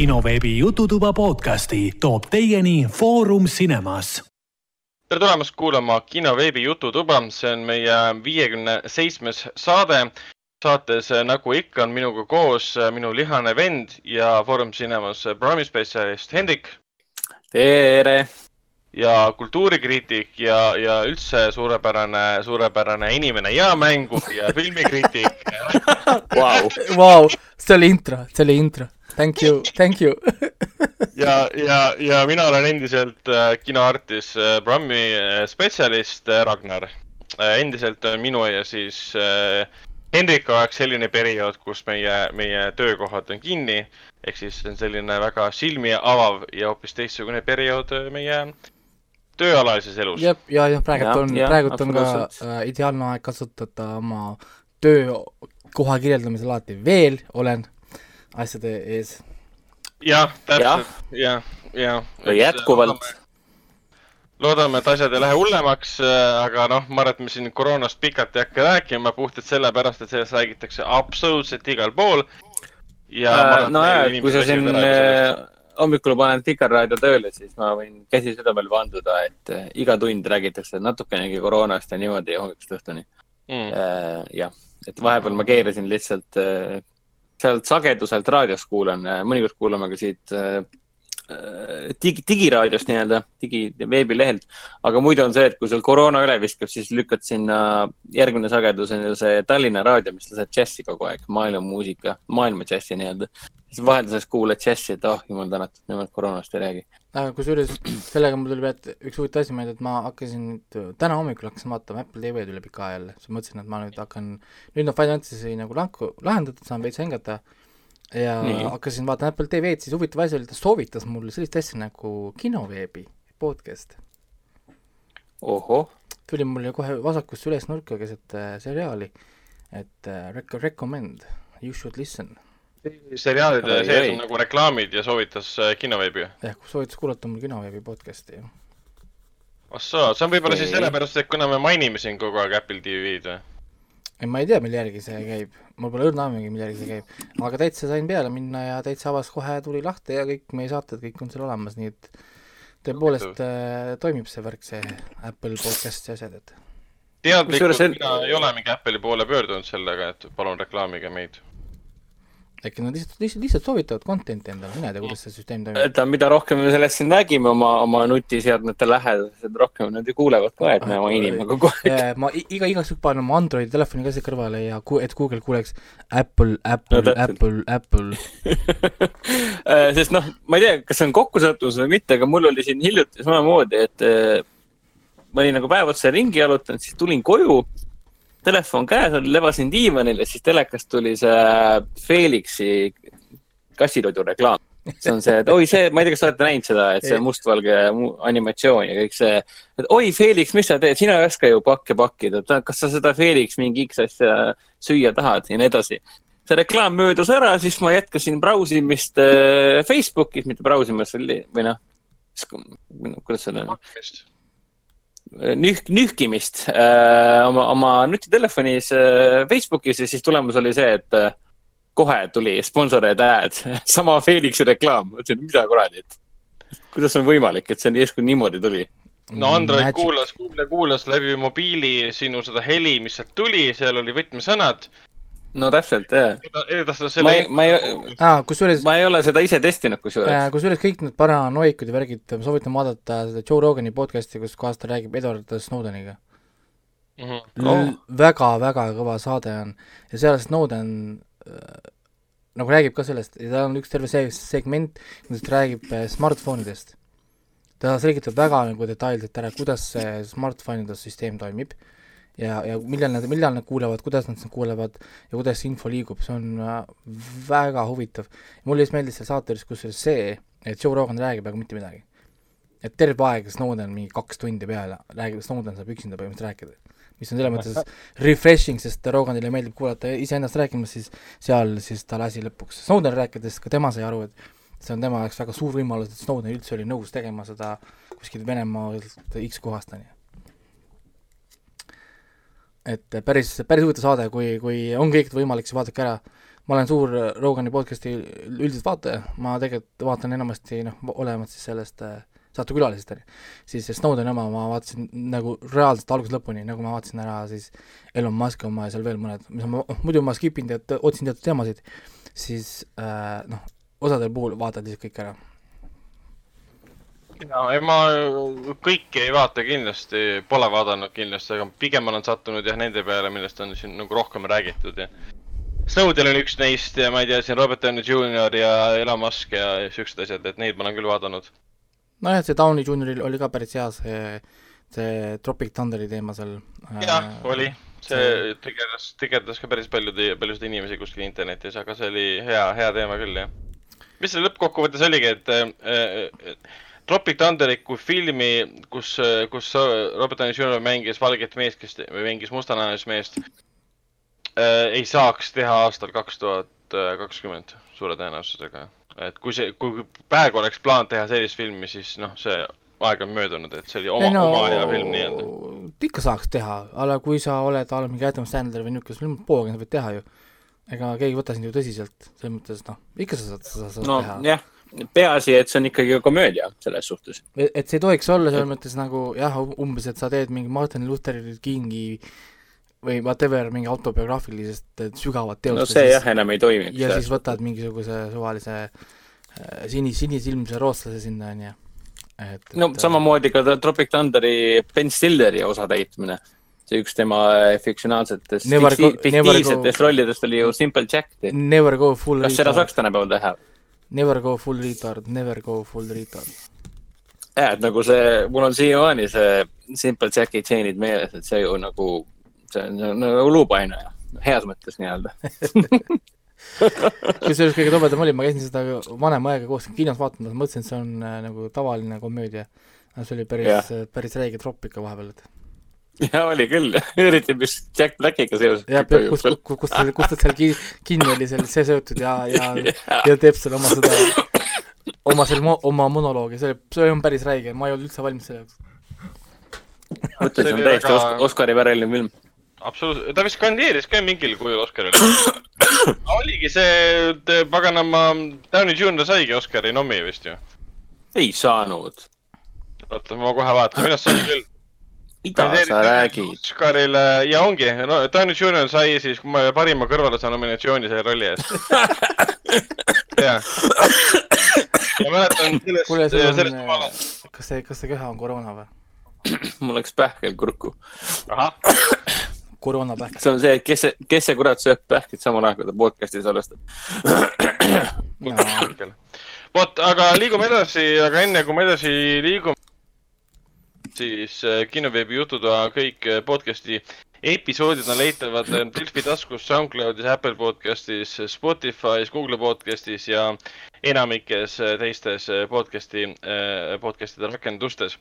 kinoveebi Jututuba podcasti toob teieni Foorum Cinemas. tere tulemast kuulama kinoveebi Jututuba, see on meie viiekümne seitsmes saade. saates, nagu ikka, on minuga koos minu lihane vend ja Foorum Cinemas programmispetsialist Hendrik. tere! Ja kultuurikriitik ja, ja üldse suurepärane, suurepärane inimene ja mängur ja filmikriitik Vau, Vau, see oli intro, see oli intro. Thank you, thank you ja, ja, ja mina olen endiselt äh, kinoartis äh, programmi äh, spetsialist Ragnar endiselt on minu ja siis Hendriku aeg selline periood, kus meie, meie töökohad on kinni. ehk siis see on selline väga silmi avav ja hoopis teistsugune periood meie tööalalises elus. jep, ja, ja praegult Jah, on, jah, praegult on ka äh, ideaalne aeg kasutada oma töökoha kirjeldamisel alati veel olen asjade ees. jah, täpselt, jah, jah. või jätkuvalt. loodame, et asjad ei lähe hullemaks, aga noh, ma arvan, et me siin koroonast pikalt ei hakka rääkima puhtalt sellepärast, et sellest räägitakse absoluutselt igal pool. Äh, nojah, et kui sa siin äh, hommikul panen Vikerraadio tööle, siis ma võin käsi südamel vanduda, et äh, iga tund räägitakse natukenegi koroonast ja niimoodi hommikust õhtuni mm.. jah, et vahepeal ma keerasin lihtsalt äh, sealt sageduselt raadiost kuulan, mõnikord kuulame ka siit äh, digi, digiraadiost nii-öelda, digi, veebilehelt. aga muidu on see, et kui sul koroona üle viskab, siis lükkad sinna järgmine sagedus on ju see Tallinna raadio, mis laseb džässi kogu aeg, maailmamuusika, maailma džässi nii-öelda. siis vahelduseks kuulad džässi, et oh jumal tänatud, nemad koroonast ei räägi. kusjuures sellega mul tuli peale üks huvitav asi meelde, et ma hakkasin nüüd, täna hommikul hakkasin vaatama Apple TV-d üle pika aja jälle, siis mõtlesin, et ma nüüd hakkan, nüüd on Final Fantasy nagu lanku, lahendatud, saan veits hingata ja Nii. hakkasin vaatama Apple TV-d, siis huvitav asi oli, ta soovitas mulle sellist asja nagu kinoveebi podcast. ohoh, tuli mul ju kohe vasakust üles nurka keset äh, seriaali, et äh, rec-, recommend, you should listen. seriaalide sees on nagu reklaamid ja soovitas äh, kinoveebi. ehk soovitas kuulata mul kinoveebi podcast'i, jah. ahsoo, see on võib-olla siis sellepärast, et kuna me mainime siin kogu aeg Apple TV-d või? ei, ma ei tea, mille järgi see käib, mul pole õrna aimugi, mille järgi see käib, aga täitsa sain peale minna ja täitsa avas kohe tuli lahti ja kõik meie saated, kõik on seal olemas, nii et tõepoolest äh, toimib see värk, see Apple podcast ja asjad, et teadlikult mina ei ole mingi Apple'i poole pöördunud sellega, et palun reklaamige meid. Äkki nad lihtsalt, lihtsalt, lihtsalt soovitavad content'i endale, mina ei tea, kuidas see süsteem toimib. et mida rohkem me sellest siin räägime oma, oma nutiseadmete lähedal, seda rohkem nad ju kuulevad ka, et me mainime kogu aeg. ma iga, igaks juhuks panen oma Androidi telefoni ka siia kõrvale ja ku-, et Google kuuleks Apple, Apple No. Apple, Apple. Äh, sest noh, ma ei tea, kas see on kokkusattumus või mitte, aga mul oli siin hiljuti samamoodi, et äh, ma olin nagu päev otsa ringi jalutanud, siis tulin koju, telefon käes, levasin diivanil ja siis telekast tuli see Felixi kassitoidu reklaam. see on see, et oi, see, ma ei tea, kas te olete näinud seda, et see mustvalge mu- animatsioon ja kõik see, et oi, Felix, mis sa teed, sina ei oska ju pakke pakkida, kas sa seda Felix mingi X asja süüa tahad ja nii edasi. See reklaam möödus ära, siis ma jätkasin brausimist äh, Facebookis, mitte brausimist või või noh, kuidas selle nühk, nühkimist äh, oma, oma nutitelefonis äh, Facebookis ja siis tulemus oli see, et äh, kohe tuli sponsored ad, sama Felixi reklaam, ma ütlesin, mida kuradi, et kuidas on võimalik, et see järsku niimoodi tuli. no Android kuulas, Google kuulas läbi mobiili sinu seda heli, mis sealt tuli, seal oli võtmesõnad. No täpselt, jah. ma ei, ma ei, aa, kusjuures, ma ei ole seda ise testinud kusjuures. kusjuures kõik need paranoikud ja värgid, ma soovitan vaadata seda Joe Rogani podcast'i, kus kohas ta räägib Edward Snowdeniga Mhm. Oh. L- väga-väga kõva saade on ja seal Snowden äh, nagu räägib ka sellest ja tal on üks terve see segment, kus ta räägib äh, smartphone'idest. ta selgitab väga nagu detailselt ära, kuidas see smartphone'ide süsteem toimib ja, ja millal nad, millal nad kuulevad, kuidas nad seda kuulevad ja kuidas see info liigub, see on äh, väga huvitav. mulle just meeldis seal saates kusjuures see, et Joe Rogan räägib, aga mitte midagi. et terve aeg Snowden mingi kaks tundi peale räägib, Snowden saab üksinda põhimõtteliselt rääkida mis on selles mõttes refreshing, sest Roganile meeldib kuulata iseennast rääkimas, siis seal siis ta lasi lõpuks Snowden rääkides, ka tema sai aru, et see on tema jaoks väga suur võimalus, et Snowden üldse oli nõus tegema seda kuskilt Venemaalt X kohast, on ju. Et päris, päris huvitav saade, kui, kui on kõik võimalik, siis vaadake ära. ma olen suur Rogani podcast'i üldiselt vaataja, ma tegelikult vaatan enamasti noh, olenevalt siis sellest äh, saatekülalisest, on ju. siis see Snowdeni oma ma vaatasin nagu reaalselt algusest lõpuni, nagu ma vaatasin ära siis Elon Musk'i oma ja seal veel mõned, mis ma, muidu ma skip in tead, otsin teatud teemasid, siis äh, noh, osadel puhul vaatad lihtsalt kõik ära. Ja ei, ma kõiki ei vaata kindlasti, pole vaadanud kindlasti, aga pigem olen sattunud jah nende peale, millest on siin nagu rohkem räägitud ja. Snowden on üks neist ja ma ei tea, siin Robert Downey Jr ja Elon Musk ja siuksed asjad, et neid ma olen küll vaadanud. nojah, see Downey Junioril oli ka päris hea see, see Tropic Thunderi teema seal. jah, oli. see tegeles, tegeles ka päris paljude, paljusid inimesi kuskil internetis, aga see oli hea, hea teema küll jah. mis selle lõppkokkuvõttes oligi, et äh, Tropic Thunderi kui filmi, kus, kus Robert Downey Jr mängis valget meest, kes mängis mustanahalist meest äh,, ei saaks teha aastal kaks tuhat kakskümmend suure tõenäosusega. et kui see, kui praegu oleks plaan teha sellist filmi, siis noh, see aeg on möödunud, et see oli oma, oma aja film nii-öelda. ikka saaks teha, aga kui sa oled a la mingi Adam Sandler või niisugune, sul on poolega võid teha ju. ega keegi ei võta sind ju tõsiselt, selles mõttes noh, ikka sa saad, sa saad no teha. jah, peaasi, et see on ikkagi komöödia selles suhtes. et see ei tohiks olla selles mõttes nagu jah, umbes, et sa teed mingi Martin Luther Kingi või whatever, mingi autobiograafilisest sügavat teost no see jah, enam ei toimi. ja siis võtad mingisuguse suvalise äh, sini, sinisilmse rootslase sinna, onju. et no et, samamoodi ka Tropic Thunderi Ben Stilleri osatäitmine. see üks tema äh, fiktsionaalsetest, fiktiivsetest rollidest oli ju Simple Jack. Never go full kas seda saaks tänapäeval teha? Never go full retard, never go full retard. jah, et nagu see, mul on siiamaani see Simple Jacki tseenid meeles, et see ju nagu, see on nagu luupainaja, heas mõttes nii-öelda. kusjuures kõige tobedam oli, ma käisin seda vanema õega koos kinos vaatamas, mõtlesin, et see on äh, nagu tavaline komöödia. aga see oli päris, päris räige tropp ikka vahepeal, et ja oli küll, eriti mis Jack Blackiga seoses. jah, kus, kus, kus ta, kus ta seal ki- kinni oli seal see söötud ja, ja, ja teeb seal oma seda, oma selle mo-, oma monoloogi, see oli, see on päris räige, ma ei olnud üldse valmis selle jaoks. mõtlesin, See on täiesti väga- Oscari väriline film. absoluutselt, ta vist kandideeris ka mingil kujul Oscarile. oligi see, paganama, Downey Jr saigi Oscari nomi vist ju. ei saanud. oota, ma kohe vaatan, minu arust sai küll. Mida sa räägid? Oscarile ja ongi no,, Downey Jr sai siis ma- parima kõrvalise nominatsiooni selle rolli eest. jah. ma mäletan sellest, sellest ma, kas see, kas see köha on koroona või? mul läks pähkel kurku. ahah, koroonapähk. see on see, et kes see, kes see kurat sööb pähklit samal ajal, kui ta podcast'i salvestab. vot, aga liigume edasi, aga enne kui me edasi liigume, siis äh, kinoveebi jututoa kõik äh, podcast'i episoodid on leitavad äh, Delfi taskus, SoundCloudis, Apple podcastis, Spotify's, Google podcastis ja enamikes teistes podcast'i, podcast'ide rakendustes.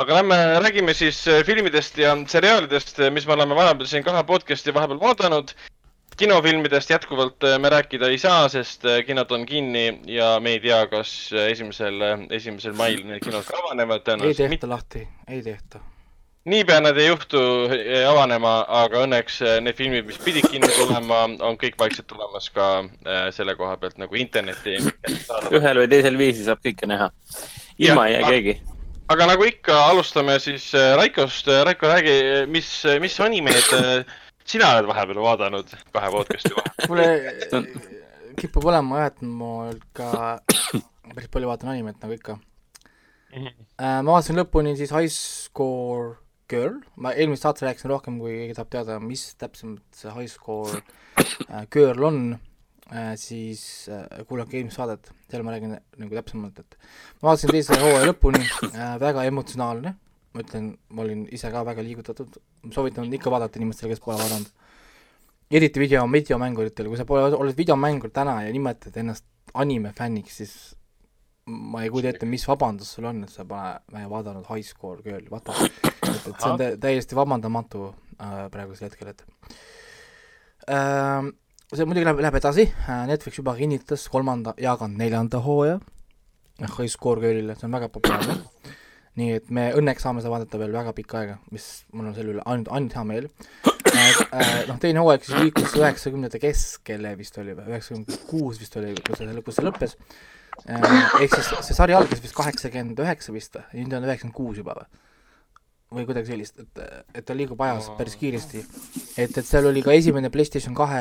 aga lähme räägime siis filmidest ja seriaalidest, mis me oleme vahepeal siin kahe podcast'i vahepeal vaadanud kinofilmidest jätkuvalt äh, me rääkida ei saa, sest äh, kinod on kinni ja me ei tea, kas äh, esimesel, esimesel mail need kinod ka avanevad ei tõenäoliselt mitte. tehta lahti, ei tehta. niipea nad ei juhtu äh, avanema, aga õnneks need filmid, mis pidid kinni tulema, on kõik vaikselt tulemas ka selle koha pealt nagu internetti. ühel või teisel viisil saab kõike näha. ilma ei jää keegi. aga nagu ikka, alustame siis Raikost. Raiko, räägi, mis, mis animeid sina oled vahepeal vaadanud kahe podcast'i vahel? kuule, kipub olema jah, et mul ka päris palju vaatan animet nagu ikka. ma vaatasin lõpuni siis High Score Girl, ma eelmises saates rääkisin rohkem, kui keegi tahab teada, mis täpsemalt see High Score äh, Girl on, siis äh, kuulake eelmist saadet, seal ma räägin nagu täpsemalt, et ma vaatasin teise hooaja lõpuni, väga emotsionaalne, ma ütlen, ma olin ise ka väga liigutatud, soovitan ikka vaadata inimestele, kes pole vaadanud. eriti video, videomänguritele, kui sa pole, oled videomängur täna ja nimetad ennast anime fänniks, siis ma ei kujuta ette, mis vabandus sul on, et sa pole vaadanud High Score Girl'i, vaata. et, et see on tä- täiesti vabandamatu äh, praegusel hetkel, et äh, see muidugi läheb, läheb edasi äh,, Netflix juba kinnitas kolmanda ja ka neljanda hooaja High Score Girl'ile, see on väga populaarne. Nii et me õnneks saame seda vaadata veel väga pikka aega, mis mul on selle üle ainult, ainult hea meel. äh, noh, teine hooaeg siis liikus üheksakümnendate keskele vist oli või üheksakümmend kuus vist oli, kus see, kus see lõppes. ehk siis see sari algas vist kaheksakümmend üheksa vist või, nüüd on üheksakümmend kuus juba või? või kuidagi sellist, et, et ta liigub ajas päris kiiresti. et, et seal oli ka esimene PlayStation kahe,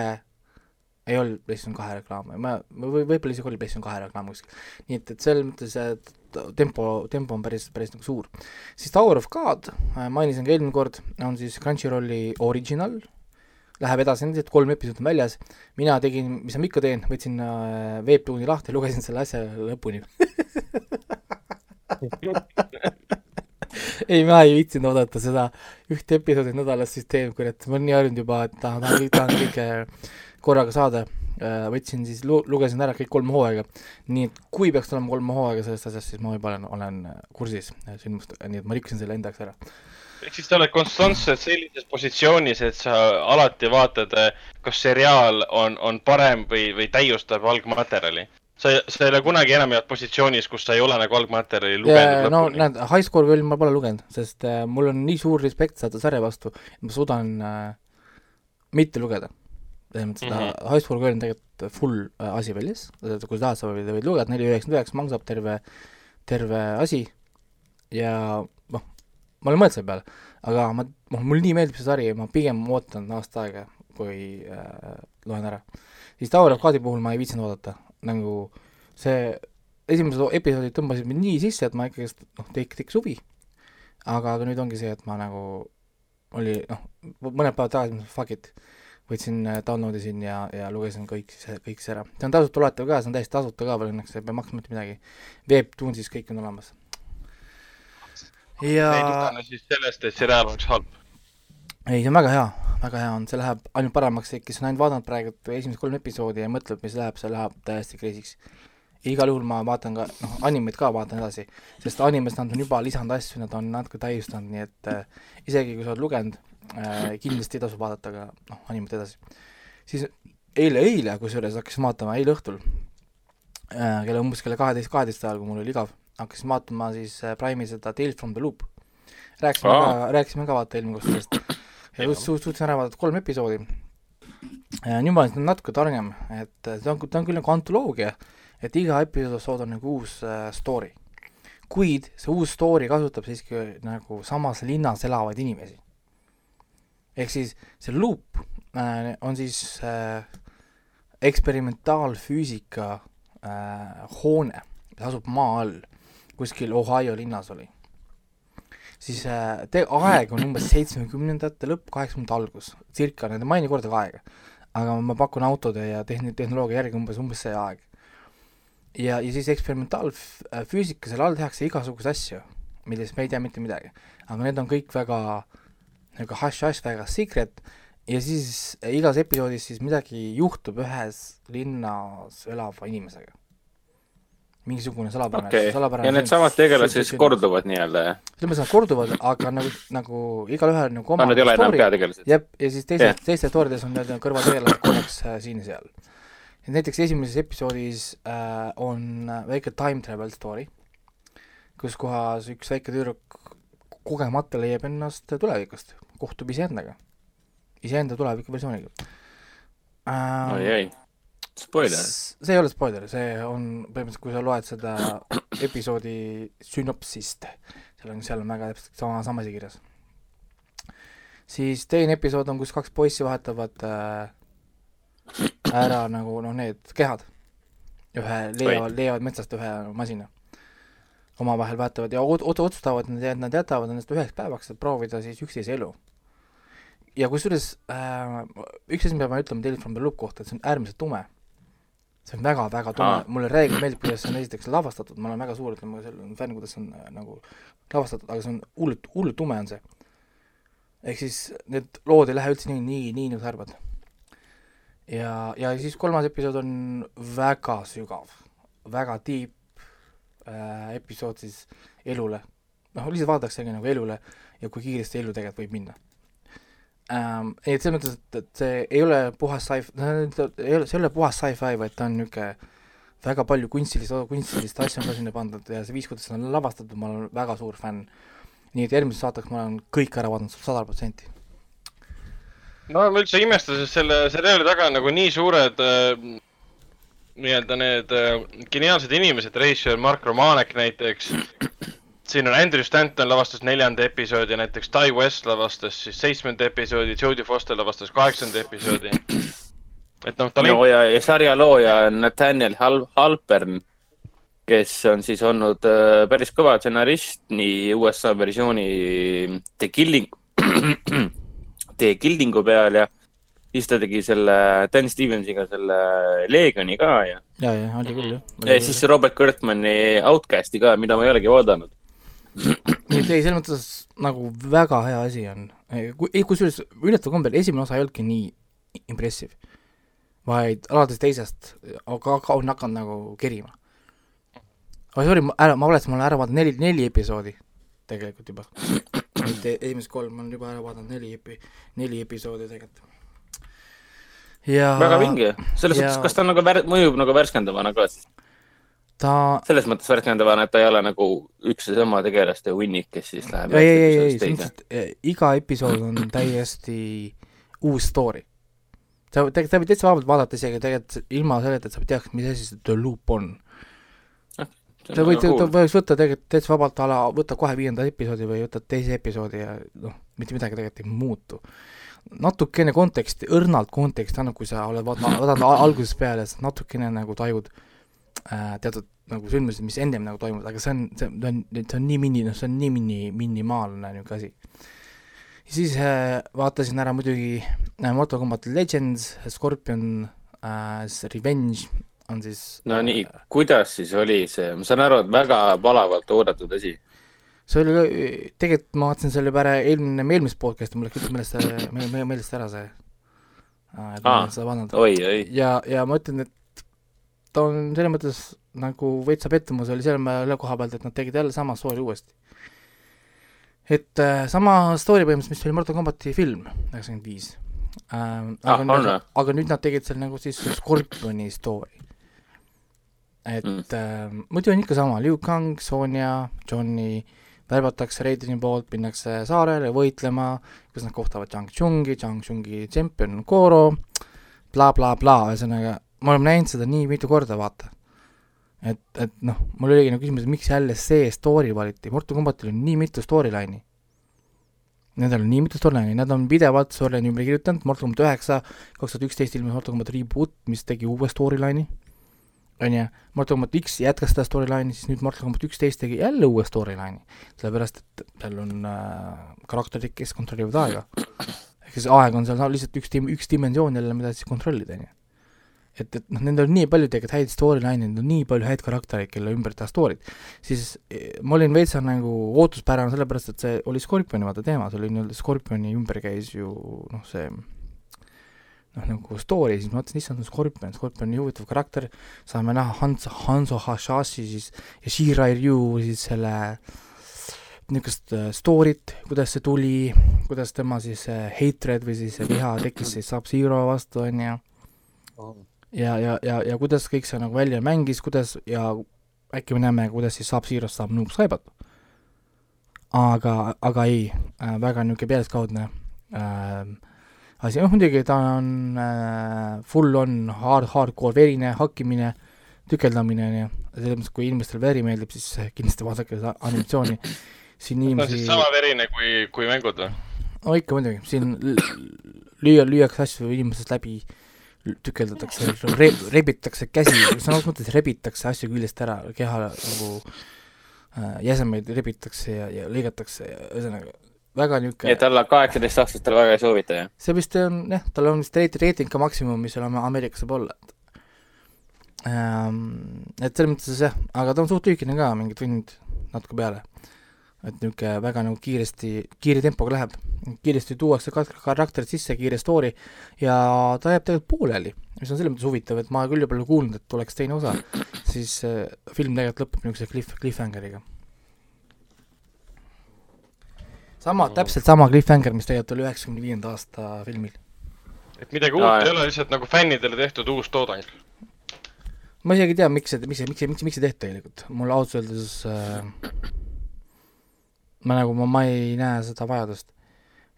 ei olnud PlayStation kahe reklaam, ma, või võib-olla isegi oli PlayStation kahe reklaam kuskil. nii et, et selles mõttes äh, t- tempo, tempo on päris, päris nagu suur. siis Tower of God, mainisin ka eelmine kord, on siis Crunchyrolli original, läheb edasi, endiselt kolm episoodi on väljas, mina tegin, mis ma ikka teen, võtsin äh, Webtooni lahti, lugesin selle asja lõpuni. ei, ma ei viitsinud oodata seda ühte episoodi nädalas süsteem, kurat, ma olen nii harjunud juba, et tahan, tahan, tahan kõike korraga saada. Võtsin siis, lugesin ära kõik kolm hooaega. nii et kui peaks tulema kolm hooaega sellest asjast, siis ma juba olen, olen kursis sündmustega, nii et ma rikkusin selle enda jaoks ära. ehk siis sa oled konstantselt sellises positsioonis, et sa alati vaatad, kas seriaal on, on parem või, või täiustab algmaterjali. sa, sa ei ole kunagi enam jäänud positsioonis, kus sa ei ole nagu algmaterjali lugenud no lõpuni. näed, High Score Girl ma pole lugenud, sest äh, mul on nii suur respekt seda sarja vastu, et ma suudan äh, mitte lugeda. Mhm. mm -hmm. High Score Girl on tegelikult full äh, asi väljas, kui sa tahad, sa võid, võid lugeda, neli üheksakümmend üheksa maksab terve, terve asi ja noh, ma olen mõelnud selle peale, aga ma, noh, mulle nii meeldib see sari ja ma pigem ootan aasta aega, kui äh, loen ära. siis Tower of God'i puhul ma ei viitsinud oodata, nagu see esimesed episoodid tõmbasid mind nii sisse, et ma ikkagist noh, tek-, tekkis huvi. aga, aga nüüd ongi see, et ma nagu oli noh, mõned päevad tagasi mõtlesin fuck it, võtsin, download isin ja, ja lugesin kõik siis, kõik see ära. see on tasuta loetav ka, see on täiesti tasuta ka veel õnneks, ei pea maksma mitte midagi. Webtoonsis kõik on olemas. ja ei tugene siis sellest, et seriaal oleks halb. ei, see on väga hea, väga hea on, see läheb ainult paremaks, kes on ainult vaadanud praegu esimesed kolm episoodi ja mõtleb, mis läheb, see läheb täiesti crazy'ks. igal juhul ma vaatan ka, noh, animeid ka vaatan edasi, sest animes nad on juba lisanud asju, nad on natuke täiustanud, nii et äh, isegi kui sa oled lugenud äh,, kindlasti tasub vaadata ka noh, animet edasi. siis eile, eile kusjuures hakkasin vaatama, eile õhtul äh, kella umbes kella kaheteist, kaheteist ajal, kui mul oli igav, hakkasin vaatama siis äh, Prime'i seda Tales from the Loop. rääkisime Aa. ka, rääkisime ka vaata eelmine kord sellest ja just su- suutsin ära vaadata kolm episoodi. nüüd ma olen siin natuke targem, et äh, see on, ta on küll nagu antoloogia, et iga episood on nagu uus äh, story. kuid see uus story kasutab siiski nagu samas linnas elavaid inimesi. Ehk siis see loop äh, on siis äh, eksperimentaalfüüsika äh, hoone, mis asub maa all, kuskil Ohio linnas oli siis äh, te-, aeg on umbes seitsmekümnendate lõpp, kaheksakümnendate algus, circa, need ei maini kordagi aega. aga ma pakun autode ja tehn-, tehnoloogia järgi umbes, umbes see aeg. ja, ja siis eksperimentaalfüüsika, selle all tehakse igasuguseid asju, millest me ei tea mitte midagi. aga need on kõik väga nagu hush-hush, väga secret ja siis äh, igas episoodis siis midagi juhtub ühes linnas elava inimesega. mingisugune salapärane okei, salapärane ja needsamad tegelased siis. korduvad nii-öelda, jah? mõttes nad korduvad, aga nagu, nagu igalühel nagu oma Nad ei ole enam peategelased. jep, ja siis teised Jah. yeah., teistes stoorides on nii-öelda kõrvaltegelased korraks äh, siin ja seal. näiteks esimeses episoodis äh, on äh, väike time travel story, kus kohas üks väike tüdruk kogemata leiab ennast tulevikust, kohtub iseendaga, iseenda tulevikuversiooniga äh,. oi ei, spoiler. see ei ole spoiler, see on põhimõtteliselt, kui sa loed seda episoodi sünopsist, seal on, seal on väga täpselt sama, sama asi kirjas. siis teine episood on, kus kaks poissi vahetavad äh, ära nagu noh, need kehad. ühe leiavad, leiavad metsast ühe masina. omavahel vahetavad ja ot- ot- otsustavad, et nad jätavad ennast üheks päevaks, et proovida siis üksteise elu. Ja kusjuures äh, üks asi, mida ma ütlen Tales from the Loop kohta, et see on äärmiselt tume see on väga-väga tume Aa., mulle reeglina meeldib, kuidas see on esiteks lavastatud, ma olen väga suur, ütleme, selle fänn, kuidas see on äh, nagu lavastatud, aga see on hullult, hullult tume on see. ehk siis need lood ei lähe üldse nii, nii, nii nagu sa arvad. ja, ja siis kolmas episood on väga sügav, väga deep äh, episood siis elule. noh, lihtsalt vaadataksegi nagu elule ja kui kiiresti elu tegelikult võib minna ähm,. et selles mõttes, et, et see ei ole puhas sci-fi, ei ole, see ei ole puhas sci-fi, vaid ta on niisugune väga palju kunstilist, kunstilist asja on ka sinna pandud ja see viis, kuidas seda on lavastatud, ma olen väga suur fänn. nii et järgmises saateks ma olen kõik ära vaadanud sada protsenti. no ma üldse ei imesta, sest selle seriaali taga on nagu nii suured äh, nii-öelda need äh, geniaalsed inimesed, režissöör Mark Romanek näiteks. Siin on Andrew Stanton lavastas neljanda episoodi, näiteks Ty West lavastas siis seitsmenda episoodi, Jodie Foster lavastas kaheksanda episoodi. et noh, talent no ja, ja sarja looja on Nathaniel Hal-, Halpern, kes on siis olnud äh, päris kõva stsenarist nii USA versiooni The Killing, The Killingu peal ja siis ta tegi selle Dan Stevensiga selle Leegioni ka ja, ja, ja oli küll jah. ja siis Robert Kurtmani Outcasti ka, mida ma ei olegi vaadanud. Et ei, selles mõttes nagu väga hea asi on. ei, kusjuures üllataval kombel esimene osa ei olnudki nii impressive, vaid alates teisest aga aga on hakanud nagu kerima. aga sorry, ma ära, ma valetasin, ma olen ära vaadanud neli, neli episoodi tegelikult juba. mitte esimesed kolm, ma olen juba ära vaadanud neli epi-, neli episoodi tegelikult. ja väga vinge, selles ja- suhtes, kas ta nagu vär-, mõjub nagu värskendavana ka siis? Ta selles mõttes värskendavana, et ta ei ole nagu üks ja sama tegelaste hunnik, kes siis läheb. ei, ei, ei, ei, selles mõttes, et iga episood on täiesti uus story. sa tegelikult, sa võid täitsa vabalt vaadata isegi tegelikult ilma selleta, et sa teaks, mis asi see The Loop on. sa võid, ta võiks võtta tegelikult täitsa vabalt a la, võtta kohe viienda episoodi või võtad teise episoodi ja noh, mitte midagi tegelikult ei muutu. natukene konteksti, õrnalt konteksti annab, kui sa oled vaadanud al- algusest peale, siis natukene nagu tajud teatud nagu sündmused, mis ennem nagu toimuvad, aga see on, see on, see on nii mini, noh, see on nii mini, minimaalne niisugune asi. siis äh, vaatasin ära muidugi äh, Mortal Combat Legends, Scorpion äh,, Revenge on siis no nii, kuidas siis oli see, ma saan aru, et väga palavalt oodatud asi. see oli tegelikult ma vaatasin selle juba ära eelmine, eelmist podcast'i, mul läks üldse meelest, meelest ära see. Aa, seda vaadanud. oi, oi, ja, ja ma ütlen, et ta on selles mõttes nagu veitsa pettumus oli selle koha pealt, et nad tegid jälle sama story uuesti. et äh, sama story põhimõtteliselt, mis oli Mortal Combati film üheksakümmend viis. Ah, aga on nüüd aga nüüd nad tegid seal nagu siis Scorpioni story. et Mm. äh, muidu on ikka sama, Liu Kang, Sonja, Johnny, värvatakse Raideni poolt, minnakse saarele võitlema, kus nad kohtavad Chang Chungi, Chang Chungi tšempion on Goro bla,, blablabla, ühesõnaga, me oleme näinud seda nii mitu korda, vaata. et, et noh, mul oligi nagu küsimus, et miks jälle see story valiti, Mortal Combatil on nii mitu storyline'i. Nendel on nii mitu storyline'i, nad on pidevalt storyline'i ümber kirjutanud, Mortal Combat üheksa, kaks tuhat üksteist ilmus Mortal Combat Reboot, mis tegi uue storyline'i, on ju, Mortal Combat X jätkas seda storyline'i, siis nüüd Mortal Combat üksteist tegi jälle uue storyline'i, sellepärast et seal on äh, karakterid, kes kontrollivad aega. ehk siis aeg on seal lihtsalt üks dim-, üks dimensioon jälle, mida siis kontrollida, on ju. et, et noh, nendel on nii palju tegelikult häid storyline'e, nendel on nii palju häid karaktereid, kelle ümber teha story'd, siis eh, ma olin veitsa nagu ootuspärane, sellepärast et see oli Scorpioni vaata teema, see oli nii-öelda Scorpioni ümber käis ju noh, see noh, nagu story, siis ma mõtlesin, issand, Scorpion, Scorpion on nii huvitav karakter, saame näha Hans, Hanso Hashashi siis ja Shirai Ryu siis selle niisugust äh, story't, kuidas see tuli, kuidas tema siis äh, hatred või siis viha tekkis siis Sub-Zero vastu, on ju, ja, ja, ja, ja kuidas kõik see nagu välja mängis, kuidas ja äkki me näeme, kuidas siis Sub-Zerost saab Noob Saibot. aga, aga ei äh,, väga niisugune pealiskaudne äh, asi, noh muidugi ta on äh, full on hard, hardcore verine hakkimine, tükeldamine, on ju, selles mõttes, kui inimestele veri meeldib, siis äh, kindlasti vaadake seda animatsiooni, siin ta on inimesi siis sama verine kui, kui mängud või? no ikka muidugi, siin lüüa, lüüakse asju inimesest läbi, tükeldatakse re,, rebitakse käsi, sõna otseses mõttes rebitakse asju küljest ära, keha nagu äh, jäsemeid rebitakse ja, ja lõigatakse ja ühesõnaga väga nii niisugune et alla kaheksateist aastastele väga ei soovita, jah? see vist on jah, tal on vist reit-, reiting ka maksimum, mis seal Am- Ameerikas saab olla, et ähm, et selles mõttes jah, aga ta on suht lühikene ka, mingi tund natuke peale. Et niisugune väga nagu kiiresti, kiire tempoga läheb, kiiresti tuuakse ka- karakterid sisse, kiire story ja ta jääb tegelikult pooleli, mis on selles mõttes huvitav, et ma küll juba kuulnud, et tuleks teine osa, siis äh, film tegelikult lõpeb niisuguse cliff, cliffhangeriga. sama, täpselt sama cliffhanger, mis tegelikult oli üheksakümne viienda aasta filmil. et midagi uut Aa, ei ole, lihtsalt nagu fännidele tehtud uus toodang. ma isegi ei tea, miks see, miks see, miks see, miks, miks see tehti tegelikult, mul ausalt öeldes äh, ma nagu, ma, ma ei näe seda vajadust.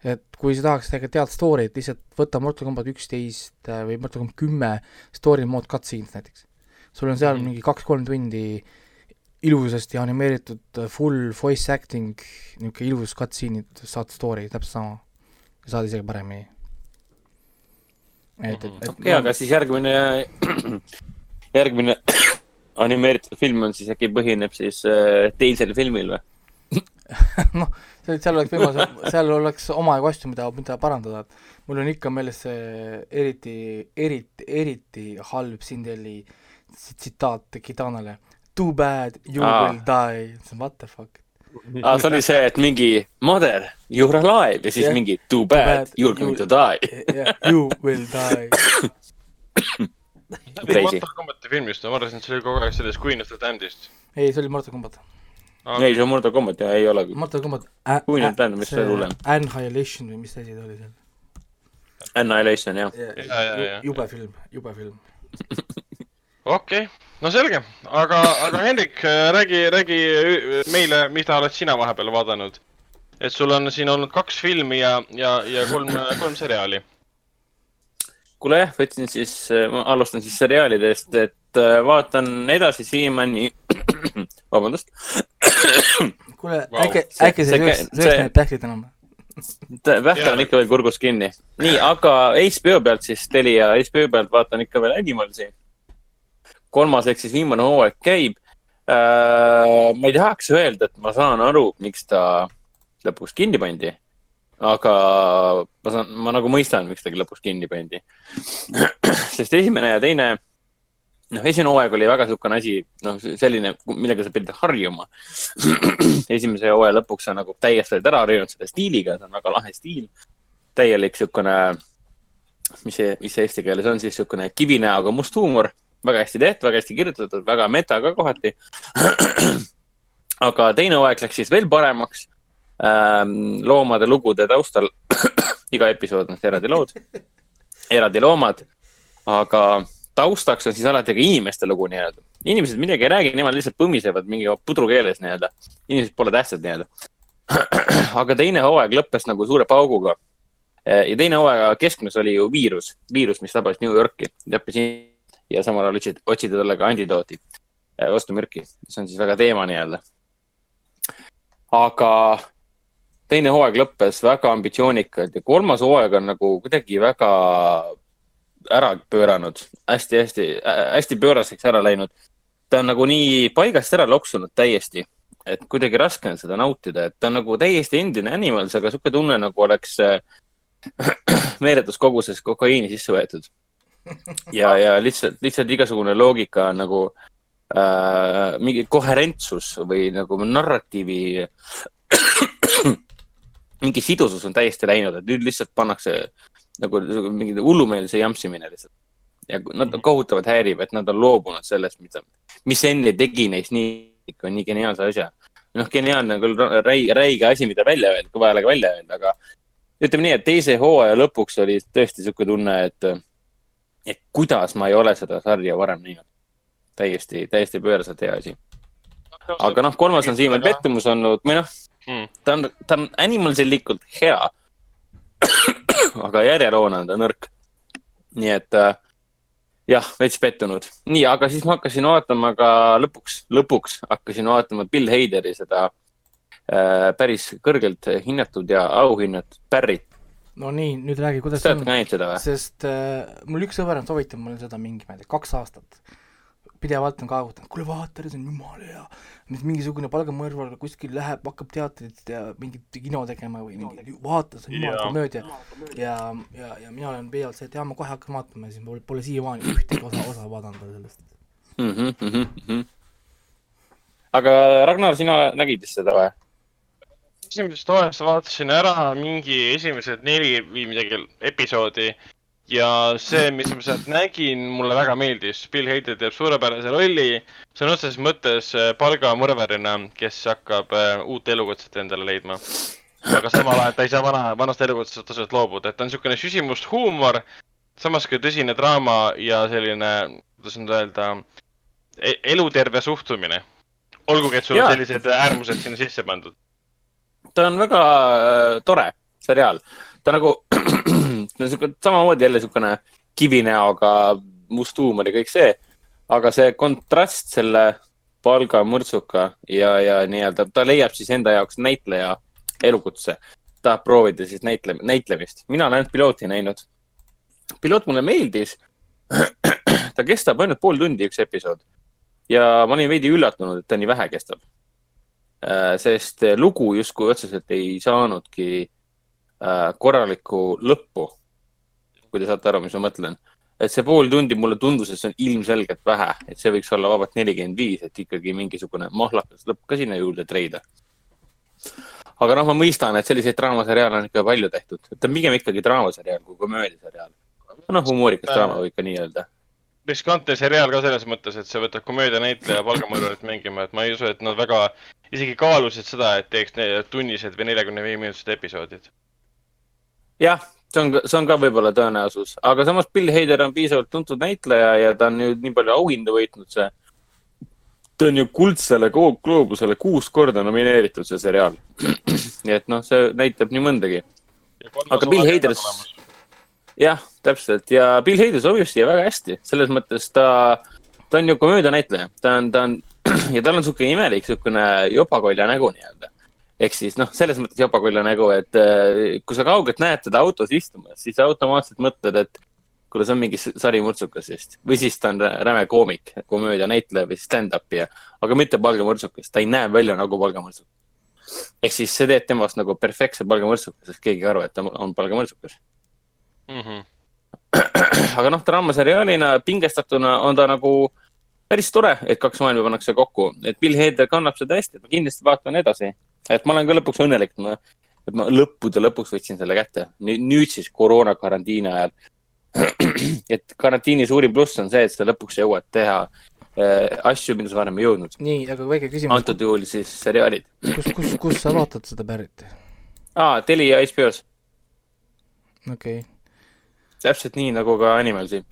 et kui sa tahaks tegelikult head story't, lihtsalt võta Mortal Combat üksteist äh, või Mortal Combat kümme story mode cutscenes näiteks. sul on seal Mhm. mingi kaks-kolm tundi ilusasti animeeritud äh, full voice acting, niisugune ilus cutscene'id, saad story täpselt sama. saad isegi paremini. et, et, et okei, aga siis järgmine, järgmine animeeritud film on siis äkki põhineb siis äh, teisel filmil või? noh, seal oleks võimalus, seal oleks omajagu asju, mida, mida parandada, et mul on ikka meeles see eriti, eriti, eriti halb Sindeli tsitaat Kitanale. Too bad you Aa. will die, what the fuck. aa, see oli see, et mingi mother, you are alive ja siis Jah. mingi too bad bad,, you are going to die. Yeah, you will die. Mortal Combati filmist, ma arvasin, et see oli kogu aeg sellest Queen of the Damned'ist. ei, see oli Mortal Combat. ei, see on Mortal Combat ja ei ole. Mortal Combat. Of the Damned, mis see hullem? Annihilation või mis asi ta oli seal Annihilation jah. Ja, ja, ja. jube film, jube film. okei okay., no selge, aga, aga Hendrik, räägi, räägi meile, mida oled sina vahepeal vaadanud? et sul on siin olnud kaks filmi ja, ja, ja kolm, kolm seriaali. kuule jah, võtsin siis, ma alustan siis seriaalidest, et äh, vaatan edasi siiamaani, vabandust, kuule Vau., äkki, See- äkki sa see ei sööks, kä- sööks see- neid pähklid enam? vähk on ikka veel kurgus kinni. nii, aga HBO pealt siis Telia HBO pealt vaatan ikka veel Animalsi. kolmas ehk siis viimane hooaeg käib äh,. ma ei tahaks öelda, et ma saan aru, miks ta lõpuks kinni pandi. aga ma saan, ma nagu mõistan, miks ta lõpuks kinni pandi. sest esimene ja teine, noh, esimene hooaeg oli väga niisugune asi, noh, selline, millega sa pidid harjuma. esimese hooaja lõpuks sa nagu täiesti oled ära harjunud selle stiiliga, see on väga lahe stiil. täielik niisugune, mis see, mis see eesti keeles on siis niisugune kivinäoga must huumor, väga hästi tehtud, väga hästi kirjutatud, väga meta ka kohati. aga teine hooaeg läks siis veel paremaks ähm,. loomade lugude taustal, iga episood on eraldi lood, eraldi loomad, aga taustaks on siis alati ka inimeste lugu nii-öelda. inimesed midagi ei räägi, nemad lihtsalt põmisevad mingi pudrukeeles nii-öelda. inimesed pole tähtsad nii-öelda. aga teine hooaeg lõppes nagu suure pauguga. ja teine hooaja keskmes oli ju viirus, viirus, mis tabas New Yorki, tappis in- ja samal ajal otsid, otsida talle ka antidooti, vastumürki, mis on siis väga teema nii-öelda. aga teine hooaeg lõppes väga ambitsioonikalt ja kolmas hooaeg on nagu kuidagi väga ära pööranud hästi,, hästi-hästi, hästi pööraseks ära läinud. ta on nagu nii paigast ära loksunud täiesti et kuidagi raske on seda nautida, et ta on nagu täiesti endine Animals, aga sihuke tunne nagu oleks äh, meeletus koguses kokaiini sisse võetud. ja, ja lihtsalt, lihtsalt igasugune loogika on nagu äh, mingi koherentsus või nagu narratiivi mingi sidusus on täiesti läinud, et nüüd lihtsalt pannakse nagu, nagu mingi hullumeelse jampsimine lihtsalt. ja nad kohutavalt häirib, et nad on loobunud sellest, mida, mis enne tegi neist nii, ikka nii geniaalse asja. noh, geniaalne on küll räige, räige asi, mida välja öelda, kui vaja läheb välja öelda, aga ütleme nii, et teise hooaja lõpuks oli tõesti niisugune tunne, et, et kuidas ma ei ole seda sarja varem näinud. täiesti, täiesti pööraselt hea asi. aga noh, kolmas on siiamaani pettumus olnud või noh Mm. ta on, ta on animalsilikult hea. aga järjeloona on ta nõrk. nii et äh, jah, veits pettunud. nii, aga siis ma hakkasin vaatama ka lõpuks, lõpuks hakkasin vaatama Bill Haderi seda äh, päris kõrgelt hinnatud ja auhinnatud Barry't. no nii, nüüd räägi, kuidas olete on ka, näinud seda või? sest äh, mul üks sõber on soovitanud mulle seda mingi, ma ei tea, kaks aastat. Pidevalt on kaevutanud, kuule vaata, see on jumala hea. nüüd mingisugune palgamõrvar kuskil läheb, hakkab teatrit ja mingit kino tegema või mingi, vaata, see on jumala Jaa. komöödia. ja, ja, ja mina olen pidevalt see, et jaa, ma kohe hakkan vaatama ja siis pole, pole siiamaani ühtegi osa, osa vaadanud veel sellest. Mm -hmm, mm -hmm. aga Ragnar, sina nägid vist seda või? esimesest hooajast vaatasin ära mingi esimesed neli või midagi episoodi ja see, mis ma sealt nägin, mulle väga meeldis. Bill Hader teeb suurepärase rolli sõna otseses mõttes äh, palgamõrvarina, kes hakkab äh, uut elukutset endale leidma. aga samal ajal ta ei saa vana, vanast elukutsest otseselt loobuda, et ta on niisugune süsimust huumor, samas ka tõsine draama ja selline, kuidas nüüd öelda, eluterve suhtumine. olgugi, et sul on sellised äärmused sinna sisse pandud. ta on väga äh, tore, seriaal. ta nagu, no sihuke samamoodi jälle niisugune kivinäoga must huumor ja kõik see. aga see kontrast selle palgamõrtsuka ja, ja nii-öelda ta leiab siis enda jaoks näitleja elukutse. tahab proovida siis näitle-, näitlemist. mina olen ainult pilooti näinud. piloot mulle meeldis. ta kestab ainult pool tundi, üks episood. ja ma olin veidi üllatunud, et ta nii vähe kestab. sest lugu justkui otseselt ei saanudki äh, korralikku lõppu. kui te saate aru, mis ma mõtlen. et see pool tundi mulle tundus, et see on ilmselgelt vähe, et see võiks olla vabalt nelikümmend viis, et ikkagi mingisugune mahlakas lõpp ka sinna juurde treida. aga noh, ma mõistan, et selliseid draamaseriaale on ikka palju tehtud, ta on pigem ikkagi draamaseriaal kui komöödiaseriaal. noh, humoorikas draama võib ka nii öelda. riskantne seriaal ka selles mõttes, et sa võtad komöödianäitleja palgamõrvarit mängima, et ma ei usu, et nad väga isegi kaalusid seda, et teeks tunnised või neljakümne viie minutised episoodid. jah, see on, see on ka võib-olla tõenäosus, aga samas Bill Hader on piisavalt tuntud näitleja ja ta on nüüd nii palju auhindu võitnud, see. ta on ju kuldsele Glo- gloobusele kuus korda nomineeritud, see seriaal. nii et noh, see näitab nii mõndagi. Aga Bill Hader- jah, täpselt ja Bill Hader sobib siia väga hästi, selles mõttes ta, ta on ju komöödianäitleja, ta on, ta on ja tal on niisugune imelik niisugune jopakolja nägu nii-öelda. Ehk siis noh, selles mõttes jopakolja nägu, et äh, kui sa kaugelt näed teda autos istumas, siis automaatselt mõtled, et kuule, see on mingi s- sarimõrtsukas vist või siis ta on rä- räme koomik, komöödianäitleja või stand-up ja, aga mitte palgamõrtsukas, ta ei näe välja nagu palgamõrtsukas. ehk siis see teeb temast nagu perfektse palgamõrtsukas, sest keegi ei arva, et ta on palgamõrtsukas. Mhm. aga noh, draamaseriaalina pingestatuna on ta nagu päris tore, et kaks maailma pannakse kokku, et Bill Hader kannab seda hästi, et ma kindlasti vaatan edasi. Et ma olen ka lõpuks õnnelik, et ma, et ma lõppude lõpuks võtsin selle kätte. nüüd siis koroona karantiini ajal. et karantiini suurim pluss on see, et sa lõpuks jõuad teha äh, asju, mida sa varem ei jõudnud. nii, aga väike küsimus, antud juhul siis seriaalid. kus, kus, kus sa vaatad seda Barryt? aa, Telia HBO-s, okei okay., täpselt nii nagu ka Animalsi.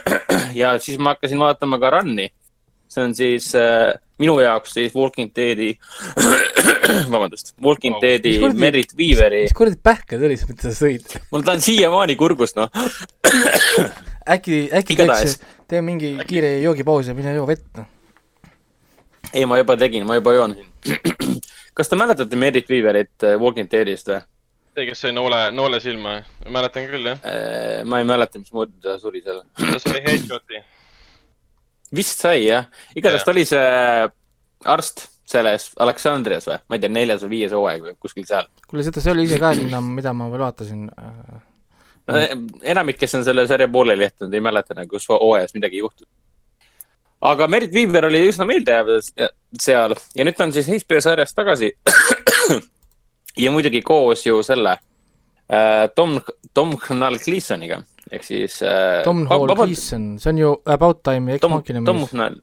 ja siis ma hakkasin vaatama ka Run'i. See on siis äh, minu jaoks siis Walking Deadi, vabandust, Walking Wow. Deadi Merit Weaveri, mis kuradi pähkel see oli, mida sa sõid? mul ta on siiamaani kurgus, noh. äkki, äkki teeks, tee mingi kiire joogipaus ja mine joo vett, noh. ei, ma juba tegin, ma juba joon siin. kas te mäletate Merit Weaverit äh, Walking Deadist või? see, kes sai noole, noole silma, mäletan küll jah. Äh, ma ei mäleta, mismoodi ta suri seal. ta sai headshot'i. Vist sai jah, igatahes ta oli see arst selles Aleksandrias või, ma ei tea, neljas või viies hooaeg või kuskil seal. kuule, seda, see oli ise ka, mida, mida ma veel vaatasin äh,. no enamik, kes on selle sarja pooleli jätnud, ei mäleta nagu, kus hooajas midagi juhtus. aga Merit Viiber oli üsna meeldejääv seal ja nüüd ta on siis HBO sarjas tagasi. ja muidugi koos ju selle äh, Tom, Tom Hnal Cleesoniga ehk siis äh,. Tom Hall Gleason, see on ju About Time ja Ex Tom, Tom. Hnal,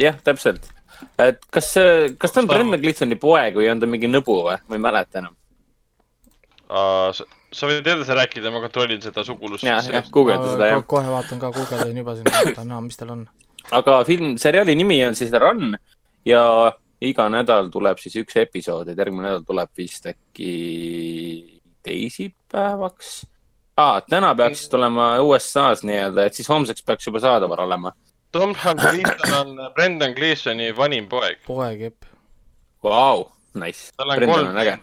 jah, täpselt. et kas, kas ta on Brendan Gleesoni poeg või on ta mingi nõbu või, ma ei mäleta enam. sa sa võid edasi rääkida, ma kontrollin seda sugulust. jah, jah, guugelda seda jah. kohe vaatan ka, guugeldan juba siin, vaatan näha, mis tal on. aga film, seriaali nimi on siis Run ja iga nädal tuleb siis üks episood, et järgmine nädal tuleb vist äkki teisipäevaks ah,. täna peaks vist olema USA-s nii-öelda, et siis homseks peaks juba saadaval olema. Tom Hanks on Brendan Gleesoni vanim poeg. poeg, jep. Vau, nice. tal on Brendan kolm on äge.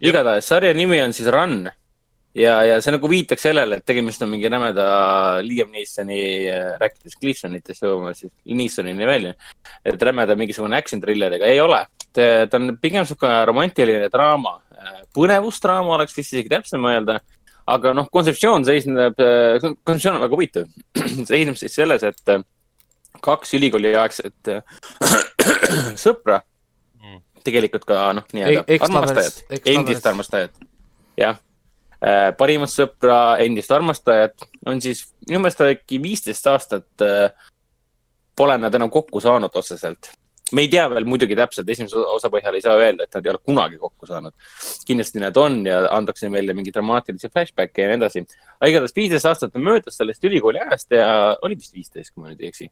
igatahes sarja nimi on siis Run ja, ja see nagu viitaks sellele, et tegemist on mingi rämeda Liam Neesoni, rääkides Gleesonitest jõuame siis Neesonini välja, et rämeda mingisugune action thrilleriga, ei ole. ta on pigem niisugune romantiline draama, põnevusdraama oleks vist isegi täpsem öelda. aga noh, kontseptsioon seisneb, kontseptsioon on väga huvitav. seisneb siis selles, et kaks ülikooliaegset sõpra, tegelikult ka noh, nii-öelda armastajat, endist armastajat, jah. parimat sõpra, endist armastajat on siis minu meelest äkki viisteist aastat äh, pole nad enam kokku saanud otseselt. Me ei tea veel muidugi täpselt, esimese osa põhjal ei saa öelda, et nad ei ole kunagi kokku saanud. kindlasti nad on ja antakse meile mingi dramaatilisi flashback'e ja nii edasi. aga igatahes viisteist aastat on möödas sellest ülikooli ajast ja oli vist viisteist, kui ma nüüd ei eksi.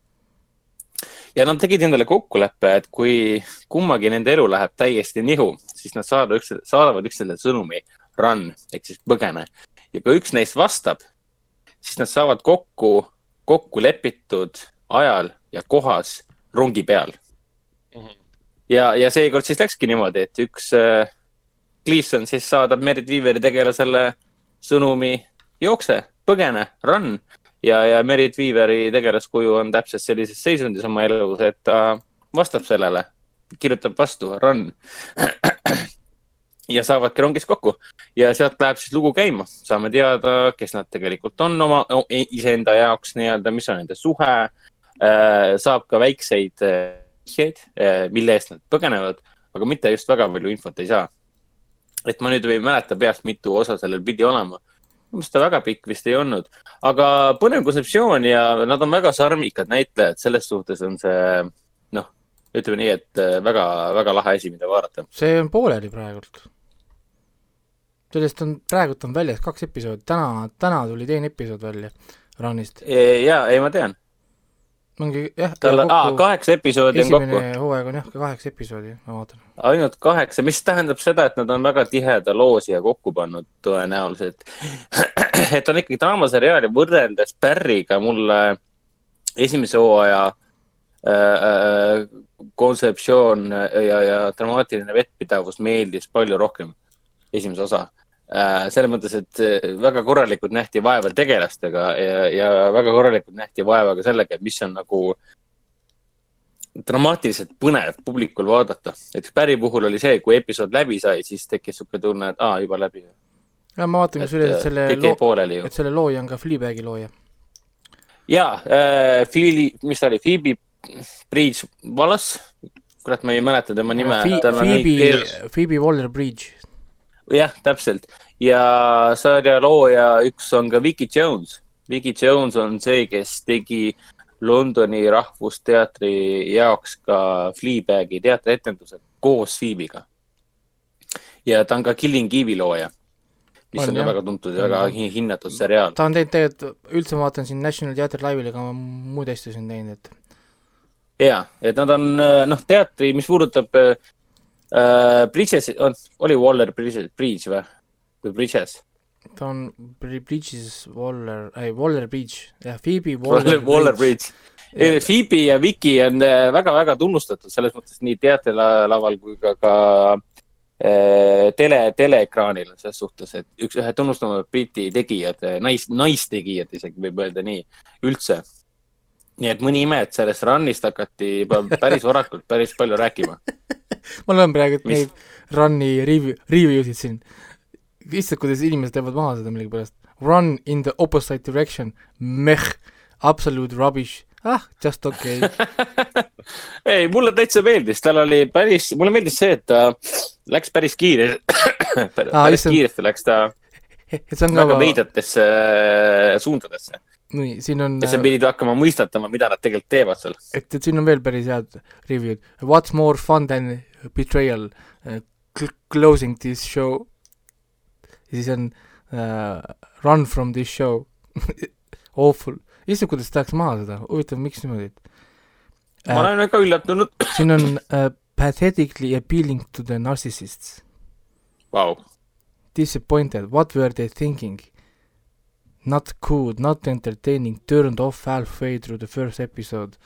ja nad tegid endale kokkuleppe, et kui kummagi nende elu läheb täiesti nihu, siis nad saavad üks, saadavad üksteisele sõnumi run ehk siis põgene. ja kui üks neist vastab, siis nad saavad kokku, kokku lepitud ajal ja kohas rongi peal. ja, ja seekord siis läkski niimoodi, et üks äh, Cleveson siis saadab Merit Weaveri tegelasele sõnumi jookse, põgene, run ja, ja Merit Weaveri tegelaskuju on täpselt sellises seisundis oma elus, et ta vastab sellele, kirjutab vastu, run. ja saavadki rongis kokku ja sealt läheb siis lugu käima, saame teada, kes nad tegelikult on oma, iseenda jaoks nii-öelda, mis on nende suhe. saab ka väikseid äh, vihjeid, mille eest nad põgenevad, aga mitte just väga palju infot ei saa. et ma nüüd ei mäleta peast, mitu osa sellel pidi olema. minu meelest ta väga pikk vist ei olnud, aga põnev kontseptsioon ja nad on väga sarmikad näitlejad, selles suhtes on see noh, ütleme nii, et väga-väga lahe asi, mida vaadata. see on pooleli praegult. sellest on, praegult on väljas kaks episoodi, täna, täna tuli teine episood välja Runist. ja, ei, ma tean, mingi jah, tal on, aa, kaheksa episoodi on kokku, esimene hooaeg on jah, kaheksa episoodi, ma vaatan. ainult kaheksa, mis tähendab seda, et nad on väga tiheda loo siia kokku pannud tõenäoliselt. et on ikkagi draamaseriaal ja võrreldes Barry'ga mulle esimese hooaja äh, äh, kontseptsioon ja, ja dramaatiline vettpidavus meeldis palju rohkem, esimese osa. Selles mõttes, et äh, väga korralikult nähti vaeva tegelastega ja, ja väga korralikult nähti vaeva ka sellega, et mis on nagu dramaatiliselt põnev publikul vaadata. näiteks Barry puhul oli see, kui episood läbi sai, siis tekkis sihuke tunne, et aa, juba läbi. ja ma vaatan kusjuures, et selle jäi loo, et selle looja on ka Fleabagi looja. ja äh,, Phoebe, mis ta oli, Phoebe Bridge Wallace, kurat, ma ei mäleta tema nime. Phoebe, Phoebe Waller-Bridge. jah, täpselt ja sarja looja üks on ka Vicky Jones. Vicky Jones on see, kes tegi Londoni Rahvusteatri jaoks ka Fleabagi teatrietendused koos Phoebe'ga. ja ta on ka Killing Eve'i looja, mis On, on, ka jah. väga tuntud ja väga hinnatud seriaal. ta on teinud tegelikult, üldse ma vaatan siin National Theatre Live'il, aga muid asju siin teinud, et ja, et nad on noh, teatri, mis puudutab äh, äh, Bridges, oli Waller Bridges, Bridge või? või Bridges? ta on Bri- Bridges Waller, ei Waller-Bridge, jah, Phoebe Waller, Waller Waller-Bridge. Bridge. Phoebe ja Vicky on äh, väga-väga tunnustatud selles mõttes nii teatrilaval kui ka, ka äh, tele, teleekraanil selles suhtes, et üks, ühed tunnustavamad Briti tegijad, nais, naistegijad isegi võib öelda nii, üldse. Nii et mõni ime, et sellest run'ist hakati juba päris varakult päris palju rääkima. ma loen praegu Mis? neid Run'i review, review sid siin. issand, kuidas inimesed teevad maha seda millegipärast. Run in the opposite direction, meh, absolute rubbish, ah, just okei okay. ei, mulle täitsa meeldis, tal oli päris, mulle meeldis see, et ta läks päris kiire päris issand. kiiresti läks ta väga veidratesse äh, suundadesse nii, siin on, ja sa pidid hakkama mõistatama, mida nad tegelikult teevad seal. et, et siin on veel päris head review'd. What's more fun than betrayal uh,, closing this show. ja siis on uh, run from this show Awful, issand, kuidas tahaks maha seda, huvitav, miks niimoodi ma uh,? olen väga üllatunud. siin on uh, pathetically appealing to the narcissists, Vau, disappointed, what were they thinking? Not cool, not entertaining, turned off halfway through the first episode.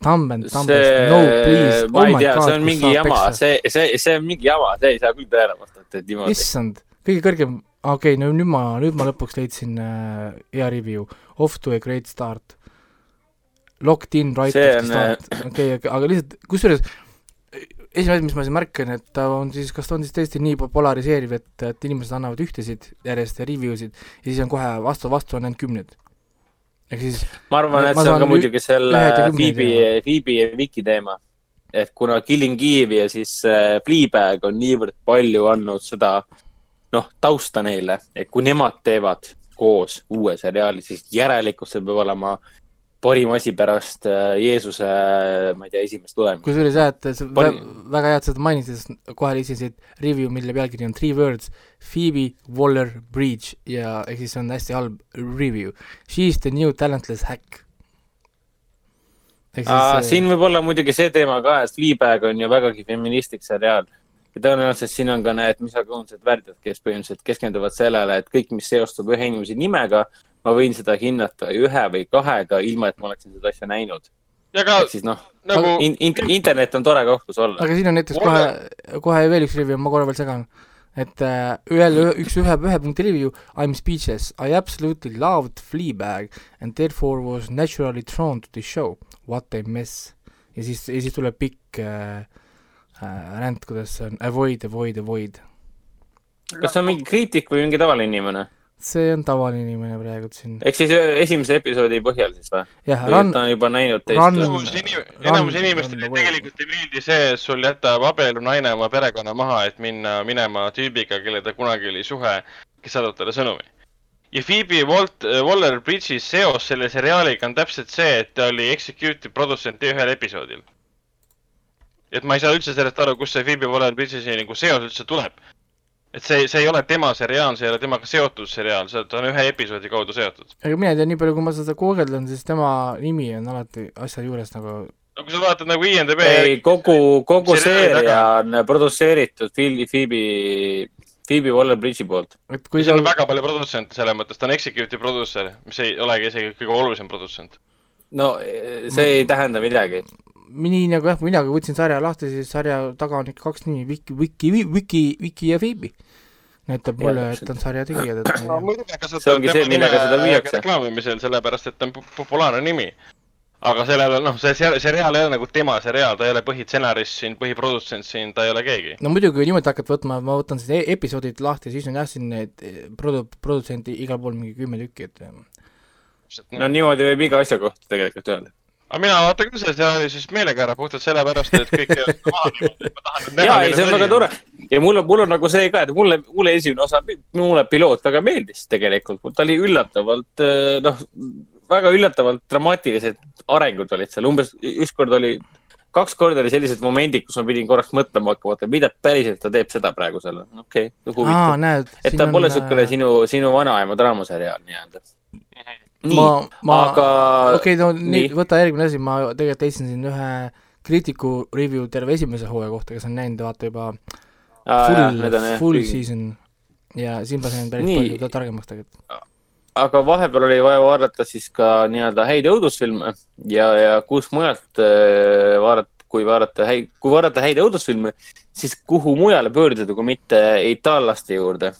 Dumbest, see no please, oh my tea, god, see on mingi jama, see, see, see on mingi jama, see ei saa küll vastata, et niimoodi. issand, kõige kõrgem, okei okay,, no nüüd ma, nüüd ma lõpuks leidsin äh, hea review, off to a great start. Locked in right See the on, äh, start, okei, aga lihtsalt, kusjuures esimene asi, mis ma siin märkan, et ta on siis, kas ta on siis tõesti nii po- polariseeriv, et, et inimesed annavad ühtesid järjest ja review sid ja siis on kohe vastu, vastu on ainult kümned. ehk siis ma arvan, et ma see on ka muidugi selle ühed ja kümned Phoebe ja-, Viki teema. et kuna Killing Eve ja siis äh, Fleabag on niivõrd palju andnud seda noh, tausta neile, et kui nemad teevad koos uue seriaali, siis järelikult see peab olema parim asi pärast äh, Jeesuse, ma ei tea, esimest tulemist. kusjuures jah, et see vä- väga hea, et seda mainisid, sest kohe lisasid review, mille pealkiri on Three words, Phoebe Waller-Bridge ja ehk siis see on hästi halb review. She is the new talentless hack. Aa, siis siin võib olla muidugi see teema ka, et Fleabag on ju vägagi feministlik seriaal. ja tõenäoliselt siin on ka need misogoonsed värdjad, kes põhimõtteliselt keskenduvad sellele, et kõik, mis seostub ühe inimese nimega, ma võin seda hinnata ühe või kahega, ilma et ma oleksin seda asja näinud. ja ka ehk siis noh, nagu in, in, internet on tore koht, kus olla. aga siin on näiteks kohe, kohe veel üks review, ma korra veel segan. et äh, ühel, üks ühe, ühe punkti review, I m speechless, I absolutely loved Fleabag and therefore was naturally drawn to the show, what a mess. ja siis, ja siis tuleb pikk äh, äh, ränd, kuidas see on avoid, avoid, avoid. kas see on mingi kriitik või mingi tavaline inimene? See on tavaline inimene praegu siin. ehk siis äh, esimese episoodi põhjal siis või? jah, Run ta, on juba näinud teist Run-? enamus inim-, enamus Run- inimestele Run- tegelikult ei meeldi see, et sul jätab abielu naine oma perekonna maha, et minna minema tüübiga, kelle ta kunagi oli suhe, kes saadab talle sõnumi. ja Phoebe Walt-, Waller-Bridge'i seos selle seriaaliga on täpselt see, et ta oli executive produtsent ühel episoodil. et ma ei saa üldse sellest aru, kust see Phoebe Waller-Bridge'i nagu seos üldse tuleb. Et see, see ei ole tema seriaal, see ei ole temaga seotud seriaal, see ta on ühe episoodi kaudu seotud. aga mina ei tea, nii palju, kui ma seda guugeldan, siis tema nimi on alati asja juures nagu no kui sa vaatad nagu IMDB ei, kogu, kogu seeria on produtseeritud Phoebe, Phoebe, Phoebe Waller-Bridge'i poolt. et kui seal on väga palju produtsente selles mõttes, ta on executive producer, mis ei olegi isegi kõige olulisem produtsent. no see ei tähenda midagi. Nii nagu jah, mina kui võtsin sarja lahti, siis sarja taga on ikka kaks nimi, Viki, Viki, Viki, Viki ja Phoebe. näitab mulle, et on sarja tegijad, et no muidugi kasutavad See ongi see, millega seda müüakse. reklaamimisel, sellepärast et ta on pu- populaarne nimi. aga sellel on, noh, see ser- seriaal ei ole nagu tema seriaal, ta ei ole põhitsenarist siin, põhiprodutsent siin, ta ei ole keegi. no muidugi, kui niimoodi hakata võtma, ma võtan siis e- episoodid lahti, siis on jah, siin need produ-, produtsenti igal pool mingi kümme tükki, et no niimoodi võib iga asja kohta tegelikult öelda. Aga mina vaatan küll seda seriaali siis meelega ära, puhtalt sellepärast, et kõik jäävad maha. ja, ei, see on väga tore. ja mul on, mul on nagu see ka, et mulle, mulle esimene osa, mulle piloot väga meeldis tegelikult, ta oli üllatavalt, noh, väga üllatavalt dramaatilised arengud olid seal, umbes ükskord oli, kaks korda oli sellised momendid, kus ma pidin korraks mõtlema hakkama, et mida päriselt ta teeb seda praegu seal, okei okay,, huvitav. et ta pole niisugune sinu, sinu vanaema draamaseriaal nii-öelda. nii, aga okei, no nii nii., võta järgmine asi, ma tegelikult leidsin siin ühe kriitiku review terve esimese hooaja kohta, kes on näinud, vaata juba Aa, jah, full jah, full kõigi- season ja siin ma sain päris Nii. palju ta- targemaks tegelikult. aga vahepeal oli vaja vaadata siis ka nii-öelda häid õudusfilme ja, ja kus mujalt äh, vaadata, kui vaadata häid, kui vaadata häid õudusfilme, siis kuhu mujale pöörduda, kui mitte itaallaste juurde.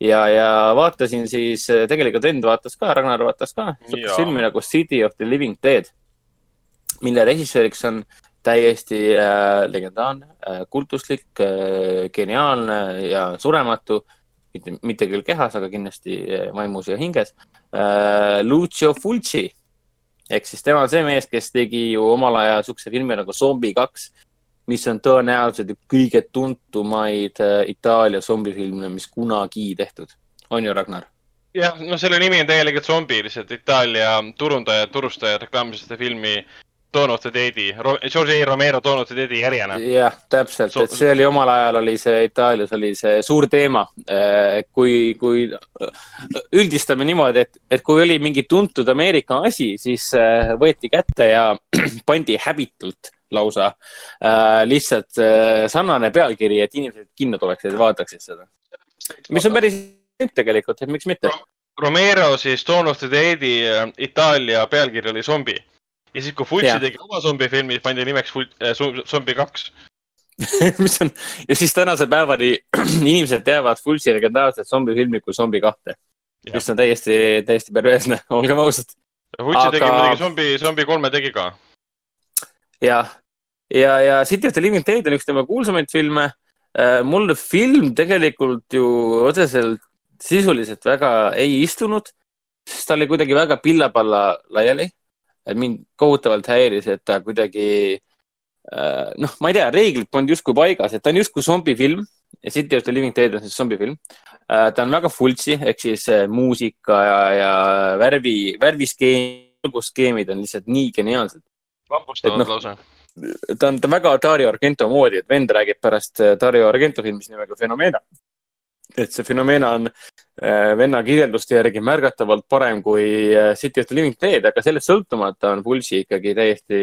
ja, ja vaatasin siis, tegelikult vend vaatas ka, Ragnar vaatas ka, Jaa. filmi nagu City of the Living Dead, mille režissööriks on täiesti äh, legendaarne äh,, kultuslik äh,, geniaalne ja surematu, mitte, mitte küll kehas, aga kindlasti vaimus ja hinges äh,, Lucio Fulci. ehk siis tema on see mees, kes tegi ju omal ajal siukse filmi nagu Zombi kaks, mis on tõenäoliselt kõige tuntumaid äh, Itaalia zombifilme, mis kunagi tehtud. on ju, Ragnar? jah, no selle nimi on tegelikult zombi, lihtsalt Itaalia turundaja, turustaja reklaamisid seda filmi Of the Dead'i, George A Romero of the Dead'i järjena. jah, täpselt, So- et see oli omal ajal oli see Itaalias oli see suur teema. kui, kui üldistame niimoodi, et, et kui oli mingi tuntud Ameerika asi, siis äh, võeti kätte ja pandi häbitult lausa lihtsalt sarnane pealkiri, et inimesed kinno tuleksid ja vaataksid seda. mis on päris tegelikult, et miks mitte. Romero siis of the Dead'i Itaalia pealkiri oli zombi. Ja siis, kui Jah. tegi oma zombifilmi, pandi nimeks Ful- äh, Zo- Zombi kaks. mis on ja siis tänase päevani inimesed teavad Fulci legendaarset zombifilmi kui Zombi kahte, mis on täiesti, täiesti perversne, olgem ausad. Fulci tegi Aga- muidugi zombi, zombi kolme tegi ka. jah, ja, ja City of the Living Dead on üks tema kuulsamaid filme. mulle film tegelikult ju otseselt sisuliselt väga ei istunud, sest ta oli kuidagi väga pilla-palla laiali. Mind kohutavalt häiris, et ta kuidagi äh, noh, ma ei tea, reeglid polnud justkui paigas, et ta on justkui zombifilm ja City of the Living Dead on siis zombifilm. ta on väga fultsi ehk siis äh, muusika ja, ja värvi, värviskeem, valgusskeemid on lihtsalt nii geniaalsed. vapustavad noh, lausa. ta on ta väga Dario Argento moodi, et vend räägib pärast äh, Dario Argento filmist nimega Fenomena. Et see Fenomena on äh, venna kirjelduste järgi märgatavalt parem kui äh, City of the Living Dead, aga sellest sõltumata on Pulsi ikkagi täiesti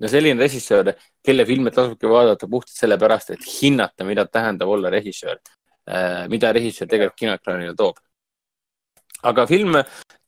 no selline režissöör, kelle filme tasubki vaadata puhtalt sellepärast, et hinnata, mida tähendab olla režissöör, mida režissöör tegelikult kinoekraanile toob. aga film,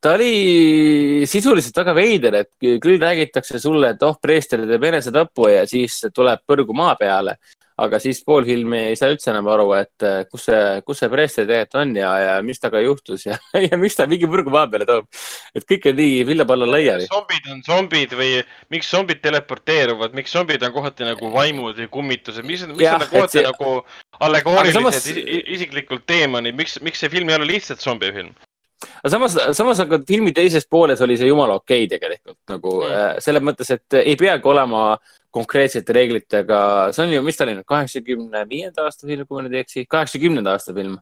ta oli sisuliselt väga veider, et küll räägitakse sulle, et oh, preester teeb enesetapu ja siis tuleb põrgu maa peale. Aga siis pool filmi ei saa üldse enam aru, et äh, kus see, kus see preester tegelikult on ja, ja mis temaga juhtus ja, ja miks ta mingi põrgu maa peale toob. et kõik on nii villapalla laiali. zombid on zombid või miks zombid teleporteeruvad, miks zombid on kohati nagu vaimud või kummitused, mis, mis Jah, on kohati et see- nagu allegoorilised samas- isiklikult teemonid, miks, miks see film ei ole lihtsalt zombifilm? aga samas, samas aga filmi teises pooles oli see jumala okei okay tegelikult nagu mm. selles mõttes, et ei peagi olema konkreetsete reeglitega, see on ju, mis ta oli nüüd, kaheksakümne viienda aasta film, kui ma nüüd ei eksi, kaheksakümnenda aasta film.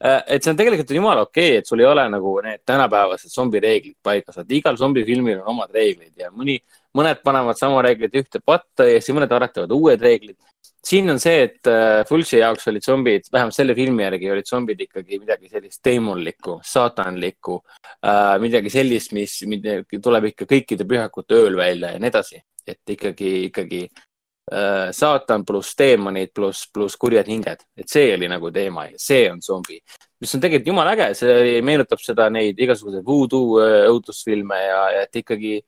et see on tegelikult jumala okei okay,, et sul ei ole nagu need tänapäevased zombireeglid paigas, et igal zombifilmil on omad reeglid ja mõni, mõned panevad sama reeglid ühte patta ja siis mõned aretavad uued reeglid. siin on see, et äh, Fulci jaoks olid zombid, vähemalt selle filmi järgi olid zombid ikkagi midagi sellist teemonlikku, saatanlikku äh,, midagi sellist, mis mida tuleb ikka kõikide pühakute ööl välja ja nii edasi, et ikkagi, ikkagi äh, saatan pluss teemonid pluss, pluss kurjad hinged, et see oli nagu teema ja see on zombi, mis on tegelikult jumala äge, see meenutab seda neid igasuguseid voodoo äh, õudusfilme ja, ja et ikkagi,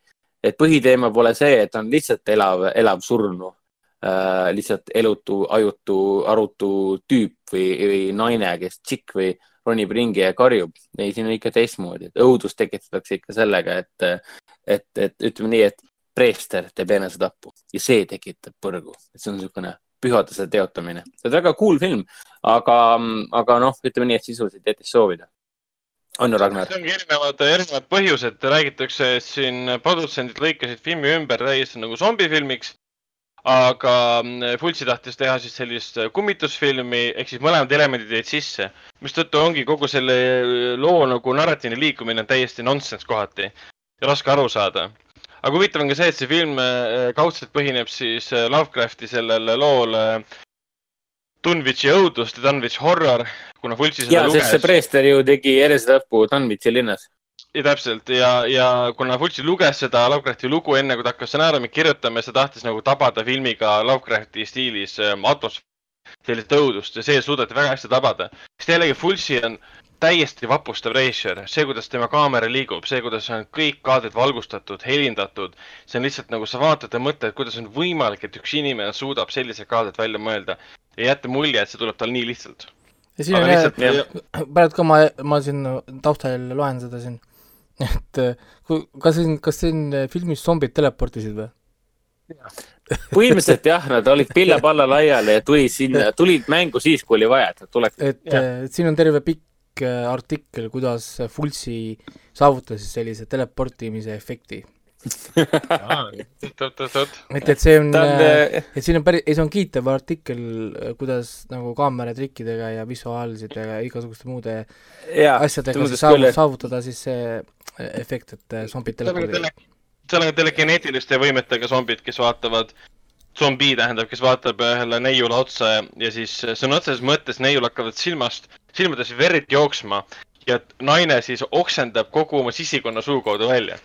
et põhiteema pole see, et on lihtsalt elav, elav surnu äh,, lihtsalt elutu, ajutu, arutu tüüp või, või naine, kes tšikk või ronib ringi ja karjub. ei, siin on ikka teistmoodi, et õudust tekitatakse ikka sellega, et, et, et ütleme nii, et preester teeb enesetappu ja see tekitab põrgu, et see on niisugune pühaduse teotamine. see on väga cool film, aga, aga noh, ütleme nii, et sisuliselt jättis soovida. on ju, Ragnar? see ongi erinevad, erinevad põhjused, räägitakse, et siin produtsendid lõikasid filmi ümber täiesti nagu zombifilmiks. aga mm, Fulci tahtis teha siis sellist kummitusfilmi ehk siis mõlemad elemendid jäid sisse, mistõttu ongi kogu selle loo nagu narratiivne liikumine täiesti nonsense kohati ja raske aru saada. Aga huvitav on ka see, et see film äh, kaudselt põhineb siis äh, Lovecrafti sellel lool äh, Dunwich õudust ja Dunwich horror, kuna Fulci seda ja, sest see luges. preester ju tegi enesetapu Dunwichi linnas. ja täpselt ja, ja kuna Fulci luges seda Lovecrafti lugu enne, kui ta hakkas stsenaariumi kirjutama, siis ta tahtis nagu tabada filmiga Lovecrafti stiilis ähm, atmosfääri, sellist õudust ja see suudeti väga hästi tabada. sest jällegi Fulci on täiesti vapustav režissöör, see, kuidas tema kaamera liigub, see, kuidas on kõik kaadrid valgustatud, helindatud, see on lihtsalt nagu sa vaatad ja mõtled, kuidas on võimalik, et üks inimene suudab sellise kaadrit välja mõelda ja jätta mulje, et see tuleb tal nii lihtsalt. ja siin on jah. praegu ka ma, ma siin taustal loen seda siin, et äh, kui, kas siin, kas siin äh, filmis zombid teleportisid või? põhimõtteliselt jah, nad olid pilla-palla laiali ja tulid sinna, tulid mängu siis, kui oli vaja, et nad tuleks. et äh, siin on terve pikk äh, artikkel, kuidas Fulci saavutas siis sellise teleportimise efekti. oot-oot-oot, et, et see on, äh, äh, et siin on päris, ei see on kiitev artikkel, kuidas nagu kaameratrikkidega ja visuaalside ja igasuguste muude jaa, asjadega siis et- saavutada siis see efekt, et zombid telepordivad. seal on ka telekineetiliste võimetega zombid, kes vaatavad, zombi tähendab, kes vaatab ühele neiule otsa ja, ja siis sõna otseses mõttes neiul hakkavad silmast, silmades verd jooksma ja naine siis oksendab kogu oma sisikonna suu kaudu välja.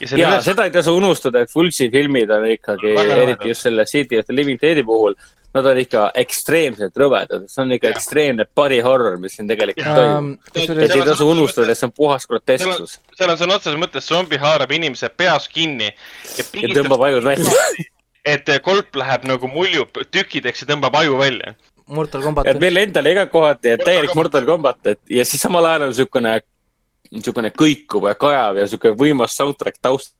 ja ja üles- seda ei tasu unustada, et Fulci filmid on ikkagi, eriti just selle City of the Living Deadi puhul, nad on ikka ekstreemselt rõvedad, see on ikka Jah. ekstreemne body horror, mis siin tegelikult toimub. Ähm, et ei tasu unustada, et see on puhas grotesksus seal on sõna otseses mõttes zombi haarab inimese peas kinni ja ja tõmbab ajud välja. et kolp läheb nagu muljub tükkideks ja tõmbab aju välja. Mortal Combat et meil endal iga kohati, et täielik Mortal Combat, et ja siis samal ajal on niisugune, niisugune kõikuv ja kajav ja niisugune võimas soundtrack taust.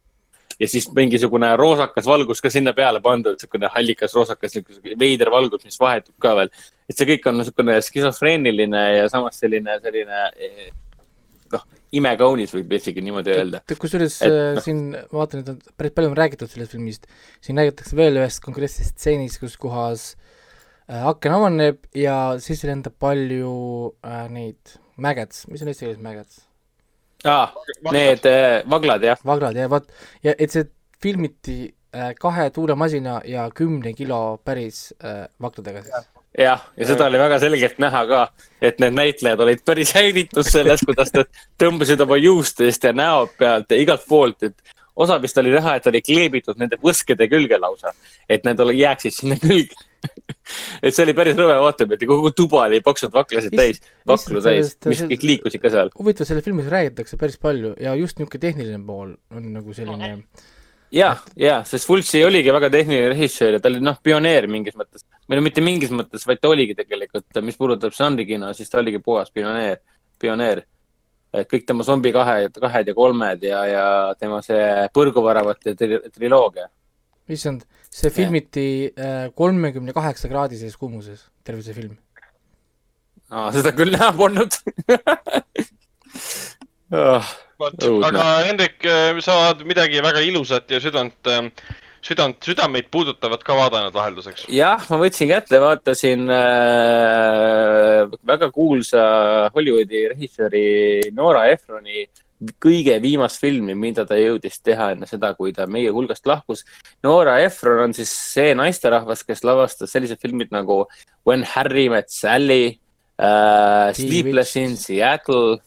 ja siis mingisugune roosakas valgus ka sinna peale pandud, niisugune hallikas roosakas, veider valgus, mis vahetub ka veel. et see kõik on niisugune skisofreeniline ja samas selline, selline eh, noh, imekaunis võib isegi niimoodi öelda. et kusjuures Et äh, noh. siin vaatan, et on päris palju on räägitud sellest filmist, siin räägitakse veel ühest konkreetsest stseenist, kus kohas aken avaneb ja siis lendab palju äh, neid maggots, mis on eesti keeles maggots? aa, need eh, vaglad jah, vaglad ja vaat, ja et see filmiti äh, kahe tuulemasina ja kümne kilo päris äh, vagladega siis. jah, ja seda oli väga selgelt näha ka, et need näitlejad olid päris häiritud sellest, kuidas nad tõmbasid oma juustest ja näo pealt ja igalt poolt, et osa vist oli näha, et oli kleebitud nende võskede külge lausa, et need jääksid sinna külge. et see oli päris rõve vaatepilt ja kogu tuba oli paksud vaklasid täis, vaklu täis, mis kõik liikusid ka seal. huvitav, selle filmis räägitakse päris palju ja just niisugune tehniline pool on nagu selline ja, ja, sest Fulci oligi väga tehniline režissöör ja ta oli noh, pioneer mingis mõttes. või no mitte mingis mõttes, vaid ta oligi tegelikult, mis puudutab žanrikino, siis ta oligi puhas pioneer, pioneer. Kõik tema zombi kahed, kahed ja kolmed ja, ja tema see põrguväravate tri triloogia. issand, see filmiti kolmekümne kaheksa kraadises kuumuses, terve see film. seda küll näha polnud oh,. vot, aga Hendrik, sa oled midagi väga ilusat ja südant, südant, südameid puudutavat ka vaadanud vahelduseks. jah, ma võtsin kätte, vaatasin äh, väga kuulsa Hollywoodi režissööri Nora Ephroni kõige viimast filmi, mida ta jõudis teha enne seda, kui ta meie hulgast lahkus. Nora Ephron on siis see naisterahvas, kes lavastas sellised filmid nagu When Harry Met Sally äh,, Sleepless in Seattle,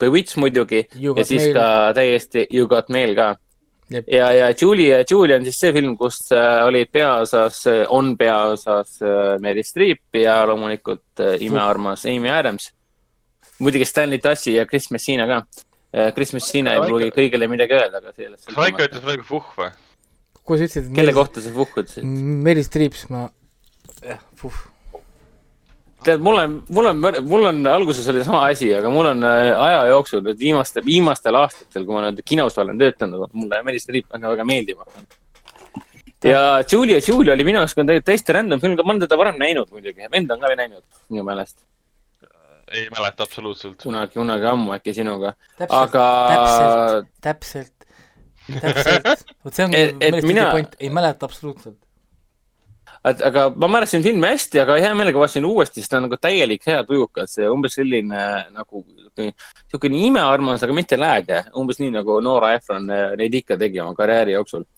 Bewitched muidugi ja siis Mail. ka täiesti You Got Mail ka. ja, ja Julie, Julie on siis see film, kus äh, olid peaosas, on peaosas äh, Mary Streep ja loomulikult äh, imearmas Amy Adams. muidugi Stanley Tassi ja Chris Messina ka. Chris Messina ei pruugi kõigile midagi öelda, aga sellest kas Raiko ütles praegu fuh või? kui sa ütlesid, kelle kohta sa puhkud siis? Meelis Triips, ma, jah, puh, tead, mul on, mul on, mul on alguses oli sama asi, aga mul on äh, aja jooksul nüüd viimaste, viimastel aastatel, kui ma nüüd kinos olen töötanud, mulle Meelis Triip väga, väga meeldib hakanud. ja Julia, Julia oli minu arust ka täi- täiesti random film, ma olen teda varem näinud muidugi, vend on ka näinud minu meelest ei mäleta absoluutselt. kunagi, kunagi ammu äkki sinuga, aga täpselt, täpselt, täpselt, vot see ongi Et- et Meelis Triipi mina- point, ei mäleta absoluutselt. Et aga ma mäletasin filmi hästi, aga hea meelega vaatasin uuesti, sest ta on nagu täielik hea tujukas, umbes selline nagu niisugune imearmas, aga mitte lääge, umbes nii nagu Nora Ephron äh, neid ikka tegi oma karjääri jooksul.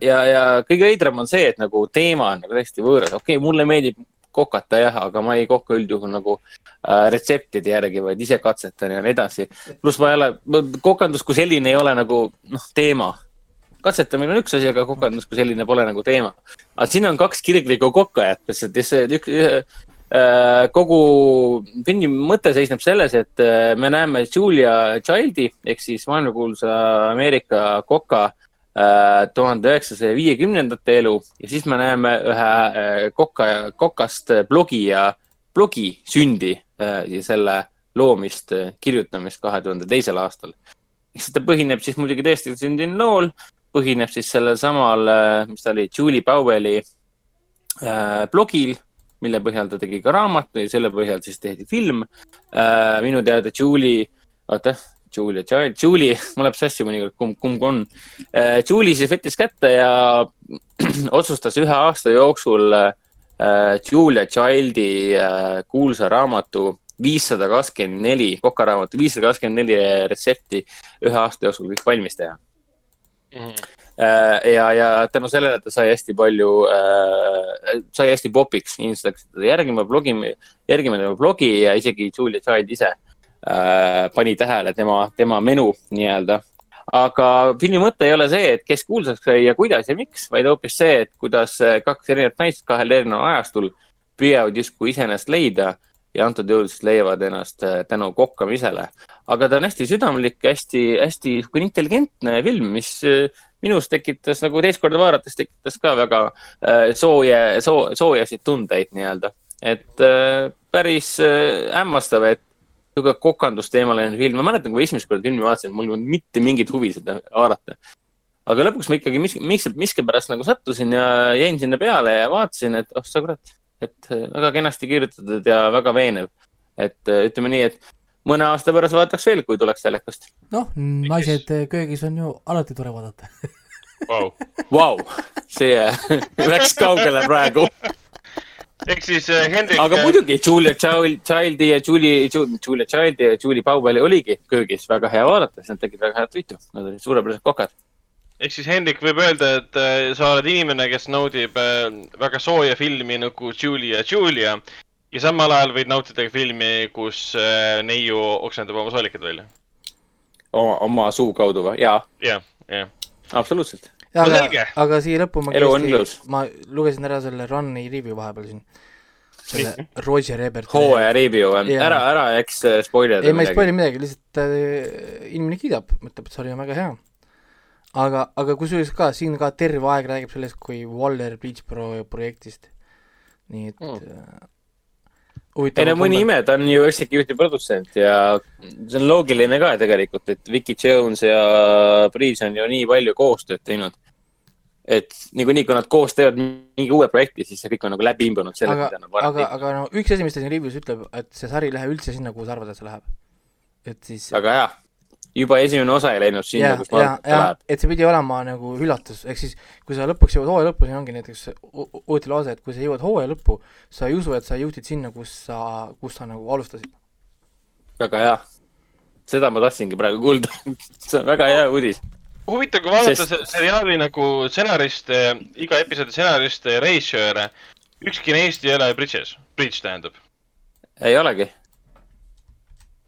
ja, ja kõige veidram on see, et nagu teema on nagu täiesti võõras, okei okay,, mulle meeldib kokata jah, aga ma ei kokka üldjuhul nagu äh, retseptide järgi, vaid ise katsetan ja nii edasi. pluss ma ei ole, kokandus kui selline ei ole nagu noh, teema katsetamine on üks asi, aga kokandus kui selline pole nagu teema. aga siin on kaks kirglikku kokkajat, ja see üks, kogu filmi mõte seisneb selles, et äh, me näeme Julia Childi ehk siis maailmakuulsa Ameerika koka äh, tuhande üheksasaja viiekümnendate elu ja siis me näeme ühe äh, koka, kokast blogija, blogi sündi äh, ja selle loomist, kirjutamist kahe tuhande teisel aastal. ta põhineb siis muidugi tõesti sündinud lool, põhineb siis sellel samal, mis ta oli, Julie Powelli äh, blogil, mille põhjal ta tegi ka raamatu ja selle põhjal siis tehti film äh,. minu teada Julie, oota, Julia Child, Julie, mul läheb sassi mõnikord, kumb, kumb on äh,. Julie siis võttis kätte ja otsustas ühe aasta jooksul äh, Julia Childi äh, kuulsa raamatu viissada kakskümmend neli, kokaraamatu viissada kakskümmend neli retsepti ühe aasta jooksul kõik valmis teha. Äh, ja, ja tänu sellele ta sai hästi palju äh,, sai hästi popiks, inimesed hakkasid teda järgima, blogima, järgima tema blogi ja isegi Julia Child ise äh, pani tähele tema, tema menu nii-öelda. aga filmi mõte ei ole see, et kes kuulsaks sai ja kuidas ja miks, vaid hoopis see, et kuidas äh, kaks erinevat naist kahel erineval ajastul püüavad justkui iseennast leida ja antud juhul siis leiavad ennast äh, tänu kokkamisele. Aga ta on hästi südamlik, hästi, hästi sihuke intelligentne film, mis äh, minus tekitas nagu teist korda vaadates tekitas ka väga äh, sooja soo,, soojasid tundeid nii-öelda. et äh, päris hämmastav, et niisugune kokandusteemaline film, ma mäletan, kui esimest korda filmi vaatasin, mul ei olnud mitte mingit huvi seda vaadata. aga lõpuks ma ikkagi mis, miks, miskipärast nagu sattusin ja jäin sinna peale ja vaatasin, et oh sa kurat, et väga kenasti kirjutatud ja väga veenev. et ütleme nii, et mõne aasta pärast vaataks veel, kui tuleks telekast. noh, naised köögis on ju alati tore vaadata. Vau. Vau, see äh, läks kaugele praegu. ehk siis äh, Hendrik. aga muidugi Julia Child, Childi ja Julie, Julia Childi ja Julie Powell oligi köögis väga hea vaadata, sest nad tegid väga head võitu, nad olid suurepärased kokad. ehk siis Hendrik võib öelda, et sa oled inimene, kes naudib väga sooja filmi nagu Julia, Julia ja samal ajal võid nautida ka filmi, kus äh, neiu oksendab oma soolikad välja. oma, oma suu kaudu või? jaa, jah, jah. absoluutselt. No aga selge., aga siia lõppu ma ilus. ma lugesin ära selle Run'i review vahepeal siin. selle Roger Ebert. hooaja review on, ära, ära eks äh, spoilida ei, ma ei spoil'i midagi, lihtsalt äh, inimene kiidab, ütleb, et sari on väga hea. aga, aga kusjuures ka siin ka terve aeg räägib sellest kui Waller Bleach Pro projektist. nii et Mm. Ei no mõni ime, ta on ju executive produtsent ja see on loogiline ka tegelikult, et Vicky Jones ja Breeze on ju nii palju koostööd teinud. et niikuinii, kui nad koos teevad mingi uue projekti, siis see kõik on nagu läbi imbunud sellest, aga mida nad, varem aga, tegid. aga no üks asi, mis ta siin review's ütleb, et see sari ei lähe üldse sinna, kuhu sa arvad, et see läheb. et siis väga hea, juba esimene osa ei läinud sinna ja, kus ma ja arvan, et, ta läheb. et see pidi olema nagu üllatus, ehk siis kui sa lõpuks jõuad hooaja lõppu, siin ongi näiteks u- uuti lause, et kui sa jõuad hooaja lõppu, sa ei usu, et sa jõudsid sinna, kus sa, kus sa nagu alustasid. väga hea. seda ma tahtsingi praegu kuulda. see on väga hea uudis. huvitav, kui vaadata Sest- seriaali nagu stsenariste, iga episoodi stsenariste ja režissööre, ükski neist ei ole Bridges, Bridge tähendab. ei olegi.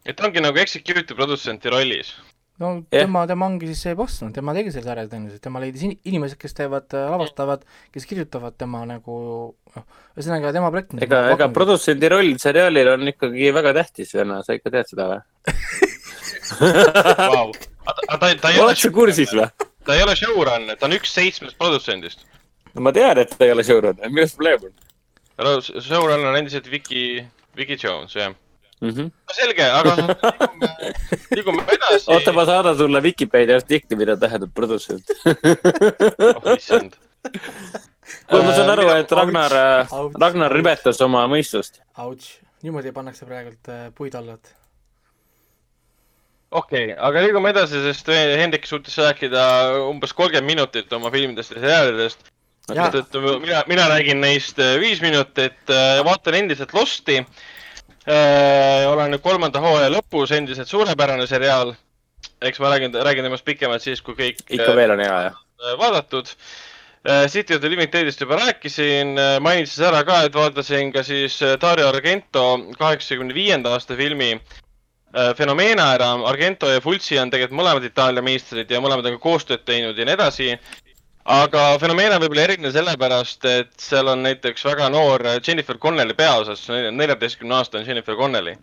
Et ta ongi nagu executive produtsenti rollis. no Jah. tema, tema ongi siis see boss, no tema tegi selle sarja tõenäoliselt, tema leidis in- inimesed, kes teevad, lavastavad, kes kirjutavad tema nagu noh, ühesõnaga tema projekt. ega, ega produtsendi roll seriaalil on ikkagi väga tähtis, venna, sa ikka tead seda või? Wow. oled, sa kursis või? ta ei ole showrunner, ta on üks seitsmest produtsendist. no ma tean, et ta ei ole showrunner, milles probleem on showrunner on endiselt Vicky, Vicky Jones, jah. mm? -hmm. no selge, aga liigume, liigume edasi. oota, ma saadan sulle Vikipeedia artikli, mida tähendab produtsent. oh issand. kuule, ma saan Äh, aru, et Ragnar, Auts. Ragnar ribetas oma mõistust. Ouch, niimoodi pannakse praegult äh, puid alla, et okei okay,, aga liigume edasi, sest Hendrik suutis rääkida umbes kolmkümmend minutit oma filmidest ja seriaalidest. Seetõttu mina, mina räägin neist äh, viis minutit, vaatan endiselt Losti. Olen nüüd kolmanda hooaja lõpus, endiselt suurepärane seriaal. eks ma räägin, räägin temast pikemalt siis, kui kõik ikka veel on hea, jah? äh, vaadatud. City of the Living Deadist juba rääkisin, mainin siis ära ka, et vaatasin ka siis äh, Dario Argento kaheksakümne viienda aasta filmi äh, Fenomena ära. Argento ja Fulci on tegelikult mõlemad Itaalia meistrid ja mõlemad on ka koostööd teinud ja nii edasi. Aga Fenomena võib-olla eriline sellepärast, et seal on näiteks väga noor Jennifer Connelly peaosas, neljateistkümne aastane Jennifer Connelly.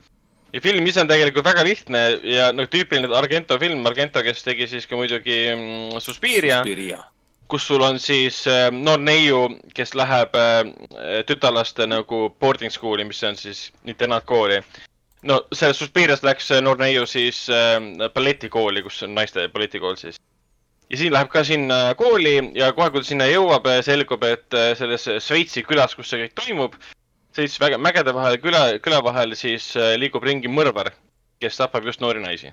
ja film ise on tegelikult väga lihtne ja noh, tüüpiline Argento film, Argento, kes tegi siis ka muidugi mm, Suspiria kus sul on siis äh, noor neiu, kes läheb äh, tütarlaste nagu boarding school'i, mis on siis internaatkooli. no selles Suspirias läks noor neiu siis äh, balletikooli, kus on naiste balletikool siis. Ja siin läheb ka sinna kooli ja kohe, kui ta sinna jõuab, selgub, et äh, selles Šveitsi külas, kus see kõik toimub, väga mägede vahel, küla, küla vahel siis äh, liigub ringi mõrvar, kes tapab just noori naisi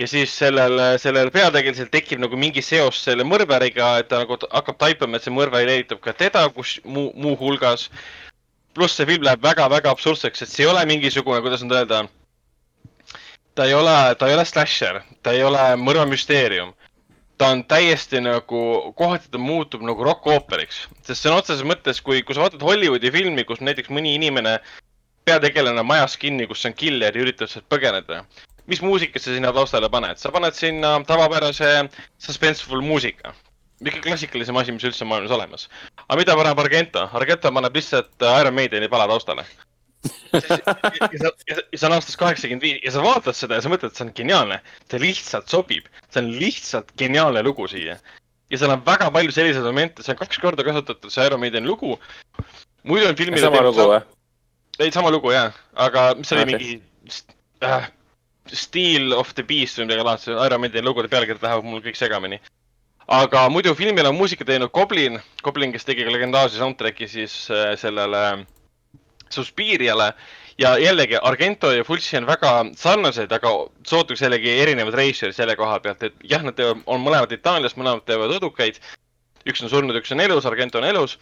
ja siis sellel, sellel peategelasel tekib nagu mingi seos selle mõrvariga, et ta nagu hakkab taipama, et see mõrvar leiutab ka teda, kus muu, muuhulgas. pluss see film läheb väga-väga absurdseks, et see ei ole mingisugune, kuidas nüüd öelda. ta ei ole, ta ei ole slasher, ta ei ole mõrvamüsteerium. Ta on täiesti nagu, kohati ta muutub nagu rokk-ooperiks, sest sõna otseses mõttes, kui, kui sa vaatad Hollywoodi filmi, kus näiteks mõni inimene, peategelane majas kinni, kus on killer ja üritab sealt põgeneda mis muusikat sa sinna taustale paned, sa paned sinna tavapärase suspenseful muusika. kõige klassikalisem asi, mis üldse maailmas olemas. aga mida paneb Argento? Argento paneb lihtsalt äh, Iron Maideni pala taustale. ja sa, ja see on aastast kaheksakümmend viis ja sa vaatad seda ja sa mõtled, et see on geniaalne. see lihtsalt sobib, see on lihtsalt geniaalne lugu siia. ja seal on väga palju selliseid momente, see on kaks korda kasutatud, see Iron Maideni lugu. muidu on filmil. sama lugu või? ei, sama lugu jah, aga mis oli Okei. okay. mingi äh, Steel of the Beast või midagi laadset, Iron Maideni lugude pealkirjad lähevad mul kõik segamini. aga muidu filmile on muusika teinud Goblin, Goblin, kes tegi ka legendaarse soundtrack'i siis äh, sellele Suspiriale ja jällegi Argento ja Fulci on väga sarnased, aga sootuks jällegi erinevad reisijad selle koha pealt, et jah, nad teevad, on mõlemad Itaaliast, mõlemad teevad õdukaid. üks on surnud, üks on elus, Argento on elus.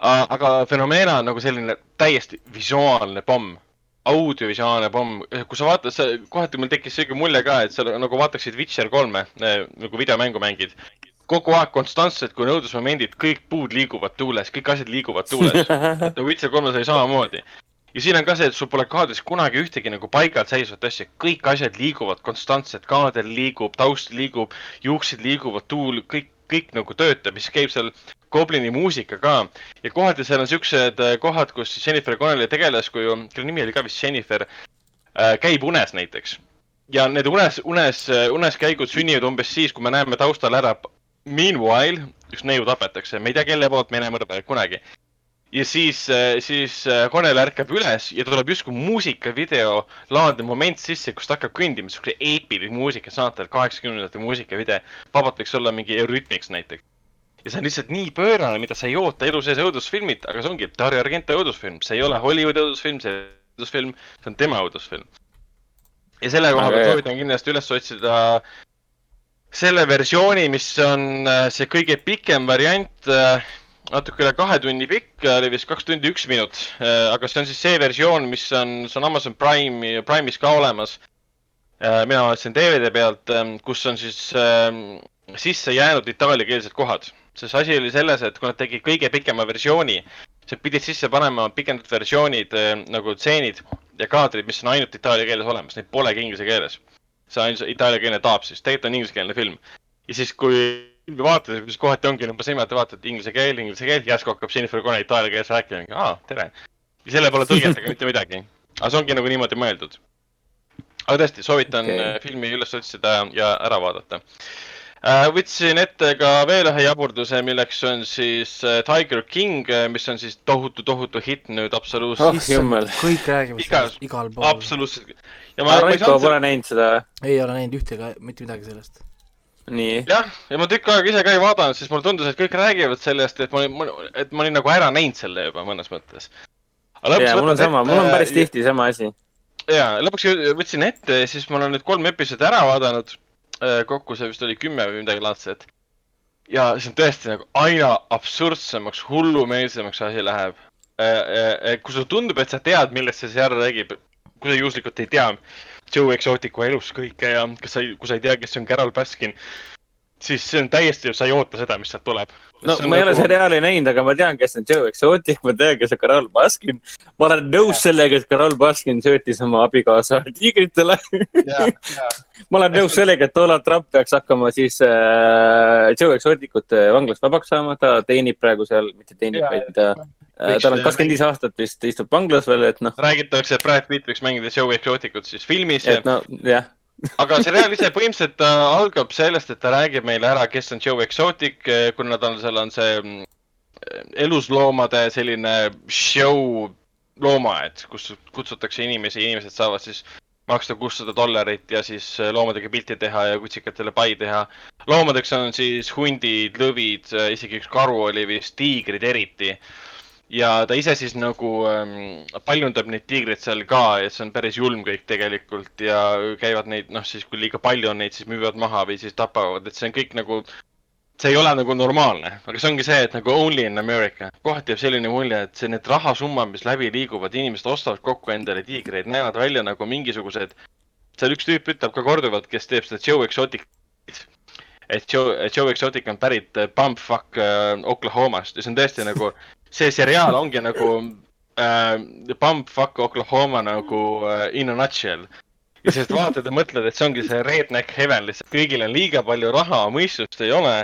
aga Fenomena on nagu selline täiesti visuaalne pomm audiovisuaalne pomm, kui sa vaatad, kohati mul tekkis siuke mulje ka, et sa nagu vaataksid Witcher kolme nagu videomängu mängid. Kogu aeg konstantselt, kui on õudusmomendid, kõik puud liiguvad tuules, kõik asjad liiguvad tuules. no Witcher kolmes oli samamoodi. ja siin on ka see, et sul pole kaadris kunagi ühtegi nagu paigalt seisvat asja, kõik asjad liiguvad konstantselt, kaader liigub, taust liigub, juuksed liiguvad, tuul, kõik, kõik nagu töötab, mis käib seal Goblini muusika ka. ja kohati seal on siuksed äh, kohad, kus siis Jennifer Connelly tegelaskuju, kelle nimi oli ka vist Jennifer, käib unes näiteks. ja need unes, unes, uneskäigud sünnivad umbes siis, kui me näeme taustal ära Meanwhile, üks neiu tapetakse, me ei tea, kelle poolt, me ei näe mõrvajaid kunagi. ja siis, siis Connell ärkab üles ja tuleb justkui muusikavideo laadne moment sisse, kus ta hakkab kõndima, siukene eepiline muusika, saatel kaheksakümnendate muusikavideo. vabalt võiks olla mingi Eurythmics näiteks. ja see on lihtsalt nii pöörane, mida sa ei oota elu sees õudusfilmilt, aga see ongi Dario Argento õudusfilm, see ei ole Hollywoodi õudusfilm, see õudusfilm, see on tema õudusfilm. ja selle koha pealt soovitan kindlasti üles otsida selle versiooni, mis on äh, see kõige pikem variant, natuke üle kahe tunni pikk, oli vist kaks tundi üks minut, aga see on siis see versioon, mis on, see on Amazon Prime'i, Prime'is ka olemas. mina vaatasin DVD pealt, kus on siis ähm, sisse jäänud itaaliakeelsed kohad, sest asi oli selles, et kui nad tegid kõige pikema versiooni, siis pidid sisse panema pikendatud versioonid äh, nagu tseenid ja kaadrid, mis on ainult itaalia keeles olemas, neid polegi inglise keeles. See on itaaliakeelne taap siis, tegelikult on inglisekeelne film. ja siis, kui filmi vaatad, siis kohati ongi umbes niimoodi, vaatad inglise keel, inglise keel, järsku hakkab Jennifer Connelly itaalia keeles rääkima, aa, tere. ja selle pole tõlgendada mitte midagi. aga see ongi nagu niimoodi mõeldud. aga tõesti, soovitan okay. filmi üles otsida ja ära vaadata. võtsin ette ka veel ühe jaburduse, milleks on siis äh, Tiger King, mis on siis tohutu, tohutu hitt nüüd absoluutselt oh kõik räägivad sellest igal pool. absoluutselt. Ja ma, ma ei Raiko saanud pole näinud seda, ei ole näinud ühtegi, mitte midagi sellest. nii. jah, ja ma tükk aega ise ka ei vaadanud, sest mulle tundus, et kõik räägivad sellest, et ma olin, et ma olin nagu ära näinud selle juba mõnes mõttes. ja mul on sama, mul on päris. tihti sama asi. ja lõpuks võtsin ette ja siis ma olen nüüd kolm episoodi ära vaadanud. kokku see vist oli kümme või midagi laadset. ja see on tõesti nagu aina absurdsemaks, hullumeelsemaks asi läheb. kui sulle tundub, et sa tead, millest see seriaal räägib, kui sa juhuslikult ei tea. Joe Exoticu elust kõike ja kas sa, kui sa ei tea, kes on Carol Baskin, siis see on täiesti, sa ei oota seda, mis sealt tuleb. no ma ei ole seriaali näinud, aga ma tean, kes on Joe Exotic, ma tean, kes on Carol Baskin. ma olen nõus sellega, et Carol Baskin söötis oma abikaasa tiigritele. ma olen nõus sellega, et Donald Trump peaks hakkama siis äh, Joe Exoticut äh, vanglast vabaks saama, ta teenib praegu seal, mitte teenib, vaid ta äh, tal on kakskümmend viis aastat vist, istub vanglas veel, et noh, räägitakse, et Brad Pitt võiks mängida Joe Exoticut siis filmis, et no jah, aga seriaal ise põhimõtteliselt algab sellest, et ta räägib meile ära, kes on Joe Exotic, kuna tal seal on see mm, elusloomade selline show loomaaed, kus kutsutakse inimesi, inimesed saavad siis maksta kuussada dollarit ja siis loomadega pilti teha ja kutsikatele pai teha. loomadeks on siis hundid, lõvid, isegi üks karu oli vist, tiigrid eriti ja ta ise siis nagu ähm, paljundab neid tiigreid seal ka ja see on päris julm kõik tegelikult ja käivad neid, noh siis kui liiga palju on neid, siis müüvad maha või siis tapavad, et see on kõik nagu, see ei ole nagu normaalne, aga see ongi see, et nagu only in America. kohati jääb selline mulje, et see, need rahasummad, mis läbi liiguvad, inimesed ostavad kokku endale tiigreid, näevad välja nagu mingisugused, seal üks tüüp ütleb ka korduvalt, kes teeb seda Joe Exotic et Joe, Joe Exotic on pärit äh, Bumpfuck äh, Oklahomast ja see on tõesti nagu, see seriaal ongi nagu äh, Bumpfuck Oklahoma nagu äh, in a nutshell. ja siis vaatad ja mõtled, et see ongi see redneck heaven lihtsalt, kõigil on liiga palju raha, mõistust ei ole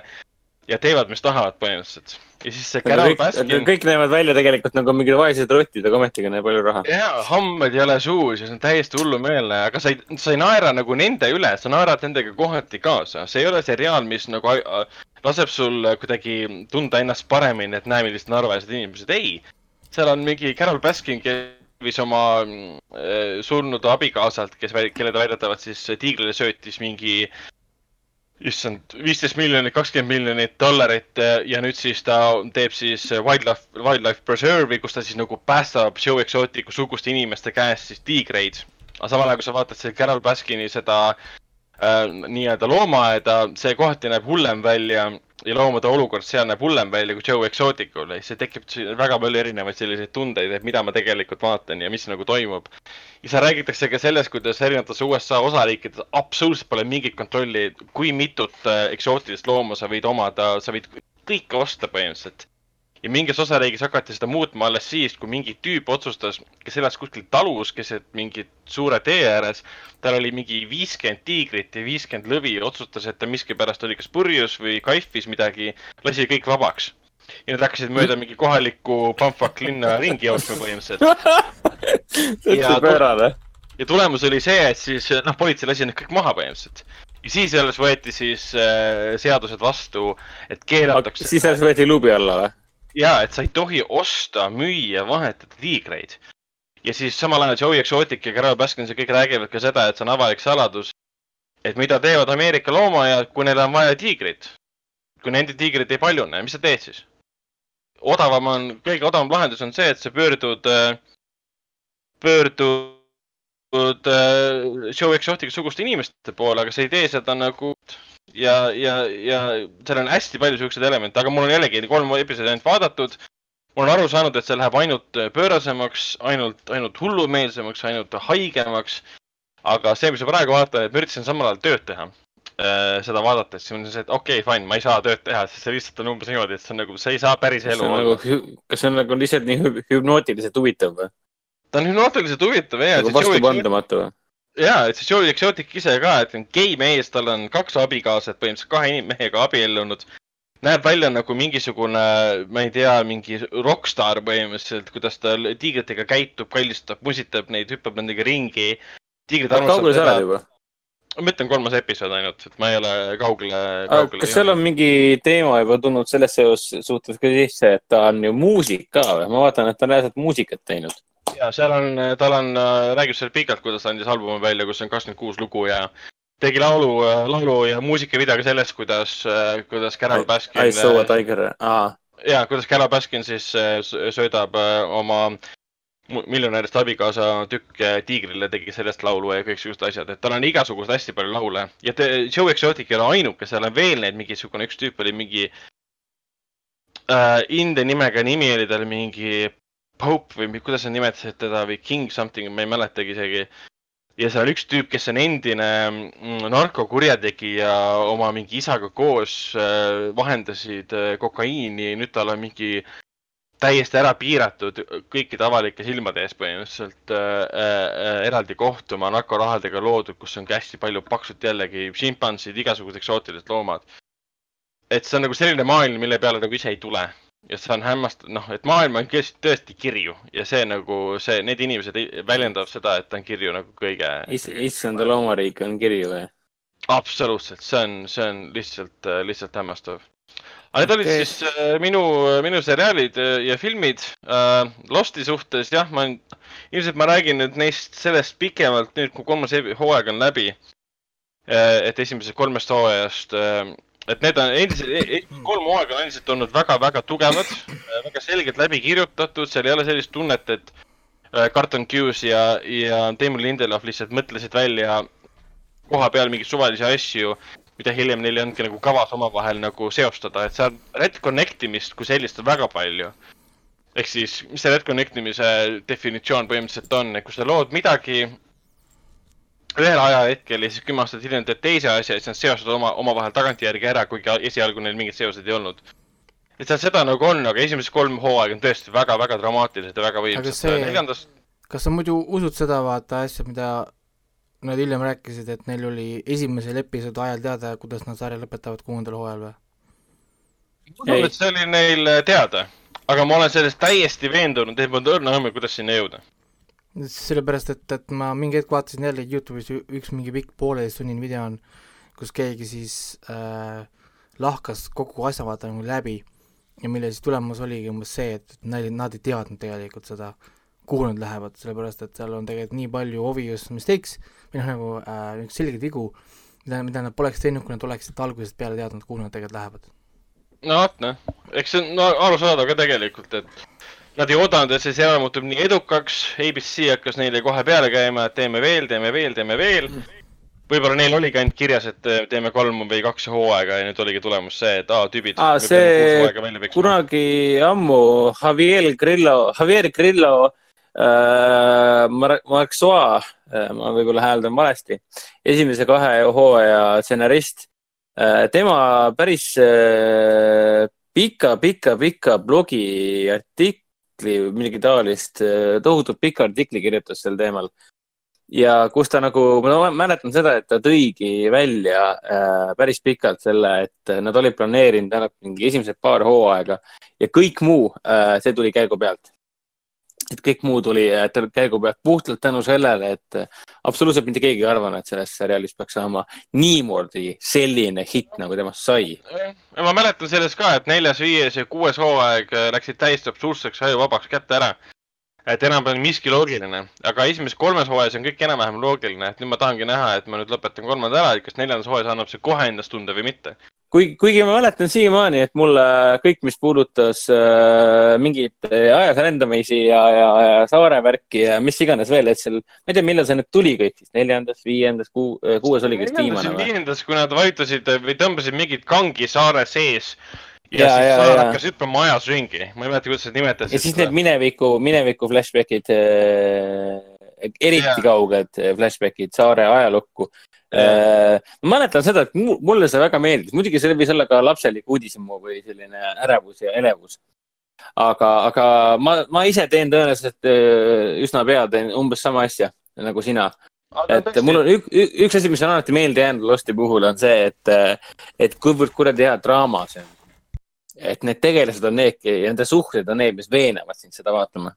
ja teevad, mis tahavad põhimõtteliselt. ja siis see Carol Baskin, kõik näevad välja tegelikult nagu mingid vaesed rotid, aga ometigi on neil palju raha. jaa, hammed ei ole suus ja see on täiesti hullumeelne, aga sa ei, sa ei naera nagu nende üle, sa naerad nendega kohati kaasa, see ei ole seriaal, mis nagu laseb sul kuidagi tunda ennast paremini, et näe, millised narvaised inimesed, ei. seal on mingi Carol Baskin, kes oma äh, surnud abikaasalt, kes, kelle ta väidetavalt siis tiigrile söötis mingi issand, viisteist miljonit, kakskümmend miljonit dollarit eh, ja nüüd siis ta teeb siis wildlife, wildlife preserve'i, kus ta siis nagu päästab Joe Exoticu suguste inimeste käest siis tiigreid. aga samal ajal, kui sa vaatad selle Carol Baskini seda äh, nii-öelda loomaaeda, see kohati näeb hullem välja ja loomade olukord seal näeb hullem välja kui Joe Exoticul ja siis tekib väga palju erinevaid selliseid tundeid, et mida ma tegelikult vaatan ja mis nagu toimub. ja seal räägitakse ka sellest, kuidas erinevates USA osariikides absoluutselt pole mingit kontrolli, kui mitut äh, eksootilist looma sa võid omada, sa võid kõike osta põhimõtteliselt ja mingis osariigis hakati seda muutma alles siis, kui mingi tüüp otsustas, kes elas kuskil talus keset mingit suure tee ääres. tal oli mingi viiskümmend tiigrit ja viiskümmend lõvi, otsustas, et ta miskipärast oli kas purjus või kaifis midagi, lasi kõik vabaks. ja nad hakkasid mööda mingi kohalikku Pamfak linna ringi jooksma põhimõtteliselt. täitsa pöörane. ja tulemus oli see, et siis noh, politsei lasi need kõik maha põhimõtteliselt ja siis alles võeti siis äh, seadused vastu, et keelatakse. siis alles võeti luubi alla või? Ja et sa ei tohi osta, müüa, vahetada tiigreid. ja siis samal ajal Joey Exotic ja Carol Baskins ja kõik räägivad ka seda, et see on avalik saladus. et mida teevad Ameerika loomaiad, kui neil on vaja tiigrit. kui nende tiigrid ei paljune, mis sa teed siis? odavam on, kõige odavam lahendus on see, et sa pöördud, pöördud Joe Exotic suguste inimeste poole, aga sa ei tee seda nagu ja, ja, ja seal on hästi palju siukseid elemente, aga mul on jällegi kolm episoodi ainult vaadatud. ma olen aru saanud, et see läheb ainult pöörasemaks, ainult, ainult hullumeelsemaks, ainult haigemaks. aga see, mis ma praegu vaatan, et ma üritasin samal ajal tööd teha äh, seda vaadates, siis on see, et okei okay,, fine, ma ei saa tööd teha, sest see lihtsalt on umbes niimoodi, et see on nagu, see ei saa päris elu olla nagu,. kas see on nagu lihtsalt nii hüpnootiliselt huvitav või? ta on hüpnootiliselt huvitav ja. nagu vastupandamatu või? Ja, et see Joey Exotic ise ka, et on gei mees, tal on kaks abikaasat, põhimõtteliselt kahe mehega abiellunud. näeb välja nagu mingisugune, ma ei tea, mingi rokkstaar põhimõtteliselt, kuidas ta tiigritega käitub, kallistab, musitab neid, hüppab nendega ringi. sa oled juba? ma ütlen kolmas episood ainult, et ma ei ole kaugele, kaugele. kas seal on mingi teema juba tulnud selles suhtes ka sisse, et ta on ju muusik ka või? ma vaatan, et ta on reaalselt muusikat teinud ja seal on, tal on, räägib seal pikalt, kuidas ta andis albumi välja, kus on kakskümmend kuus lugu ja tegi laulu, laulu ja muusikavideo ka sellest, kuidas, kuidas Carol Baskin. I saw a tiger ah., ja kuidas Carol Baskin siis söödab oma miljonärist abikaasa tükk tiigrile, tegi sellest laulu ja kõiksugused asjad, et tal on igasugust hästi palju laule ja te, Joe Exotic ei ole ainuke, seal on veel neid mingisugune, üks tüüp oli mingi äh, India nimega nimi oli tal mingi Pope või kuidas sa nimetasid teda või King something, ma ei mäletagi isegi. ja seal üks tüüp, kes on endine mm, narkokurjategija oma mingi isaga koos äh, vahendasid äh, kokaiini, nüüd tal on mingi täiesti ära piiratud kõikide avalike silmade ees põhimõtteliselt äh, äh, eraldi koht oma narkorahadega loodud, kus on ka hästi palju paksult jällegi šimpansid, igasugused eksootilised loomad. et see on nagu selline maailm, mille peale nagu ise ei tule ja see on hämmastav, noh, et maailm on tõesti kirju ja see nagu see, need inimesed väljendavad seda, et ta on kirju nagu kõige Is,. issand loomariik on kirju või? absoluutselt, see on, see on lihtsalt, lihtsalt hämmastav. aga need okay. olid siis äh, minu, minu seriaalid äh, ja filmid äh,. Losti suhtes jah, ma ilmselt ma räägin nüüd neist sellest pikemalt nüüd, kui kolmas hooaeg on läbi äh,. et esimesest kolmest hooajast äh, et need on endiselt, e-, e-, kolm hooaega on endiselt olnud väga-väga tugevad, väga selgelt läbi kirjutatud, seal ei ole sellist tunnet, et äh, Carton Hughes ja, ja Damon Lindelof lihtsalt mõtlesid välja koha peal mingeid suvalisi asju, mida hiljem neil ei olnudki nagu kavas omavahel nagu seostada, et seal retconnect imist kui sellist on väga palju. ehk siis, mis see retconnect imise definitsioon põhimõtteliselt on, et kui sa lood midagi ühel ajahetkel ja siis kümme aastat hiljem teed teise asja ja siis nad seostavad oma, omavahel tagantjärgi ära, kuigi esialgu neil mingeid seoseid ei olnud. et seal seda nagu on, aga esimesed kolm hooaega on tõesti väga-väga dramaatilised ja väga võimsad. See... neljandast. kas sa muidu usud seda vaata asja, mida nad hiljem rääkisid, et neil oli esimesel episoodi ajal teada, kuidas nad sarja lõpetavad kuuendal hooajal või? ma usun, et see oli neil teada, aga ma olen selles täiesti veendunud, et mul on õrna õmme, kuidas sinna jõuda sellepärast, et, et ma mingi hetk vaatasin jälle Youtube'is üks mingi pikk pooleteisttunnine video on, kus keegi siis äh, lahkas kogu asja vaata nagu läbi. Ja mille siis tulemus oligi umbes see, et nad, nad ei teadnud tegelikult seda, kuhu nad lähevad, sellepärast et seal on tegelikult nii palju obvious mistakes või noh, nagu äh, selgeid vigu, mida, mida nad poleks teinud, kui nad oleksid algusest peale teadnud, kuhu nad tegelikult lähevad. no vot noh, eks see on no, arusaadav ka tegelikult, et Nad ei oodanud, et see seriaal muutub nii edukaks, ABC hakkas neile kohe peale käima, et teeme veel, teeme veel, teeme veel. võib-olla neil oligi ainult kirjas, et äh, teeme kolm või kaks hooaega ja nüüd oligi tulemus see, et aa, tüübid. See kunagi ammu Javier Grillo, Javier Grillo äh,, Marxois äh,, ma võib-olla hääldan valesti, esimese kahe hooaja stsenarist äh,. tema päris äh, pika, pika, pika blogiartikli või midagi taolist, tohutult pika artikli kirjutas sel teemal ja kus ta nagu, ma mäletan seda, et ta tõigi välja äh, päris pikalt selle, et nad olid planeerinud ainult mingi esimesed paar hooaega ja kõik muu äh,, see tuli käigu pealt. Et kõik muu tuli äh, käigu pealt puhtalt tänu sellele, et äh, absoluutselt mitte keegi ei arvanud, et sellest seriaalist peaks saama niimoodi selline hitt, nagu temast sai. ma mäletan sellest ka, et neljas, viies ja kuues hooaeg äh, läksid täiesti absurdseks, ajuvabaks kätte ära. et enam pole miski loogiline, aga esimeses kolmes hooajas on kõik enam-vähem loogiline, et nüüd ma tahangi näha, et ma nüüd lõpetan kolmanda ära, et kas neljandas hooajas annab see kohe endast tunda või mitte. kui, kuigi ma mäletan siiamaani, et mulle kõik, mis puudutas äh, mingit äh, ajas rändamisi ja, ja, ja saare värki ja mis iganes veel, et seal, ma ei tea, millal see nüüd tuli kõik siis, neljandas, viiendas, kuu, kuues oligi vist viimane või? viiendas, kui nad vajutasid või tõmbasid mingit kangi saare sees ja, Ja, ja siis ja, saar ja. hakkas hüppama ajas ringi, ma ei mäleta, kuidas seda nimetasid. ja siis need mineviku, mineviku flashback'id äh,, eriti Jaa. kauged äh, flashback'id saare ajalukku äh,. Ma mäletan seda, et mu- mulle see väga meeldis, muidugi see võis olla ka lapselik uudishimu või selline ärevus ja elevus. aga, aga ma, ma ise teen tõenäoliselt äh, üsna pea teen umbes sama asja nagu sina. et mul on ük, ük, üks asi, mis on alati meelde jäänud Losti puhul on see, et, et kuivõrd kuradi hea draama see on. et need tegelased on need ja nende suhted on need, mis veenavad sind seda vaatama.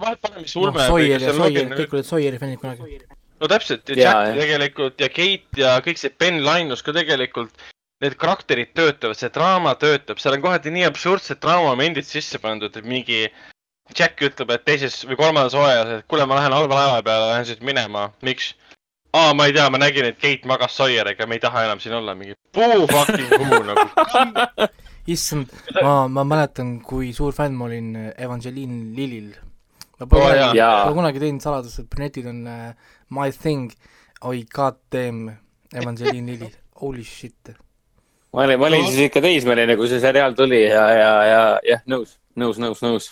vahet pole, mis ulme. Sawyer ja Sawyer, kõik olid Sawyeri fännid kunagi. No täpselt ja Jack jah. tegelikult ja Kate ja kõik see Ben Linus ka tegelikult, need karakterid töötavad, see draama töötab, seal on kohati nii absurdsed draamamomendid sisse pandud, et mingi Jack ütleb, et teises või kolmandas hooajas, et kuule, ma lähen halva laeva peale, lähen siit minema, miks? aa, ma ei tea, ma nägin, et Kate magas Sawyeriga, me ei taha enam siin olla, mingi puu fucking puu nagu. issand, ma, ma mäletan, kui suur fänn ma olin Evangeline Lillil. Ma pole kunagi, Jaa. pole kunagi teinud saladust, et brünetid on uh, my thing. oi, god damn, Evangeline Lilli, holy shit. ma olin, ma olin siis ikka teismeline, kui see seriaal tuli ja, ja, ja jah, nõus, nõus, nõus, nõus.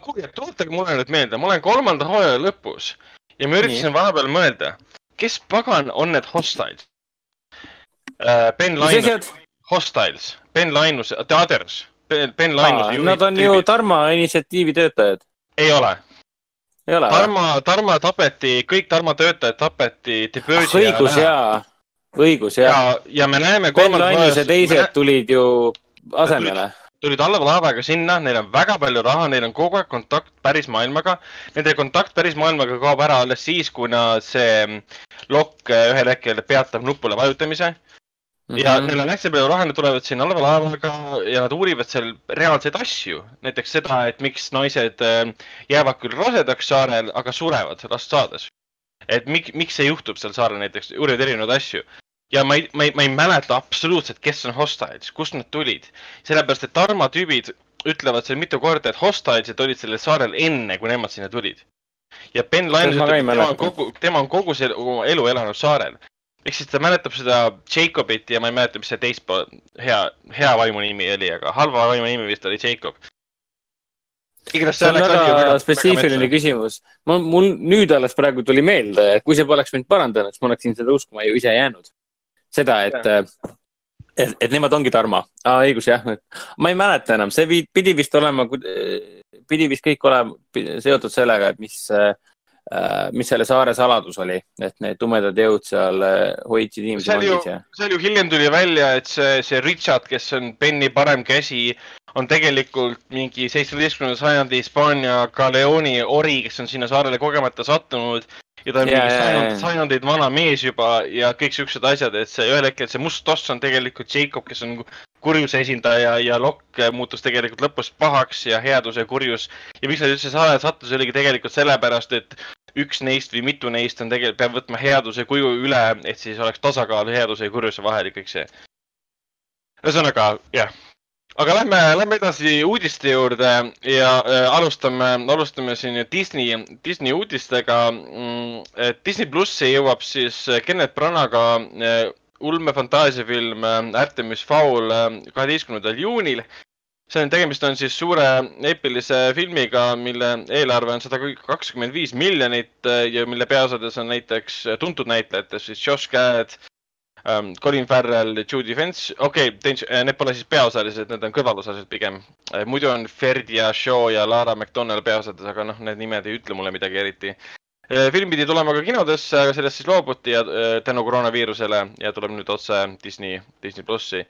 kuulge, tuletage mulle nüüd meelde, ma olen kolmanda hooaja lõpus ja ma üritasin vahepeal mõelda, kes pagan on need hostiles? Ben mis Linus, asjad? Hostiles, Ben Linus, The Others, Ben Ben Linus. Nad on ju Tarmo initsiatiivi töötajad, ei ole? Tarmo, Tarmo tapeti, kõik Tarmo töötajad tapeti ah õigus jaa, õigus ja jaa., ja me näeme Ben Linus ja teised tulid ju asemele. tulid alla laevaga sinna, neil on väga palju raha, neil on kogu aeg kontakt päris maailmaga. Nende kontakt päris maailmaga kaob ära alles siis, kui nad see lokk eh, ühel hetkel peatab nupule vajutamise ja Mhm. neil on hästi palju raha, nad tulevad sinna alla laevaga ja nad uurivad seal reaalseid asju. näiteks seda, et miks naised eh, jäävad küll rasedaks saarel, aga surevad last saades. et mik-, miks see juhtub seal saarel näiteks, uurivad erinevaid asju. ja ma ei, ma ei, ma ei mäleta absoluutselt, kes on hostiles, kust nad tulid. sellepärast, et Tarmo tüübid ütlevad seal mitu korda, et hostiles'id olid sellel saarel enne, kui nemad sinna tulid. ja Ben ei ütleb, et tema on kogu, tema on kogu selle elu elanud saarel. Ehk siis ta mäletab seda Jacobit ja ma ei mäleta, mis see teist hea, hea vaimu nimi oli, aga halva vaimu nimi vist oli Jacob. igatahes see on väga spetsiifiline küsimus. ma, mul nüüd alles praegu tuli meelde, et kui see poleks mind parandanud, siis ma oleksin seda uskuma ju ise jäänud. seda, et, et, et nemad ongi Tarmo. aa, õigus jah. ma ei mäleta enam, see pidi vist olema, pidi vist kõik olema seotud sellega, et mis, mis selle saare saladus oli, et need tumedad jõud seal äh, hoidsid inimesi vangis ja,, seal ju hiljem tuli välja, et see, see Richard, kes on Benny parem käsi, on tegelikult mingi seitsmeteistkümnenda sajandi Hispaania Galeoni ori, kes on sinna saarele kogemata sattunud ja ta on Jaa, mingi sajand, sajandeid vana mees juba ja kõik siuksed asjad, et see ühel hetkel see must toss on tegelikult Jacob, kes on kurjuse esindaja ja Locke muutus tegelikult lõpus pahaks ja headus ja kurjus. ja miks nad üldse saarele sattus, oligi tegelikult sellepärast, et üks neist või mitu neist on tegelikult, peab võtma headuse kuju üle, et siis oleks tasakaal headuse ja kurjuse vahel ja kõik see. ühesõnaga, jah. aga lähme, lähme edasi uudiste juurde ja äh, alustame, alustame siin Disney, Disney uudistega mm,. Disney plussi jõuab siis Kennet Branaga äh, ulmefantaasiafilm äh, Artemis Fowl äh, kaheteistkümnendal juunil see on, tegemist on siis suure eepilise filmiga, mille eelarve on sada kakskümmend viis miljonit äh, ja mille peaosades on näiteks tuntud näitlejatest siis Josh Gad um,, Colin Farrell, Judy Dench, okei okay,, äh, need pole siis peaosalised, need on kõrvalosalised pigem. Äh, muidu on Ferdia Shaw ja Lara McDonnell peaosades, aga noh, need nimed ei ütle mulle midagi eriti. film pidi tulema ka kinodesse, aga sellest siis loobuti ja tänu koroonaviirusele ja tuleb nüüd otse Disney, Disney plussi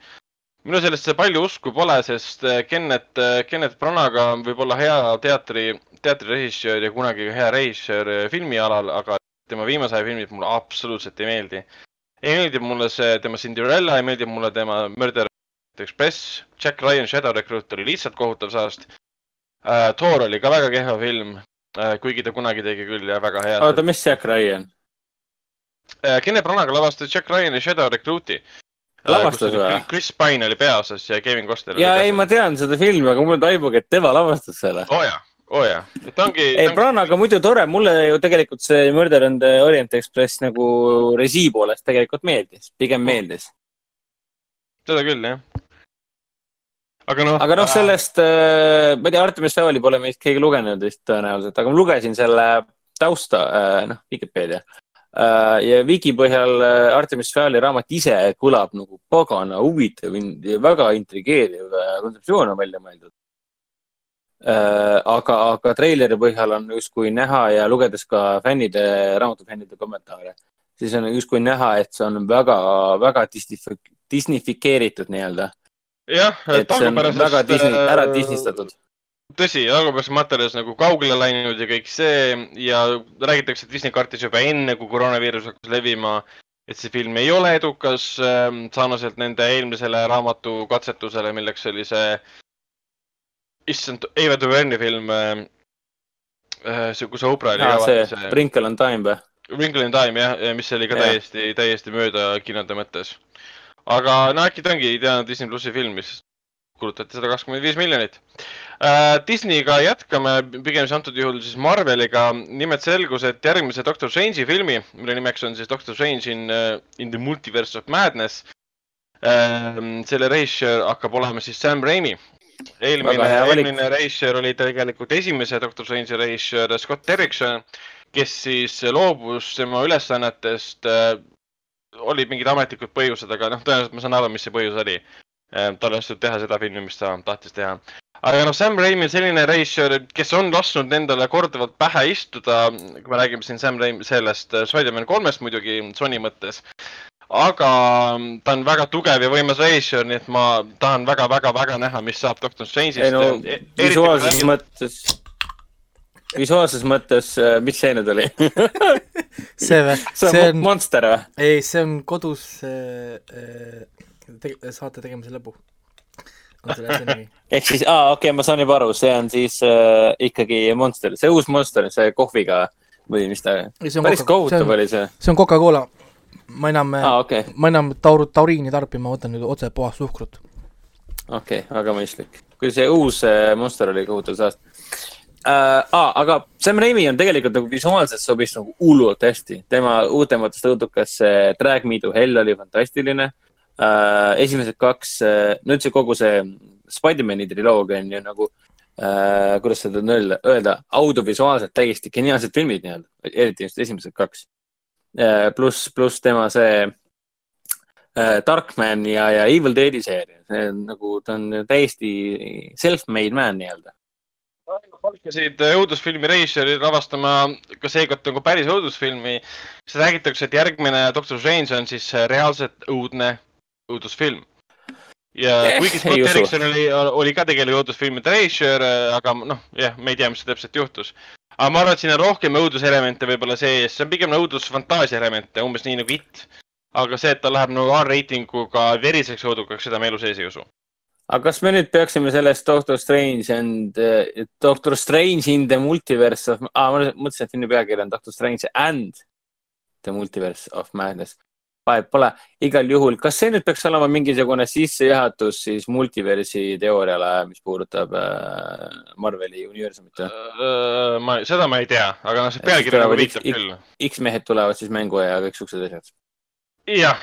minu sellesse palju usku pole, sest äh, Kennet, äh, Kennet Branaga võib olla hea teatri, teatrirežissöör ja kunagi hea režissöör äh, filmialal, aga tema viimase aja filmid mulle absoluutselt ei meeldi. ei meeldi mulle see tema Cinderella, ei meeldi mulle tema Murder Express, Jack Ryan Shadow Recruit oli lihtsalt kohutav saast uh,. Thor oli ka väga kehva film uh,, kuigi ta kunagi tegi küll ja väga hea. oota, mis Jack Ryan uh,? Kennet Branaga lavastas Jack Ryan Shadow Recruit'i lavastas või? Chris Pine oli peaosas ja Kevin Costner. ja ei, ma tean seda filmi, aga mul taibugi, et tema lavastas selle. oo oh, jaa, oo oh, jaa, et ongi. ei, Branaga muidu tore, mulle ju tegelikult see Murder and the Orient Express nagu režii poolest tegelikult meeldis, pigem meeldis. seda küll, jah aga noh. aga noh, sellest äh,, ma ei tea, Artemis Fowli pole meist keegi lugenud vist tõenäoliselt, aga ma lugesin selle tausta äh,, noh, Vikipeedia Äh, ja Viki põhjal äh, Artemis Fowli raamat ise kõlab nagu pagana huvitav ja väga intrigeeriv äh, kontseptsioon on välja mõeldud. aga, aga treileri põhjal on justkui näha ja lugedes ka fännide, raamatufännide kommentaare, siis on justkui näha, et see on väga, väga disneyfikeeritud nii-öelda. jah, on väga Disney, ära disnistatud tõsi, algupärases materjalis nagu kaugele läinud ja kõik see ja räägitakse, et Disney kartis juba enne, kui koroonaviirus hakkas levima, et see film ei ole edukas äh,, sarnaselt nende eelmisele raamatu katsetusele, milleks oli see, issand, Ava DuVernay film äh,, see, kus Oprah oli see, see Wrinkle on Time või? Wrinkle in Time jah, mis oli ka ja. täiesti, täiesti mööda kinode mõttes. aga no äkki ta ongi ideaalne Disney plussi film, mis kulutati sada kakskümmend viis miljonit uh,. Disneyga jätkame, pigem siis antud juhul siis Marveliga. nimelt selgus, et järgmise Doctor Strange'i filmi, mille nimeks on siis Doctor Strange in uh,, in the multiverse of madness uh,. selle režissöör hakkab olema siis Sam Raimi. eelmine, eelmine režissöör oli tegelikult esimese Doctor Strange'i režissöör Scott Derrickson, kes siis loobus tema ülesannetest uh, olid mingid ametlikud põhjused, aga noh, tõenäoliselt ma saan aru, mis see põhjus oli tal õnnestus teha seda filmi, mis ta tahtis teha. aga noh, Sam Raimi on selline režissöör, kes on lasknud endale korduvalt pähe istuda, kui me räägime siin Sam Raimi sellest äh, Spider-man kolmest muidugi Sony mõttes. aga mm, ta on väga tugev ja võimas režissöör, nii et ma tahan väga-väga-väga näha, mis saab Doctor Strange'ist. ei no e visuaalses mõttes visuaalses mõttes, äh, mis see nüüd oli see või? see on Monster või? ei, see on kodus äh, äh tege-, saate tegemise lõbu. ehk siis, aa, okei okay,, ma saan juba aru, see on siis äh, ikkagi Monster, see uus Monster, see kohviga või mis ta, päris kohutav oli see. see on Coca-Cola. ma enam ah,, okay. ma enam taur-, tauriini tarbi, ma võtan nüüd otse puhast suhkrut. okei okay,, väga mõistlik. kui see uus äh, Monster oli kohutav saast äh,. Ah, aga Sam Raimi on tegelikult nagu visuaalselt sobis nagu hullult hästi. tema uutematest õudukas Drag Me to Hell oli fantastiline äh,. Esimesed kaks äh,, no üldse kogu see Spider-man'i triloogia on ju nagu äh,, kuidas seda öelda, öelda, audiovisuaalselt täiesti geniaalsed filmid nii-öelda, eriti just esimesed kaks äh,. pluss, pluss tema see äh, Darkman ja, ja Evil Deadi seeria, see on nagu, ta on täiesti self-made man nii-öelda palkasid õudusfilmi režissööri lavastama ka seekord nagu päris õudusfilmi. siis räägitakse, et järgmine Doctor Strange on siis reaalselt õudne õudusfilm. ja eh, kuigi Scott Derrickson oli, oli ka tegelikult õudusfilmide režissöör, aga noh, jah, me ei tea, mis täpselt juhtus. aga ma arvan, et siin on rohkem õuduselemente võib-olla sees, see on pigem õudusfantaasia elemente, umbes nii nagu It. aga see, et ta läheb nagu R-reitinguga veriseks õudukaks, seda me elu sees ei usu aga kas me nüüd peaksime sellest Doctor Strange and uh, Doctor Strange in the multiverse of ah,, ma mõtlesin, et filmi pealkiri on Doctor Strange and the multiverse of madness vahet pole. igal juhul, kas see nüüd peaks olema mingisugune sissejuhatus siis multiversi teooriale, mis puudutab äh, Marveli universumit? Äh, ma, seda ma ei tea, aga noh, see pealkiri nagu viitab küll. X-mehed tulevad siis mängu ja kõik siuksed asjad. jah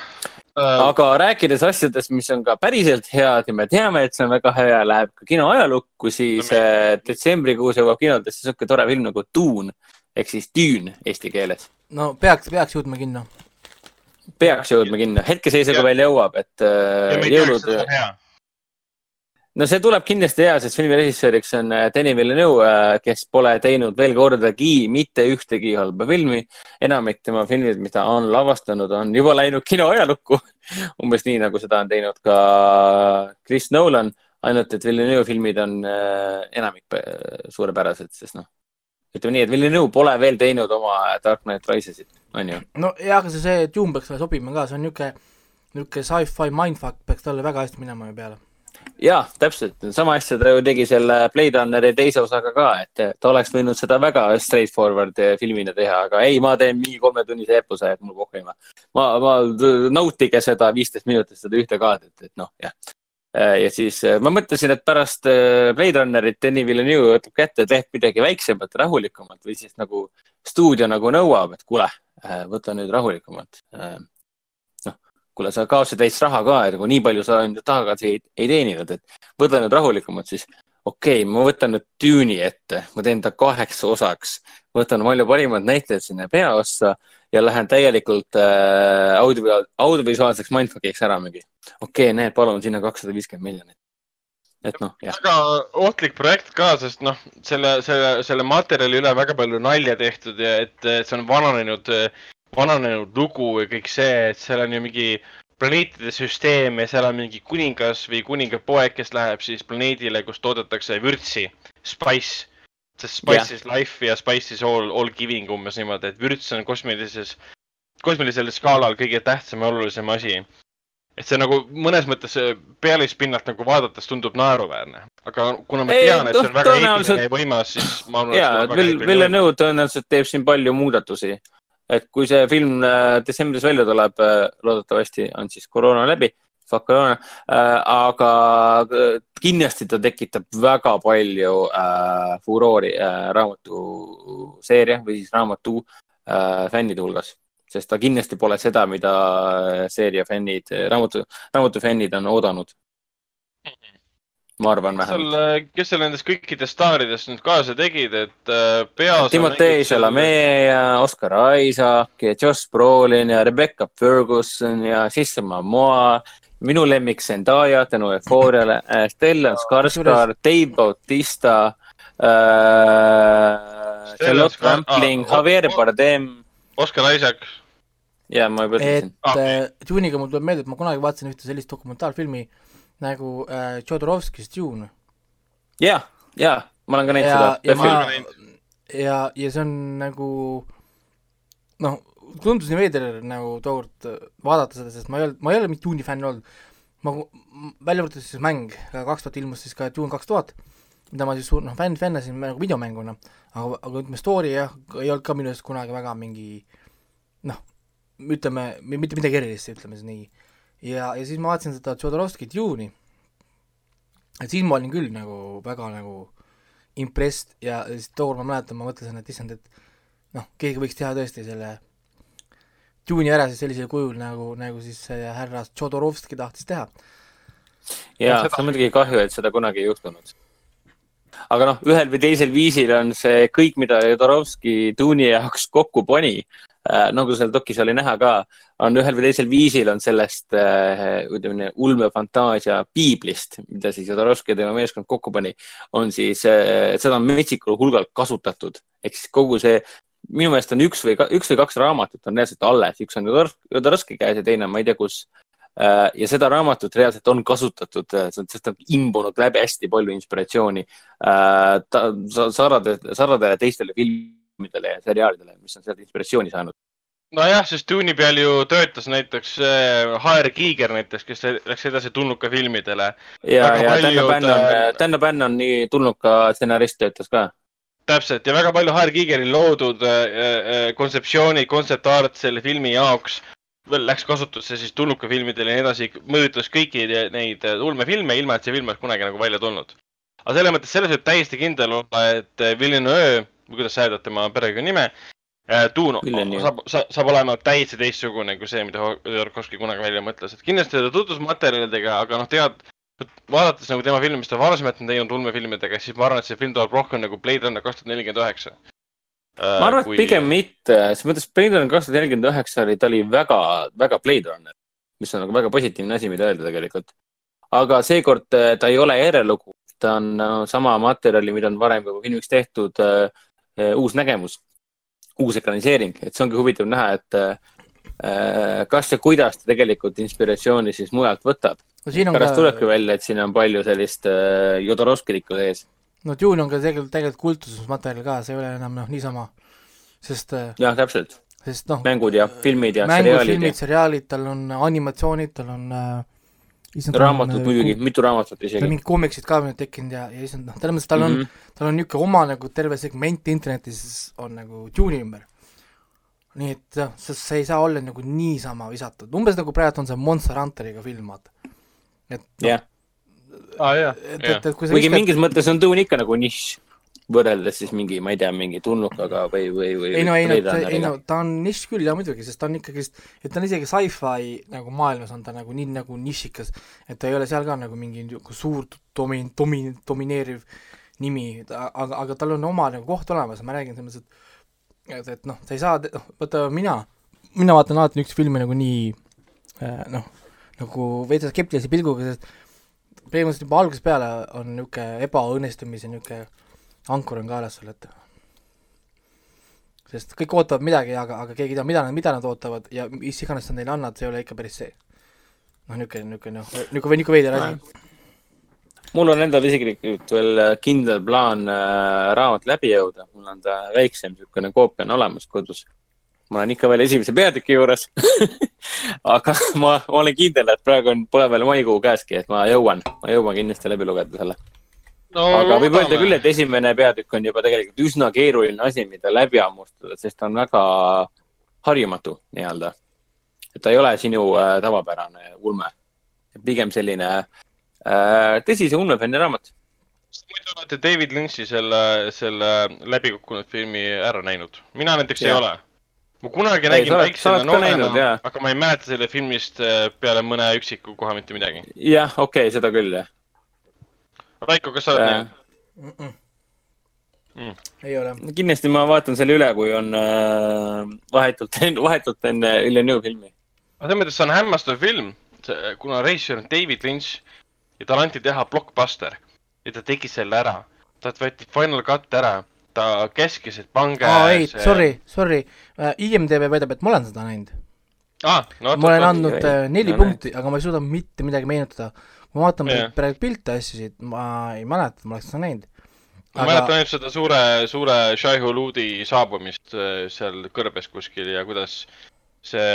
uh.... aga rääkides asjadest, mis on ka päriselt head ja me teame, et see on väga hea, läheb ka kino ajalukku, siis no, me... detsembrikuus jõuab kinodesse sihuke tore film nagu Dune ehk siis Dune eesti keeles. no peaks, peaks jõudma kinno peaks jõudma kinno, hetkeseisuga veel jõuab, et äh, jõulud. no see tuleb kindlasti hea, sest filmi režissööriks on äh, Denis Villeneuve, äh, kes pole teinud veel kordagi mitte ühtegi halba filmi. enamik tema filmid, mida on lavastanud, on juba läinud kino ajalukku umbes nii, nagu seda on teinud ka Chris Nolan, ainult et Villeneuve filmid on enamik suurepärased, sest noh ütleme nii, et Villeneuve pole veel teinud oma Dark Knight Risesit, on ju. no jaa, aga see, see Dune peaks talle sobima ka, see on niisugune, niisugune sci-fi mindfuck peaks talle väga hästi minema ju peale. jah, täpselt, sama asja ta ju tegi selle Blade Runneri teise osaga ka, et ta oleks võinud seda väga straightforward filmina teha, aga ei, ma teen mingi kolmetunnise epose, et mul pohhu ei ma. ma, ma nautige seda viisteist minutit, seda ühte kaadrit, et noh, jah ja siis äh, ma mõtlesin, et pärast äh, Blade Runnerit Denis Villeneuve võtab kätte, teeb midagi väiksemat, rahulikumat või siis nagu stuudio nagu nõuab, et kuule, võta nüüd rahulikumalt. noh, kuule, sa kaotasid täis raha ka, nagu nii palju sa enda tagasi ei, ei teeninud, et võta nüüd rahulikumalt, siis okei okay,, ma võtan nüüd Dune'i ette, ma teen ta kaheks osaks, võtan palju parimad näitlejad sinna peaossa ja lähen täielikult äh, audio, audiovisuaalseks mindfuck'iks ära mingi. okei okay,, näed, palun sinna kakssada viiskümmend miljonit. et noh, jah. väga ohtlik projekt ka, sest noh, selle, selle, selle materjali üle väga palju nalja tehtud ja et, et see on vananenud, vananenud lugu ja kõik see, et seal on ju mingi planeetide süsteem ja seal on mingi kuningas või kuningapoeg, kes läheb siis planeedile, kus toodetakse vürtsi, spice sest Spice is life ja Spice is all, all giving umbes niimoodi, et vürts on kosmilises, kosmilisel skaalal kõige tähtsam ja olulisem asi. et see nagu mõnes mõttes pealispinnalt nagu vaadates tundub naeruväärne, aga kuna ma tean, et see on väga eetiline ja võimas, siis ma arvan, et on väga eetiline. Villeneuve tõenäoliselt teeb siin palju muudatusi. Et kui see film äh, detsembris välja tuleb, äh, loodetavasti on siis koroona läbi Fakarone äh,, aga äh, kindlasti ta tekitab väga palju äh, furoori äh, raamatuseeria või siis raamatu äh, fännide hulgas, sest ta kindlasti pole seda, mida seeria fännid, raamatu, raamatu fännid on oodanud. Ma arvan vähemalt. Äh, kes seal nendest kõikidest staaridest nüüd kaasa tegid, et äh, peas. Timothée Chalamet ja Oscar Isaac ja Josh Brolin ja Rebecca Ferguson ja Sisse Momoa minu lemmik Zendaya tänu eufooriale äh,, Stellan Skarsgård, Dave Bautista äh,, Charlotte Rampling ah,, Javier Bardem. Oscar Isaac. ja ma juba ütlesin. et okay. äh, Dune'iga mul tuleb meelde, et ma kunagi vaatasin ühte sellist dokumentaalfilmi nagu äh, Jodorowsky's Dune. ja, ja ma olen ka näinud seda. ja, ma, ja, ja see on nagu noh, tundus nii veider nagu tookord vaadata seda, sest ma ei olnud, ma ei ole mitte Dune'i fänn olnud. ma, välja arvatud siis mäng, kaks tuhat ilmus siis ka Dune kaks tuhat, mida ma siis noh, fänn, fännasin nagu videomänguna, aga, aga ütleme, story jah, ei olnud ka minu arust kunagi väga mingi noh, ütleme, mitte midagi erilist, ütleme siis nii. Ja, ja siis ma vaatasin seda Jodorowsky Dune'i, et siis ma olin küll nagu väga nagu impressed ja siis tookord ma mäletan, ma mõtlesin, et issand, et noh, keegi võiks teha tõesti selle Dune'i ära siis sellisel kujul, nagu, nagu siis härra Tšodorovski tahtis teha. jaa, see on muidugi kahju, et seda kunagi ei juhtunud. aga noh, ühel või teisel viisil on see kõik, mida Jodorovski Dune'i jaoks kokku pani nagu seal dokis oli näha ka, on ühel või teisel viisil on sellest äh, ütleme, ulmefantaasia piiblist, mida siis Jodorovski ja tema meeskond kokku pani, on siis äh,, seda on metsikul hulgal kasutatud ehk siis kogu see minu meelest on üks või, üks või kaks raamatut on reaalselt alles, üks on Jodorowsky käes ja teine ma ei tea, kus. Ja seda raamatut reaalselt on kasutatud, sest ta on imbunud läbi hästi palju inspiratsiooni sarnadele, sarnadele teistele filmidele ja seriaalidele, mis on sealt inspiratsiooni saanud nojah, sest Dune'i peal ju töötas näiteks HR Kiiger näiteks, kes läks edasi tulnuka filmidele. ja, ja Tänno Pänn on, Tänno Pänn on nii tulnuka stsenarist töötas ka täpselt ja väga palju HR Gigeril loodud äh, äh, kontseptsiooni, kontsept art selle filmi jaoks veel läks kasutusse siis tulnukafilmidel ja nii edasi, mõjutas kõiki neid äh, ulmefilme, ilma et see film oleks kunagi nagu välja tulnud. aga selles mõttes, selles võib täiesti kindel olla, et äh, Villeneuve, või kuidas sa hääldad tema perekonnanime, Dune Villeneuve. saab, saab olema täiesti teistsugune kui see, mida Tarkovski kunagi välja mõtles, et kindlasti ta tutvus materjalidega, aga noh, tead, vaadates nagu tema filmi, mis ta varasemalt on teinud ulmefilmidega, siis ma arvan, et see film tuleb rohkem nagu Blade Runner kaks tuhat nelikümmend üheksa. Äh, ma arvan, et pigem mitte, selles mõttes Blade Runner kaks tuhat nelikümmend üheksa oli, ta oli väga, väga Blade Runner, mis on nagu väga positiivne asi, mida öelda tegelikult. aga seekord äh, ta ei ole järjelugu, ta on äh, sama materjali, mida on varem juba filmiks tehtud, uus nägemus, uus ekraniseering, et see ongi huvitav näha, et äh, kas ja kuidas ta tegelikult inspiratsiooni siis mujalt võtab. no siin on pärast tulebki ka, välja, et siin on palju sellist äh, Jodorowskilikku sees. no Dune on ka tegelikult, tegelikult kultustusmaterjal ka, see ei ole enam noh, niisama. sest, jah, täpselt, sest noh, mängud ja filmid ja mängud, seriaalid filmid, ja seriaalid, tal on animatsioonid, tal on äh, raamatud on, muidugi, mitu raamatut tal on isegi. mingid komiksid ka nüüd tekkinud ja, ja issand, noh, selles mõttes tal on mm. -hmm. tal on niisugune oma nagu terve segment internetis on nagu Dune'i ümber. nii et jah, sest see ei saa olla nagu niisama visatud, umbes nagu praegu on see Monster Hunteriga film, vaata. et noh, jah, aa jaa, et, jah et, et kui sa kuigi viskad mingis mõttes on Dune ikka nagu nišš võrreldes siis mingi, ma ei tea, mingi tulnukaga või, või, või. ei no, ei no, ei no ta on nišš küll ja muidugi, sest ta on ikkagist, et ta on isegi sci-fi nagu maailmas on ta nagu nii nagu nišikas, et ta ei ole seal ka nagu mingi niisugune suur domi-, domi-, domineeriv nimi, aga, aga tal on oma nagu koht olemas, ma räägin selles mõttes, et et, et noh, sa ei saa, noh, vaata mina, mina vaatan alati niisuguseid filme nagu nii äh, noh, nagu veits skeptilise pilguga, sest põhimõtteliselt juba algusest peale on niisugune ebaõnnestumise niisugune ankur on kaelas sul, et sest kõik ootavad midagi, aga, aga keegi ei tea, mida nad, mida nad ootavad ja mis iganes sa neile annad, see ei ole ikka päris see. noh, niisugune, niisugune noh, niisugune, niisugune veider asi. mul on endal isiklikult veel kindel plaan äh, raamat läbi jõuda, mul on ta väiksem, niisugune koopia on olemas kodus. ma olen ikka veel esimese peatüki juures aga ma olen kindel, et praegu on, pole veel maikuu käeski, et ma jõuan, ma jõuan kindlasti läbi lugeda selle. No aga võib öelda küll, et esimene peatükk on juba tegelikult üsna keeruline asi, mida läbi hammustada, sest ta on väga harjumatu nii-öelda. et ta ei ole sinu äh, tavapärane ulme. pigem selline äh, tõsise ulmefänni raamat. muidu olete David Lynch'i selle, selle läbikukkunud filmi ära näinud? mina näiteks ei Jah. ole. ma kunagi Ei, nägin näinud, noorena aga ma ei mäleta selle filmist äh, peale mõne üksiku koha mitte midagi. jah, okei okay,, seda küll jah Raiko, kas sa oled äh, näinud?. Mm. ei ole. kindlasti ma vaatan selle üle, kui on äh, vahetult enne, vahetult enne Villeneuve filmi. aga selles mõttes see on hämmastav film, kuna režissöör on David Lynch ja talle anti teha blockbuster ja ta tegi selle ära. talt võeti Final Cut ära, ta käskis, et pange aa ei, sorry, sorry, IMDB väidab, et ma olen seda näinud. ah,. No, ma olen andnud äh, neli no punkti, aga ma ei suuda mitte midagi meenutada. Ma vaatan Jah. praegu pilte ja asju siit, ma ei mäleta, et ma oleks seda näinud. ma mäletan ainult seda suure, suure Shai Huludi saabumist äh, seal kõrbes kuskil ja kuidas see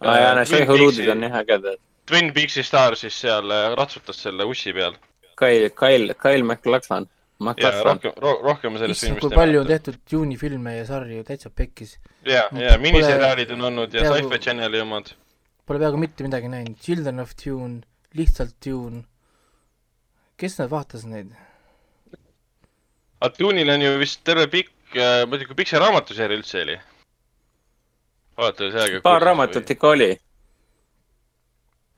aa jaa, need Twin Shehuludid Peaksi- on jah ägedad. Twin Peaksi staar siis seal äh, ratsutas selle ussi peal. Kyle, Kyle, Kyle MacLachlan, ja MacLachlan. rohkem ro,, rohkem sellest filmist kui palju on. tehtud Dune'i filme ja sarju täitsa pekkis. ja, Pole- ja miniseriaalid on olnud ja Sci-Fi Channeli omad. Pole peaaegu mitte midagi näinud, Children of Dune, lihtsalt Dune. kes need vaatas neid? aga Dune'il on ju vist terve pikk, muidugi pikk see raamatuseeria üldse oli. olete sellega paar raamatut ikka oli.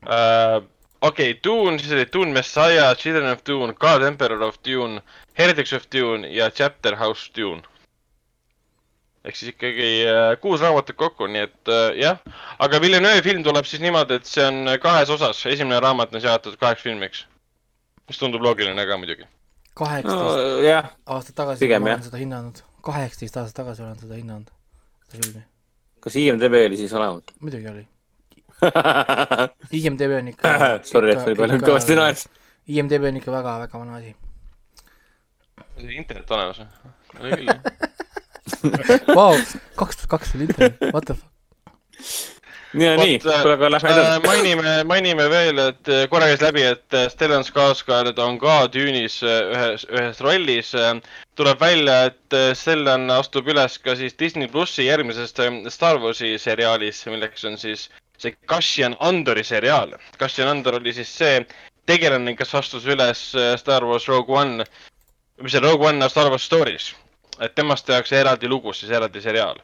uh,. okei okay,, Dune, siis oli Dune Messiah, Children of Dune, God Emperor of Dune, Heretics of Dune ja Chapter House Dune. Ehk siis ikkagi uh, kuus raamatut kokku, nii et uh, jah, aga Villeneuve film tuleb siis niimoodi, et see on kahes osas, esimene raamat on seatud kaheks filmiks. mis tundub loogiline ka muidugi. kaheksateist jah, aastat tagasi pigem ma olen seda hinnanud, kaheksateist aastat tagasi olen seda hinnanud, seda filmi, kas IMDB oli siis olemas? muidugi oli. IMDB on ikka Sorry, et võib-olla kõvasti naers. IMDB on ikka väga-väga vana asi. internet olemas või? Vau, kaks tuhat kaks oli internet, what the fuck. ja nii, kuule, aga lähme Äh, edasi. mainime, mainime veel, et äh, korra käis läbi, et äh, Stellan Skarsgård on ka Dune'is äh, ühes, ühes rollis. tuleb välja, et äh, Stellan astub üles ka siis Disney plussi järgmises äh, Star Warsi seriaalis, milleks on siis see Cassian Andori seriaal. Cassian Andor oli siis see tegelane, kes astus üles äh, Star Wars Rogue One, mis see Rogue One Star Wars Stories. Et temast tehakse eraldi lugu, siis eraldi seriaal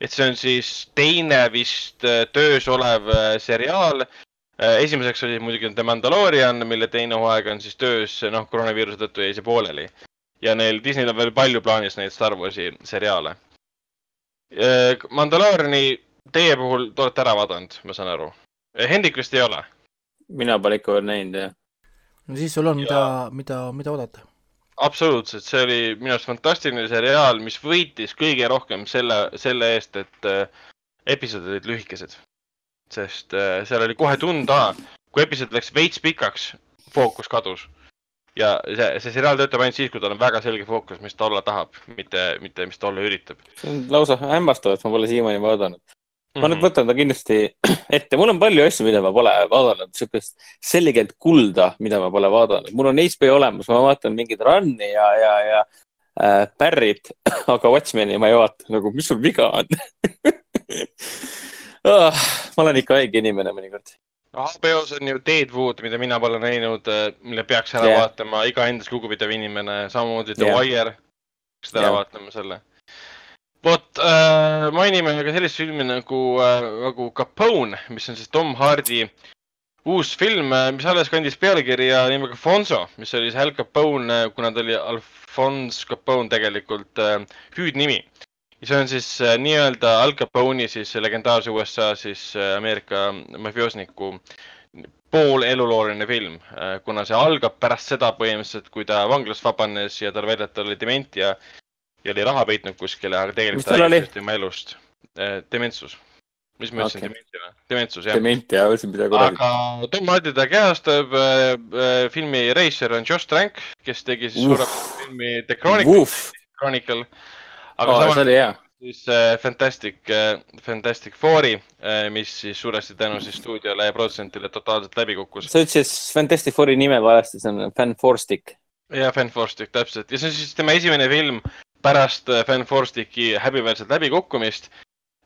et see on siis teine vist äh, töös olev äh, seriaal. esimeseks oli muidugi The Mandalorian, mille teine hooaeg on siis töös, noh, koroonaviiruse tõttu jäi see pooleli. ja neil Disneyl on veel palju plaanis neid Star Warsi seriaale. Mandaloriani teie puhul te olete ära vaadanud, ma saan aru. Hendrik vist ei ole? mina pole ikka veel näinud, jah. no siis sul on, mida, mida, mida oodata. absoluutselt, see oli minu arust fantastiline seriaal, mis võitis kõige rohkem selle, selle eest, et äh, episoodid olid lühikesed. sest äh, seal oli kohe tunda, kui episood läks veits pikaks, fookus kadus. ja see, see seriaal töötab ainult siis, kui tal on väga selge fookus, mis ta olla tahab, mitte, mitte mis ta olla üritab. see on lausa hämmastav, et ma pole siiamaani vaadanud. Ma Mhm. nüüd võtan ta kindlasti ette, mul on palju asju, mida ma pole vaadanud, siukest selgelt kulda, mida ma pole vaadanud. mul on HBO olemas, ma vaatan mingit Run'i ja, ja, ja äh, Barry't, aga Watchmeni ma ei vaata, nagu mis sul viga on ah,? ma olen ikka haige inimene mõnikord. HBO-s on ju Deadwood, mida mina pole näinud, mille peaks ära yeah. vaatama iga endast lugupidav inimene, samamoodi The yeah. Wire. peaks ära yeah. vaatama selle. Vot äh,, mainime ka sellist filmi nagu äh,, nagu Capone, mis on siis Tom Hardy uus film, mis alles kandis pealkirja nimega Fonzo, mis oli see Al Capone, kuna ta oli Alphonse Capone tegelikult äh, hüüdnimi. ja see on siis äh, nii-öelda Al Capone'i siis legendaarse USA siis äh, Ameerika mafioosniku poolelulooline film, kuna see algab pärast seda põhimõtteliselt, kui ta vanglast vabanes ja tal väidab, et tal oli dementia ja oli raha peitnud kuskile, aga tegelikult tal oli? räägib tema elust. Dementsus. mis ma ütlesin okay., dementia või? dementsus jah. dementia, mõtlesin midagi kuradi. aga Tom Hardy ta kehastab äh,, äh, filmi reisijal on Josh Trank, kes tegi siis suurepärase filmi The Chronicle, Chronicle. aga see samas oli hea. siis äh, Fantastic äh,, Fantastic Fouri äh,, mis siis suuresti tänu siis stuudiole ja produtsentile totaalselt läbi kukkus. sa ütlesid Fantastic Fouri nime valesti, see on Fan Four Stick. ja Fan Forstic täpselt ja see on siis tema esimene film pärast äh, Fan Forstici häbiväärset läbikukkumist,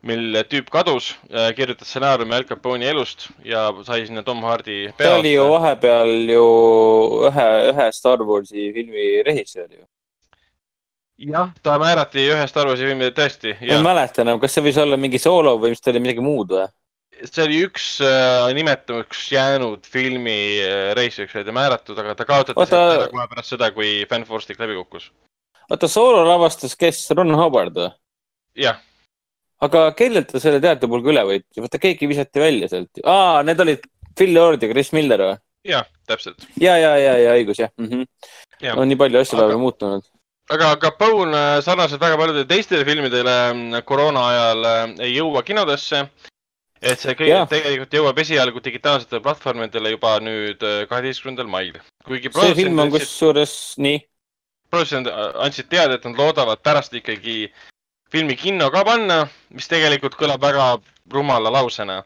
mil tüüp kadus, kirjutas stsenaariumi Al Capone'i elust ja sai sinna Tom Hardy ta oli ju vahepeal ju ühe, ühe Star Warsi filmi režissöör ju. jah, ta määrati ühe Star Warsi filmi tõesti ma ei ja mäleta enam, kas see võis olla mingi soolo või mis ta oli midagi muud või? see oli üks äh, nimetamaks jäänud filmi äh, reisijaks oli ta määratud, aga ta kaotati Oota- kohe pärast seda, kui Fan Forstic läbi kukkus. oota, soolo lavastas kes, Ron Howard või? jah, aga kellelt ta selle teatepulga üle võttis, vaata keegi visati välja sealt. aa, need olid Phil Lord ja Chris Miller või? jah, täpselt. ja, ja, ja, ja õigus jah mm. -hmm. Jah. on nii palju asju Aga- vahepeal muutunud. aga Capone äh, sarnaselt väga paljudele teistele filmidele äh, koroona ajal äh, ei jõua kinodesse. et see kõik Jah. tegelikult jõuab esialgu digitaalsetele platvormidele juba nüüd äh, kaheteistkümnendal mail. kuigi see film on kusjuures nii, produtsendid andsid teada, et nad loodavad pärast ikkagi filmi kinno ka panna, mis tegelikult kõlab väga rumala lausena.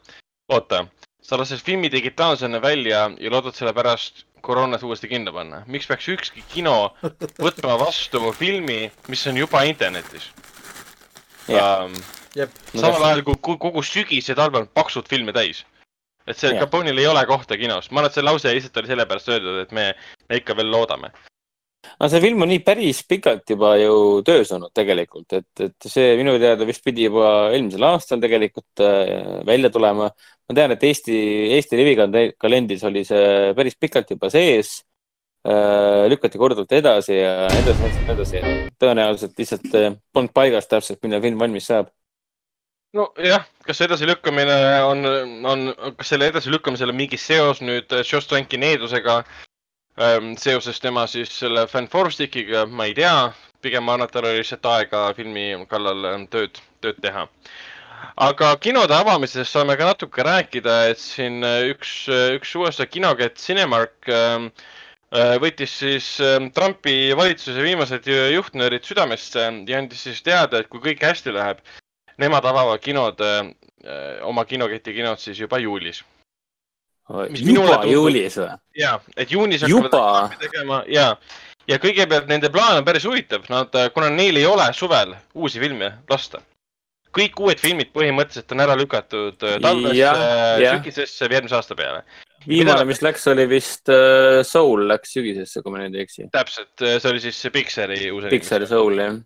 oota, sa lased filmi digitaalsena välja ja loodad selle pärast koroonat uuesti kinno panna. miks peaks ükski kino võtma vastu filmi, mis on juba internetis? Jah. Um, jep, samal ajal kui ku- kogu sügis ja talv on paksud filme täis. et see. Capone'il ei ole kohta kinos, ma arvan, et see lause lihtsalt oli sellepärast öeldud, et me, me ikka veel loodame. Aga see film on nii päris pikalt juba ju töös olnud tegelikult, et, et see minu teada vist pidi juba eelmisel aastal tegelikult äh, välja tulema. ma tean, et Eesti, Eesti levikalendris oli see päris pikalt juba sees äh,. lükati korduvalt edasi ja edasi, edasi, edasi. tõenäoliselt lihtsalt äh, polnud paigas täpselt, millal film valmis saab. nojah, kas see edasilükkamine on, on, kas selle edasilükkamisel on mingi seos nüüd Josh Tranki needusega seoses tema siis selle Fan Forstic'iga, ma ei tea. pigem ma arvan, et tal oli lihtsalt aega filmi kallal ähm, tööd, tööd teha. aga kinode avamisest saame ka natuke rääkida, et siin äh, üks, üks USA kinokett Cinemark võttis siis Trumpi valitsuse viimased juhtnöörid südamesse ja andis siis teada, et kui kõik hästi läheb, nemad avavad kinod oma kinoketi kinod siis juba juulis. Juba juulis või? ja, et juunis Juba? hakkavad tegema ja, ja kõigepealt nende plaan on päris huvitav, nad, kuna neil ei ole suvel uusi filme lasta. kõik uued filmid põhimõtteliselt on ära lükatud äh, talvesse sügisesse või järgmise aasta peale. viimane, mis läks, oli vist äh, Soul läks sügisesse, kui ma nüüd ei eksi. täpselt, see oli siis Pixari uus. Pixari Soul, jah.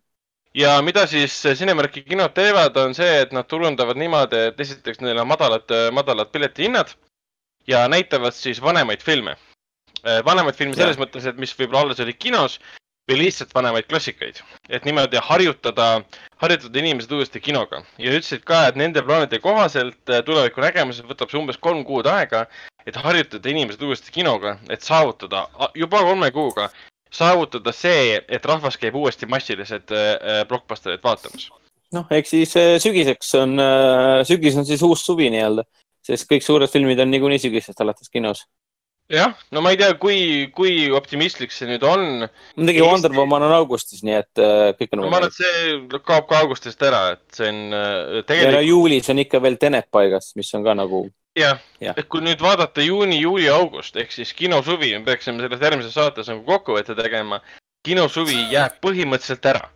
ja mida siis Cinemarki kinod teevad, on see, et nad turundavad niimoodi, et esiteks neil on madalad, madalad piletihinnad ja näitavad siis vanemaid filme. vanemaid filme selles Jah. mõttes, et mis võib-olla alles olid kinos või lihtsalt vanemaid klassikaid. et niimoodi harjutada, harjutada inimesed uuesti kinoga ja ütlesid ka, et nende plaanide kohaselt äh, tuleviku nägemisel võtab see umbes kolm kuud aega, et harjutada inimesed uuesti kinoga, et saavutada juba kolme kuuga saavutada see, et rahvas käib uuesti massiliselt äh, blockbusterit vaatamas. noh, eks siis sügiseks on, sügis on siis uus suvi nii-öelda, sest kõik suured filmid on niikuinii sügisest alates kinos. jah, no ma ei tea, kui, kui optimistlik see nüüd on. muidugi Eesti- Wonder Woman on augustis, nii et äh, kõik on ma arvan, et see kaob ka augustist ära, et see on äh, ja no tegelikult, juulis on ikka veel Tenet paigas, mis on ka nagu, jah jah., et kui nüüd vaadata juuni, juuli, august ehk siis kinosuvi, me peaksime selles järgmises saates nagu kokkuvõtte tegema. kinosuvi jääb põhimõtteliselt ära.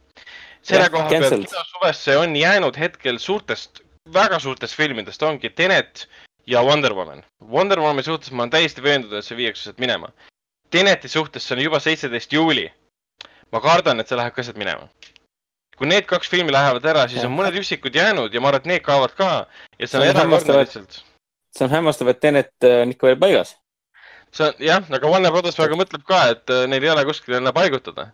selle Jah, koha pealt kinosuvesse on jäänud hetkel suurtest, väga suurtest filmidest ongi Tenet ja Wonder Woman. Wonder Womani suhtes ma olen täiesti veendunud, et see viiakse sealt minema. Teneti suhtes see on juba seitseteist juuli. ma kardan, et see läheb ka sealt minema. kui need kaks filmi lähevad ära, siis on mõned üksikud jäänud ja ma arvan, et need kaovad ka. ja see on erakordne lihtsalt. see on hämmastav, et Tenet äh, on ikka veel paigas. see on jah, aga Warner Brothers praegu mõtleb ka, et äh, neil ei ole kuskile enam paigutada.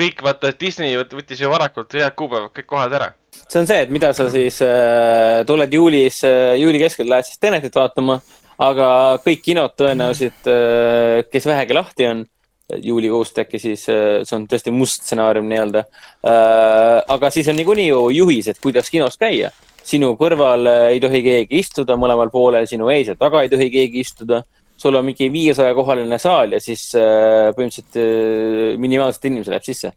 kõik vaata, Disney võt- võttis ju varakult head kuupäevad kõik kohad ära. See on see, et mida sa siis äh, tuled juulis äh,, juuli keskel lähed siis Tenetit vaatama, aga kõik kinod tõenäoliselt äh,, kes vähegi lahti on, juulikuust äkki siis äh,, see on tõesti must stsenaarium nii-öelda äh,. aga siis on niikuinii ju juhised, kuidas kinos käia. sinu kõrval äh, ei tohi keegi istuda mõlemal poolel, sinu ees ja taga ei tohi keegi istuda. sul on mingi viiesaja kohaline saal ja siis äh, põhimõtteliselt äh, minimaalselt inimesi läheb sisse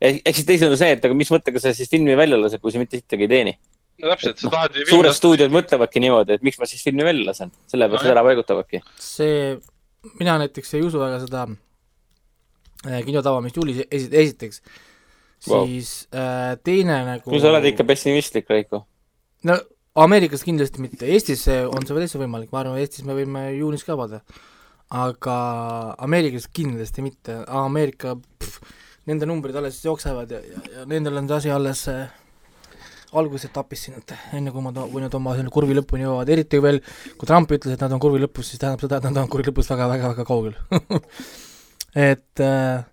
ehk ehk siis teisisõnu see, et aga mis mõttega sa siis filmi välja lased, kui sa mitte sittagi ei teeni. no täpselt, sa tahad ju suured stuudiod mõtlevadki niimoodi, et miks ma siis filmi välja lasen, sellepärast Nojah. ära paigutavadki. see, mina näiteks ei usu väga seda äh, kinotava, mis juulis esi-, esiteks Vau. siis äh, teine nagu no sa oled ikka pessimistlik, Raiko. no Ameerikas kindlasti mitte, Eestis on see täitsa võimalik, ma arvan, Eestis me võime juunis ka vaadata. aga Ameerikas kindlasti mitte, Ameerika, nende numbrid alles jooksevad ja, ja, ja nendel on see asi alles äh, algusetapis siin, et enne kui nad, kui nad oma selle kurvi lõpuni jõuavad, eriti veel kui Trump ütles, et nad on kurvi lõpus, siis tähendab seda, et nad on kurvi lõpus väga-väga-väga kaugel et äh,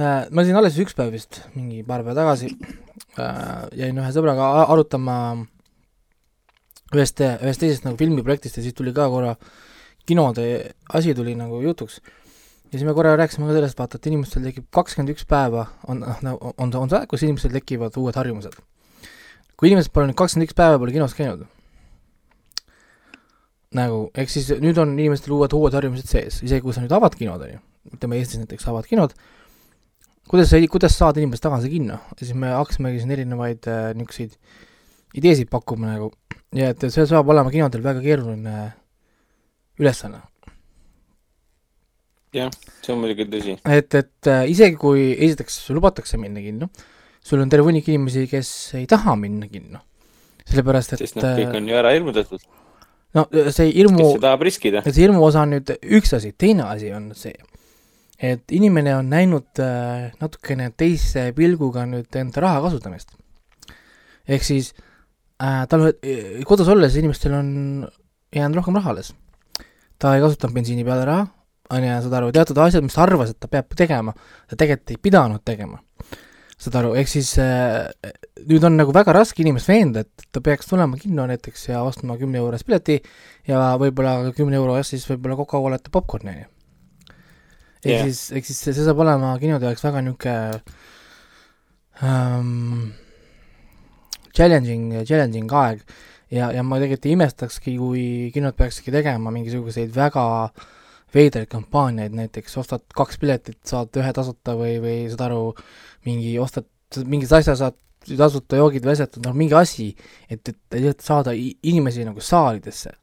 äh, ma olin alles üks päev vist, mingi paar päeva tagasi äh,, jäin ühe sõbraga arutama ühest, ühest teisest nagu filmiprojektist ja siis tuli ka korra kinode asi tuli nagu jutuks. Ja siis me korra rääkisime ka sellest, vaata, et inimestel tekib kakskümmend üks päeva, on, on, on, on see aeg, kus inimestel tekivad uued harjumused. kui inimesed pole nüüd kakskümmend üks päeva pole kinos käinud, nagu, ehk siis nüüd on inimestel uued, uued harjumused sees, isegi kui sa nüüd avad kinod, on ju, ütleme Eestis näiteks avad kinod, kuidas sa, kuidas saada inimest tagasi kinno, siis me hakkasimegi siin erinevaid äh, niisuguseid ideesid pakkuma nagu ja et see saab olema kinodel väga keeruline ülesanne. jah, see on muidugi tõsi. et, et äh, isegi kui esiteks lubatakse minna kinno, sul on terve hunnik inimesi, kes ei taha minna kinno. sellepärast, et sest nad kõik on ju ära hirmutatud, no see hirmu see hirmu osa on nüüd üks asi, teine asi on see, et inimene on näinud äh, natukene teise pilguga nüüd enda raha kasutamist. ehk siis äh, tal äh, kodus olles inimestel on jäänud rohkem raha alles. ta ei kasutanud bensiini peale raha, on ju, saad aru, teatud asjad, mis ta arvas, et ta peab tegema, ta tegelikult ei pidanud tegema. saad aru, ehk siis äh, nüüd on nagu väga raske inimest veenda, et ta peaks tulema kinno näiteks ja ostma kümne eurost pileti ja võib-olla kümne euro eest siis võib-olla Coca-Colat ja popkorni, on ju. ehk Jah. siis, ehk siis see, saab olema kinode jaoks väga niisugune um, challenging, challenging aeg ja, ja ma tegelikult ei imestakski, kui kinod peakski tegema mingisuguseid väga veidraid kampaaniaid, näiteks ostad kaks piletit, saad ühe tasuta või, või saad aru, mingi ostad mingit asja saad tasuta joogid vesetud, noh mingi asi, et, et lihtsalt saada inimesi nagu saalidesse.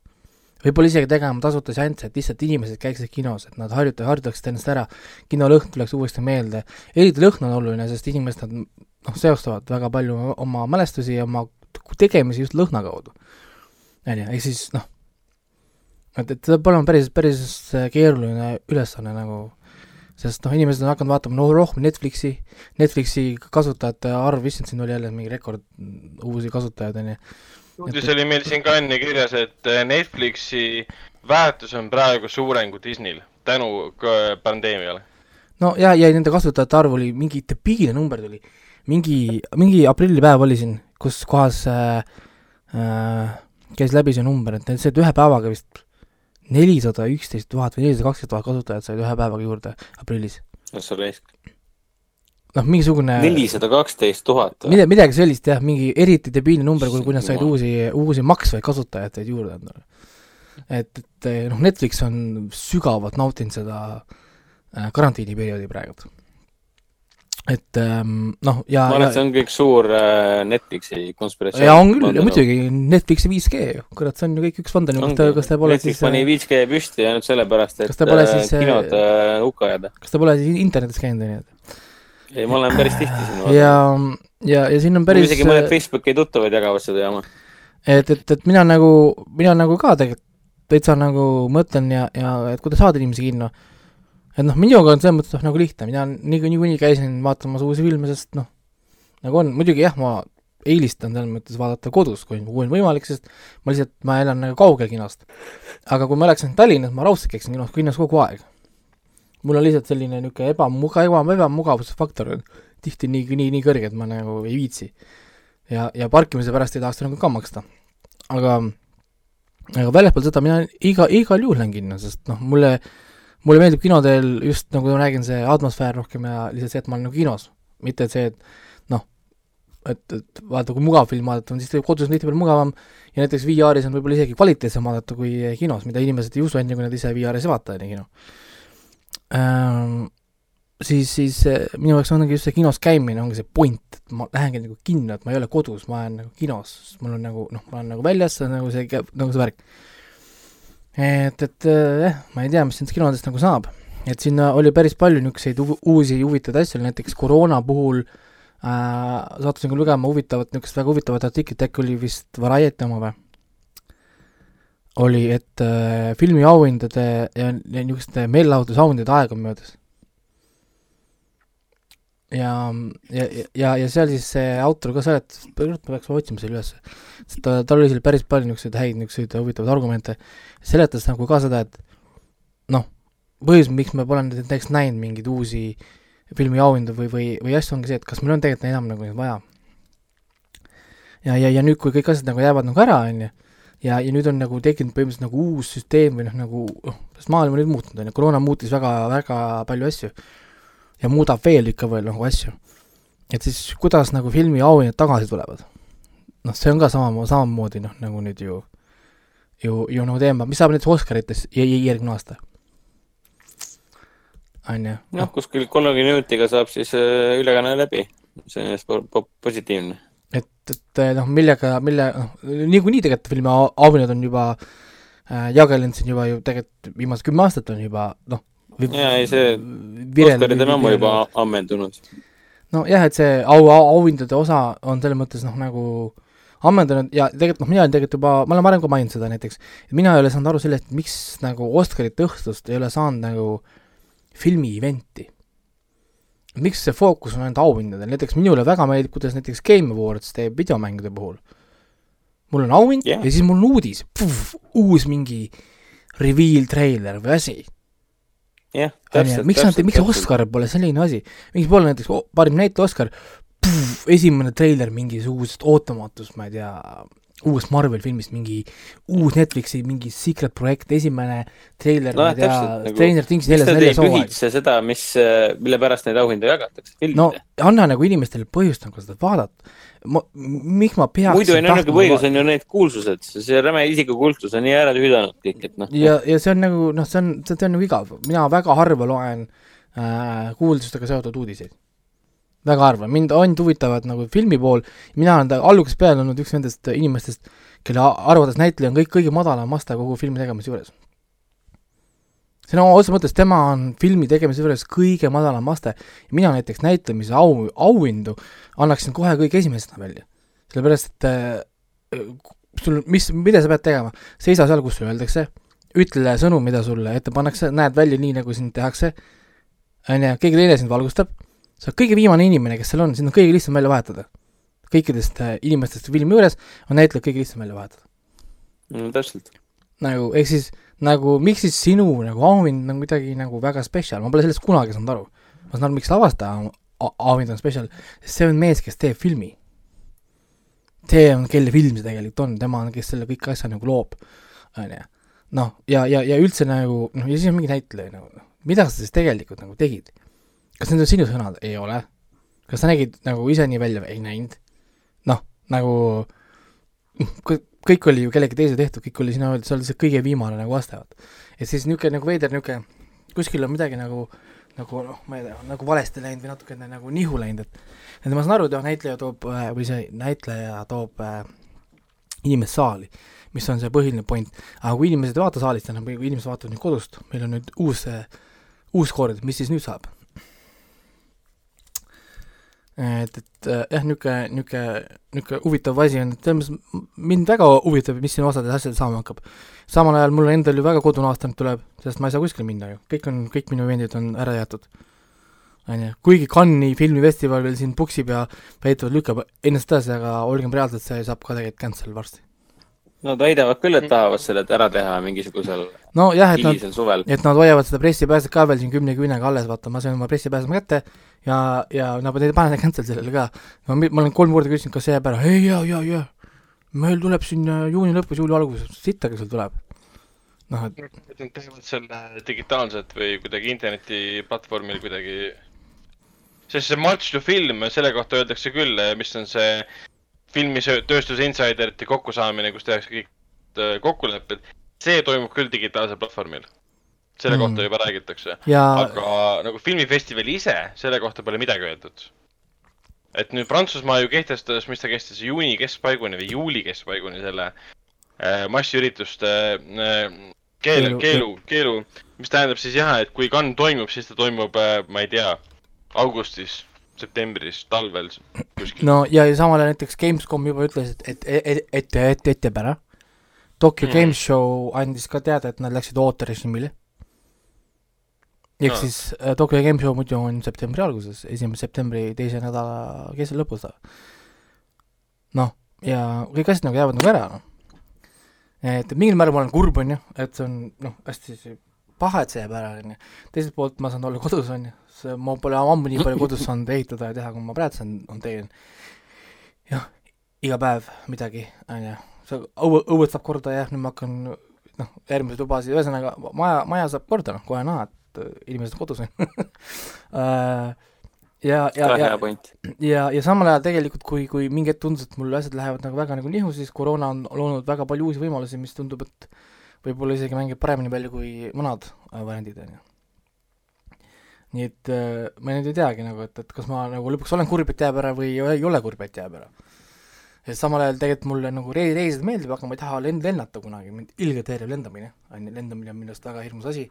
võib-olla isegi tegema tasuta seansse, et lihtsalt inimesed käiksid kinos, et nad harjuta-, harjutaksid ennast ära, kinolõhn tuleks uuesti meelde, eriti lõhn on oluline, sest inimesed nad noh, seostavad väga palju oma mälestusi ja oma tegemisi just lõhna kaudu. on ju, ehk siis noh, et, et see peab olema päris, päris keeruline ülesanne nagu, sest noh, inimesed on hakanud vaatama no rohkem Netflixi, Netflixi kasutajate arv, issand, siin oli jälle mingi rekord mm, uusi kasutajaid, on ju. uudis oli meil siin ka enne kirjas, et äh, Netflixi väärtus on praegu suurem kui Disneyl tänu pandeemiale. no ja, ja nende kasutajate arv oli mingi debiilne number tuli, mingi, mingi aprillipäev oli siin, kus kohas äh, äh, käis läbi see number, et need said ühe päevaga vist nelisada üksteist tuhat või nelisada kaksteist tuhat kasutajat said ühe päevaga juurde aprillis. kas sa raisk? noh, mingisugune nelisada kaksteist tuhat. mida, midagi sellist jah, mingi eriti debiilne number, kui, kui nad said uusi, uusi maksvaid kasutajaid said juurde endale. et, et noh, Netflix on sügavalt nautinud seda äh, karantiiniperioodi praegu. Et ähm, noh, ja, ma arvan, et see ja, on kõik suur äh, Netflixi konspiratsioon. ja on küll, muidugi Netflixi 5G ju, kurat, see on ju kõik üks vandenõu, kas te, kas te pole Netflix siis, pani 5G püsti ainult sellepärast, et äh, siis, äh, kinod äh, hukka jääda. kas te pole siis internetis käinud, ju, et ei, ma olen päris tihti siin ja, ja, ja siin on päris isegi mõned Facebooki tuttavad jagavad seda jama. et, et, et mina nagu, mina nagu ka tegelikult täitsa nagu mõtlen ja, ja et kuidas saada inimesi kinno. Et noh, minuga on selles mõttes noh, nagu lihtne, mina niikuinii niikuinii käisin vaatamas uusi filme, sest noh, nagu on, muidugi jah, ma eelistan selles mõttes vaadata kodus, kui, on võimalik, sest ma lihtsalt, ma elan nagu kaugel kinost. aga kui ma elaksin Tallinnas, ma raudselt käiksin kinos, kinnos kogu aeg. mul on lihtsalt selline niisugune ebamuga-, eba, ebamugavusfaktor on tihti nii, nii, nii kõrge, et ma nagu ei viitsi. ja, ja parkimise pärast ei tahaks nagu ka maksta. aga aga väljaspool seda mina iga, igal juhul lähen kinno, sest noh, mulle, mulle meeldib kinodel just nagu ma räägin, see atmosfäär rohkem ja lihtsalt see, et ma olen nagu kinos, mitte see, et noh, et, et vaata, kui mugav film vaadata on, siis kodus on tihtipeale mugavam ja näiteks VR-is on võib-olla isegi kvaliteetsem vaadata kui kinos, mida inimesed ei usu enne, kui nad ise VR-is ei vaata, on ju, kino ähm,. siis, siis eh, minu jaoks ongi just see kinos käimine ongi see point, et ma lähengi nagu kinno, et ma ei ole kodus, ma olen nagu kinos, mul on nagu noh, ma olen nagu väljas, see on nagu see, nagu see värk. et, et jah, ma ei tea, mis nendest kinodest nagu saab, et sinna oli päris palju niisuguseid uusi huvitavaid asju, näiteks koroona puhul äh, sattusin ka lugema huvitavat, niisugust väga huvitavat artiklit, äkki oli vist Variety oma või? oli, et äh, filmiauhindade ja, ja niisuguste meelelahutusauhindade aeg on möödas. ja, ja, ja, ja seal siis see autor ka seletas, ma peaks otsima selle üles, sest ta, tal oli seal päris palju niisuguseid häid niisuguseid huvitavaid argumente, seletas nagu ka seda, et noh, põhjus, miks me pole näiteks näinud mingeid uusi filmiauhindu või, või, või asju, ongi see, et kas meil on tegelikult enam nagu neid vaja. ja, ja, ja nüüd, kui kõik asjad nagu jäävad nagu ära, on ju, ja, ja nüüd on nagu tekkinud põhimõtteliselt nagu uus süsteem või noh, nagu noh, sest maailm on nüüd muutunud, on ju, koroona muutis väga, väga palju asju ja muudab veel ikka veel nagu asju. et siis kuidas nagu filmi auhinnad tagasi tulevad? noh, see on ka sama, samamoodi noh, nagu nüüd ju ju, ju nagu teema, mis saab näiteks jä- järgmine aasta? on ju, noh, kuskil kolmekümne minutiga saab siis äh, ülekanne läbi. see on just po- po- positiivne. et, et eh, noh, millega, mille, noh, niikuinii tegelikult filmi au- auhinnad on juba äh, jagelenud siin juba ju tegelikult viimased kümme aastat on juba noh, Jaa, ei, see Oscarid on ammu juba ammendunud. nojah, et see au, au, auhindade osa on selles mõttes noh, nagu ammendunud ja tegelikult noh, mina olen tegelikult juba, ma olen varem ka maininud seda näiteks, et mina ei ole saanud aru sellest, miks nagu Oscarite õhtust ei ole saanud nagu filmi event'i. miks see fookus on ainult auhindadel, näiteks minule väga meeldib, kuidas näiteks Game Awards teeb videomängude puhul. mul on auhind yeah. ja siis mul on uudis, uus mingi reveal treiler või asi jah, täpselt. miks nad, miks Oscar pole selline asi, miks pole näiteks o- parim näitleja Oscar, esimene treiler mingisugusest ootamatust, ma ei tea, uuest Marvel filmist, mingi uus Netflixi mingi secret projekt, esimene treiler No ma ei tea nagu- Stranger Things neljas, neljas hooaeg. seda, mis, mille pärast neid auhindu jagatakse? no anna nagu inimestele põhjust nagu seda vaadata. ma, miks ma peaksin muidu on ainuke tahtma põhjus on ju need kuulsused, see räme isikukultus on nii ära tüüdanud kõik, et noh. ja, ja see on nagu noh, see on, see on nagu igav, mina väga harva loen äh, kuuldustega seotud uudiseid. Väga harva, mind ainult huvitavad nagu filmi pool, mina olen algusest peale olnud üks nendest inimestest, kelle arvates näitleja on kõik kõige madalam aste kogu filmi tegemise juures. sõna otseses mõttes tema on filmi tegemise juures kõige madalam aste mina näiteks näitlemise au, auhindu annaksin kohe kõige esimesena välja. sellepärast, et äh, sul, mis, mida sa pead tegema, seisa seal, kus sulle öeldakse, ütle sõnum, mida sulle ette pannakse, näed välja nii, nagu sind tehakse, on ju, keegi teine sind valgustab, sa oled kõige viimane inimene, kes seal on, sind on kõige lihtsam välja vahetada. kõikidest äh, inimestest filmi juures on näitlejad kõige lihtsam välja vahetada. no täpselt. nagu, ehk siis nagu miks siis sinu nagu auhind on kuidagi nagu väga spetsial, ma pole sellest kunagi saanud aru. ma saan aru, miks lavastaja au- au- auhind on spetsial, sest see on mees, kes teeb filmi. see on, kelle film see tegelikult on, tema on, kes selle kõik asja nagu loob, on ju. noh, ja, ja, ja üldse nagu noh, ja siis on mingi näitleja nagu mida sa siis tegelikult nagu tegid? Kas need on sinu sõnad? ei ole. kas sa nägid nagu ise nii välja? ei näinud. noh, nagu kõ- kõik oli ju kellegi teise tehtud, kõik oli sina öeldud, sa oled see kõige viimane nagu aste, vaata. et siis niisugune nagu veider niisugune, kuskil on midagi nagu, nagu noh, ma ei tea, nagu valesti läinud või natukene nagu nihu läinud, et et ma saan aru, et jah, näitleja toob äh, või see näitleja toob äh, inimest saali, mis on see põhiline point, aga kui inimesed ei vaata saalist enam või kui inimesed vaatavad nüüd kodust, meil on nüüd uus, uus kord, mis siis nüüd saab? et, et äh, jah, niisugune, niisugune, niisugune huvitav asi on, et selles mõttes mind väga huvitab, mis siin osades asjades saama hakkab. samal ajal mul endal ju väga kodune aasta nüüd tuleb, sest ma ei saa kuskile minna ju, kõik on, kõik minu event'id on ära jäetud. on ju, kuigi Cannes'i filmifestival veel siin puksib ja väidetavalt lükkab ennast edasi, aga olgem reaalsed, see saab ka tegelikult cancel varsti. Nad väidavad küll, et tahavad selle ära teha mingisugusel nojah, et nad, et nad hoiavad seda pressipääset ka veel siin kümne küünega alles, vaata, ma sain oma pressipääseme kätte ja, ja nad ei pane cancel sellele ka. ma, mi- ma olen kolm korda küsinud, kas see jääb ära, ei jaa, jaa, jaa. meil tuleb siin äh, juuni lõpus, juuli alguses, sittagi sul tuleb. noh, et Nad teevad selle digitaalselt või kuidagi internetiplatvormil kuidagi. sest see March to Film, selle kohta öeldakse küll, mis on see filmitööstuse insiderite kokkusaamine, kus tehakse kõik äh, kokkulepped. see toimub küll digitaalsel platvormil. selle Mm. kohta juba räägitakse. ja aga nagu filmifestival ise, selle kohta pole midagi öeldud. et nüüd Prantsusmaa ju kehtestas, mis ta kestis, juuni keskpaiguni või juuli keskpaiguni selle äh, massiürituste äh, Keelu, keelu, keelu, mis tähendab siis jah, et kui Cannes toimub, siis ta toimub äh,, ma ei tea, augustis, septembris, talvel kuskil no.. no ja, ja samal ajal näiteks Gamescom juba ütles, et, et, et, et, et, et jääb ära. Tokyo Mm. mm. Game Show andis ka teada, et nad läksid ooterežiimile. ehk Aa. siis äh, Tokyo Game Show muidu on septembri alguses, esimese septembri teise nädala keskel lõpus. noh, ja kõik asjad nagu jäävad nagu ära, noh. et mingil määral ma olen kurb, on ju, et see on noh, hästi paha, et see jääb ära, on ju. teiselt poolt ma saan olla kodus, on ju, see, ma pole ammu nii palju kodus saanud ehitada ja teha, kui ma praegu saan, on teen. jah, iga päev midagi, on ju, see õue, õued saab korda ja nüüd ma hakkan noh, järgmiseid lubasid, ühesõnaga maja, maja saab korda, noh, kohe näha, et äh, inimesed on kodus, ja, ja, ja ja, ja samal ajal tegelikult, kui, kui mingi hetk tundus, et mul asjad lähevad nagu väga nagu nihu, siis koroona on loonud väga palju uusi võimalusi, mis tundub, et võib-olla isegi mängib paremini välja kui vanad äh, variandid, on ju. Nii et äh, ma nüüd ei teagi nagu, et, et kas ma nagu lõpuks olen kurb, et jääb ära või ei ole kurb, et jääb ära. ja samal ajal tegelikult mulle nagu rei-, reisida meeldib, aga ma ei taha lend-, lennata kunagi, mind ilgelt häirib lendamine, on ju, lendamine on minu arust väga hirmus asi.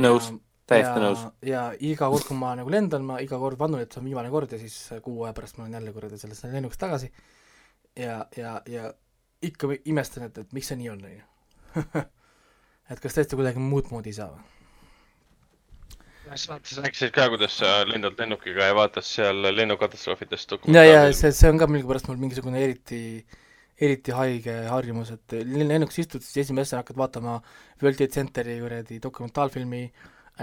nõus, täiesti ja, nõus. ja iga kord, kui ma nagu lendan, ma iga kord vannun, et see on viimane kord ja siis kuu aja pärast ma olen jälle kuradi sellest lennukist tagasi. ja, ja, ja ikka imestan, et, et miks see nii on, on ju. et kas tõesti kuidagi muud moodi ei saa või? Sa rääkisid ka, kuidas sa lendad lennukiga ja vaatad seal lennukatastroofidest ja, ja dokumentaali. see, see on ka millegipärast mul mingisugune eriti, eriti haige harjumus, et len- lennukis istud, siis esimese asjana hakkad vaatama World Trade Centeri kuradi dokumentaalfilmi,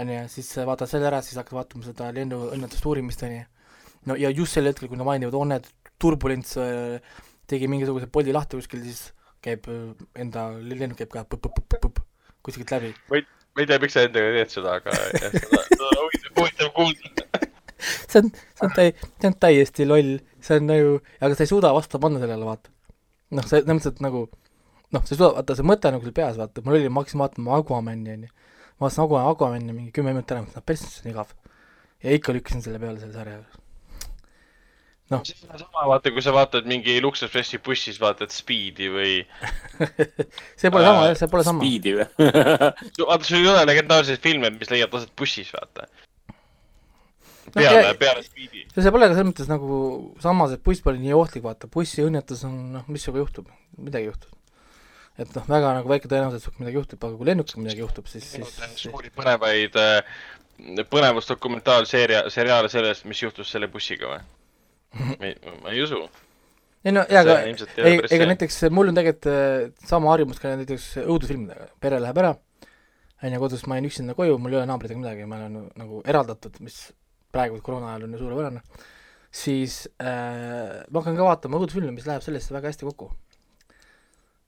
on ju, siis vaatad selle ära, siis hakkad vaatama seda lennuõnnetuste uurimist, on ju. no ja just sel hetkel, kui nad mainivad, on need turbulents äh, tegi mingisuguse poldi lahti kuskil, siis käib äh, enda lennuk käib ka põpp-põpp-põpp-põpp kuskilt läbi. Ma ei tea, miks sa endaga teed seda, aga jah, seda, seda on huvitav, huvitav kuulda. see on, see on täi-, see on täiesti loll, see on nagu, aga sa ei suuda vastu panna sellele, vaata. noh, see, selles mõttes, et nagu noh, sa ei suuda, vaata see mõte on nagu sul peas, vaata, mul oli, ma hakkasin vaatama Aquamani, onju. ma vaatasin Aqua-, Aquamani mingi kümme minutit ära, mõtlesin, et persse, see on igav. ja ikka lükkasin selle peale selle sarja. Noh. Ole sama, vaata, kui sa vaatad mingi Lux Expressi bussis, vaatad Speedi või. see pole sama jah, see pole sama. Speedi või? vaata, sul ei ole legendaarseid filme, mis leiavad aset bussis, vaata. No peale no,, peale Speedi. see pole ka selles mõttes nagu samas, et buss pole nii ohtlik, vaata, bussiõnnetus on noh, mis sinuga juhtub, midagi juhtub. et noh, väga nagu väike tõenäosus, et midagi juhtub, aga kui lennukiga midagi juhtub, siis, siis, siis suuri põnevaid äh, põnevusdokumentaalseeria, seriaale sellest, mis juhtus selle bussiga või? Ma ei usu. ei no jaa, aga ei ega näiteks mul on tegelikult äh, sama harjumus ka näiteks õudusfilmidega, pere läheb ära, on ju, kodus ma jään üksinda koju, mul ei ole naabritega midagi, ma olen nagu eraldatud, mis praegu koroona ajal on ju suurepärane, siis äh, ma hakkan ka vaatama õudusfilme, mis läheb sellesse väga hästi kokku.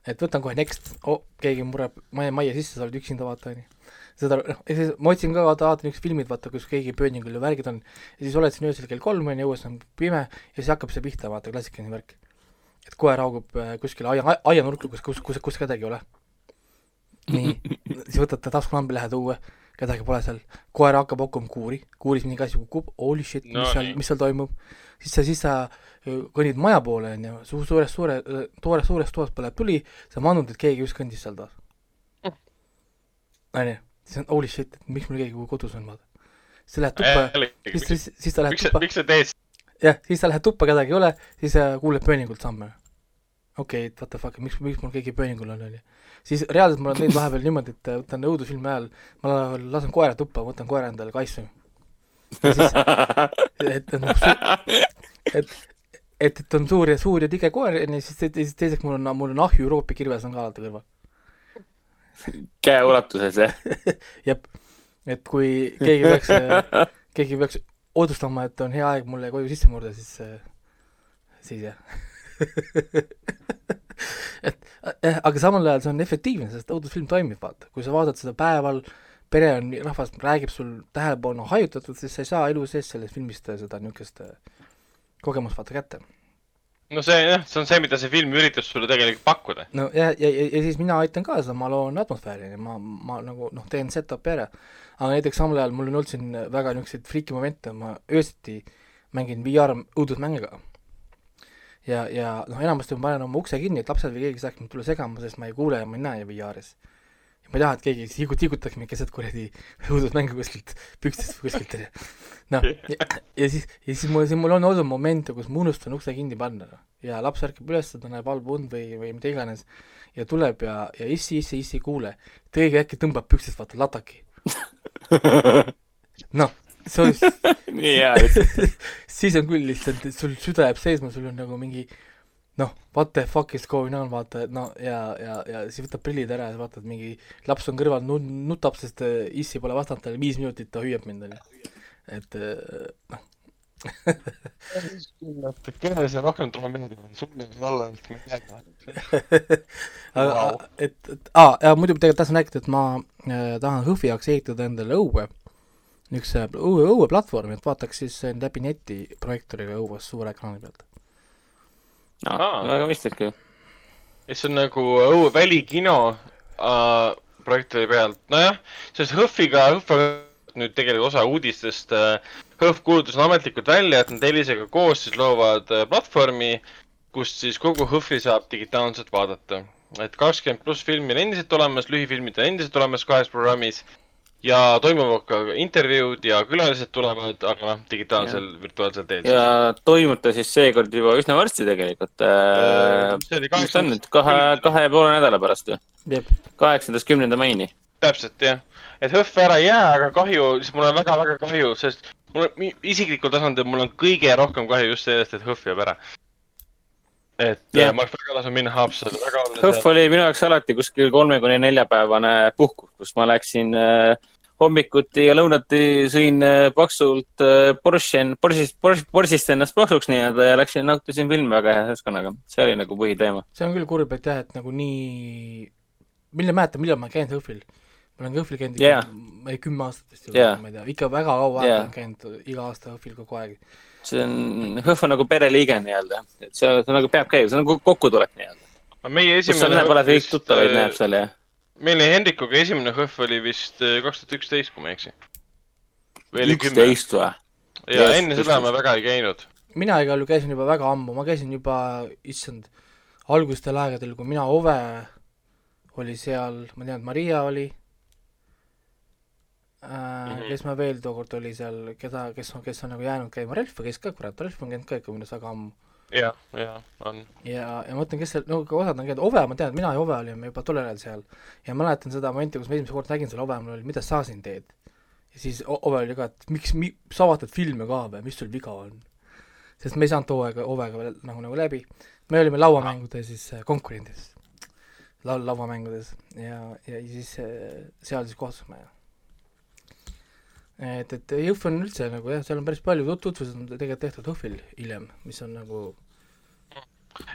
et võtan kohe next oh,, keegi mureb majja, majja sisse, sa oled üksinda, vaata, on ju. seda, ja siis ma otsin ka, vaata, vaatan niisugused filmid, vaata, kus keegi pööningul ja värgid on, ja siis oled siin öösel kell kolm, on ju, õues on pime ja siis hakkab see pihta, vaata, klassikaline värk et koer haugub äh, kuskil aia, aianurka, kus, kus, kus, kus kedagi ei ole. nii, siis võtate taskulambi, lähed õue, kedagi pole seal, koer hakkab hakkama kuuri, kuuris mingi asi kukub, holy shit, mis No seal nii., mis seal toimub. siis sa, siis sa öö, kõnnid maja poole, on ju, su suures, suure, toores, suures toas põleb tuli, sa mandud, et keegi just kõndis seal toas. On ju, siis on holy shit, et miks mul keegi kodus on, vaata. siis lähed tuppa, siis, siis, siis lähed miks sa, tuppa, miks sa teed jah, siis sa lähed tuppa, kedagi ei ole, siis sa kuuled pööningult samme. okei okay,, et what the fuck, miks, miks mul keegi pööningul on, onju. siis reaalselt ma olen teinud vahepeal niimoodi, et äh, võtan õudusfilmi ajal, ma la- lasen koera tuppa, võtan koera endale siis, et, et noh, et, et, et on suur ja suur ja tige koer, onju, siis te- siis teiseks mul on, mul on ahju Euroopa kirves on ka alati kõrval. käeulatuses jah? jep, et kui keegi peaks, keegi peaks otsustama, et on hea aeg mulle koju sisse murda, siis, siis jah. et eh, aga samal ajal see on efektiivne, sest õudusfilm toimib, vaata, kui sa vaatad seda päeval, pere on, rahvas räägib sul tähelepanu hajutatud, siis sa ei saa elu sees sellest filmist seda niisugust kogemust vaata kätte. No see jah, see on see, mida see film üritas sulle tegelikult pakkuda. no ja, ja, ja, ja siis mina aitan kaasa, ma loon atmosfääri, ma, ma nagu noh, teen set-up'i ära. aga näiteks samal ajal mul on olnud siin väga niisuguseid friiki momente, ma öösiti mängin VR õudusmänge ka. ja, ja noh, enamasti ma panen oma ukse kinni, et lapsed või keegi saaks mind tulla segama, sest ma ei kuule ja ma ei näe VR-is. Ma ei taha, et keegi tiigut-, tiigutaks mind keset kuradi õudusmänge kuskilt pükstest või kuskilt, onju. noh, ja, ja siis, ja siis mul, siis mul on olnud momente, kus ma unustan ukse kinni panna, noh. ja laps ärkab üles, ta näeb halba und või, või mida iganes ja tuleb ja, ja issi, issi, issi kuule. keegi äkki tõmbab pükstest, vaata, lataki. noh, see on, nii hea lihtsalt. siis on küll lihtsalt, et sul süda jääb seisma, sul on nagu mingi noh, what the fuck is going on, vaata, et no ja, ja, ja siis võtab prillid ära ja vaatad mingi laps on kõrval nu-, nutab, sest äh, issi pole vastanud talle viis minutit, ta hüüab mind, onju. et äh, noh, kelle see rohkem tuleb meeldima, sulle või talle, ma ei tea. aga Vau. et, et aa, ja muidu tegelikult tahtsin rääkida, et ma äh, tahan HÖFFi jaoks ehitada endale õue, niisuguse õue, õueplatvormi, et vaataks siis läbi neti projektooriga õues suure ekraani pealt. Aa., väga mõistlik ju. see on nagu õue välikino äh, projekti pealt, nojah, sellest HÖFFiga, HÖFF on nüüd tegelikult osa uudistest äh,. HÖFF kuulutas ametlikult välja, et nad Elisega koos siis loovad äh, platvormi, kust siis kogu HÖFFi saab digitaalselt vaadata. et kakskümmend pluss filmi on endiselt olemas, lühifilmid on endiselt olemas kahes programmis ja toimuvad ka intervjuud ja külalised tulevad, aga noh, digitaalsel virtuaalsel teel. ja toimub ta siis seekord juba üsna varsti tegelikult äh,. see oli mis ta on nüüd, kahe, kahe ja poole nädala pärast jep, kaheksandast kümnenda maini. täpselt jah, et HÖFF ära ei jää, aga kahju, siis mul on väga-väga kahju, sest mul on isiklikul tasandil, mul on kõige rohkem kahju just sellest, et HÖFF jääb ära. et yeah. ma oleks väga tahtnud minna Haapsalu, väga HÖFF oli minu jaoks alati kuskil kolme kuni neljapäevane puhkus, kus ma läksin äh, hommikuti ja lõunati sõin äh, paksult äh, Porschen, Porsist, Porsist ennast paksuks nii-öelda ja läksin nautisin filmi väga hea seltskonnaga. see oli nagu põhiteema. see on küll kurb, et jah, et nagu nii, mille mäletan, millal ma käinud HÖFFil. ma olen HÖFFil käinud ikka, ma ei kümme aastat vist Jaa. ma ei tea, ikka väga kaua aega Jaa. olen käinud iga aasta HÖFFil kogu aeg. see on, HÖFF on nagu pereliige nii-öelda, et see, see nagu peab käima, see on nagu kokkutulek nii-öelda. meie kus sa esimene läheb alati kõik tuttavaid näeb seal ja. Meil oli Hendrikuga esimene HÖFF oli vist äh, kaks tuhat üksteist, kui ma ei eksi. üksteist või? ja Yes, enne seda ma väga ei käinud. mina igal juhul käisin juba väga ammu, ma käisin juba, issand, algustel aegadel, kui mina, Ove oli seal, ma tean, et Maria oli äh, mm. -hmm. kes me veel tookord oli seal, keda, kes on, kes on nagu jäänud käima, Relf käis ka, kurat, Relf on käinud ka ikka minu arust väga ammu. ja, ja on. ja, ja ma mõtlen, kes seal, no ka osad on käinud, Ove, ma tean, mina ja Ove olime juba tollel ajal seal ja mäletan seda momenti, kus ma esimest korda nägin seal Ove, mul oli, mida sa siin teed? ja siis Ove oli ka, et miks mi,, sa vaatad filme ka või, mis sul viga on? sest me ei saanud Ovega, Ovega veel nagu, nagu läbi, me olime lauamängude siis äh, konkurendis, lau-, lauamängudes ja, ja siis äh, seal siis kohtusime ja et, et Jõhv on üldse nagu jah, seal on päris palju tut-, tutvused on tegelikult tehtud Jõhvil hiljem, mis on nagu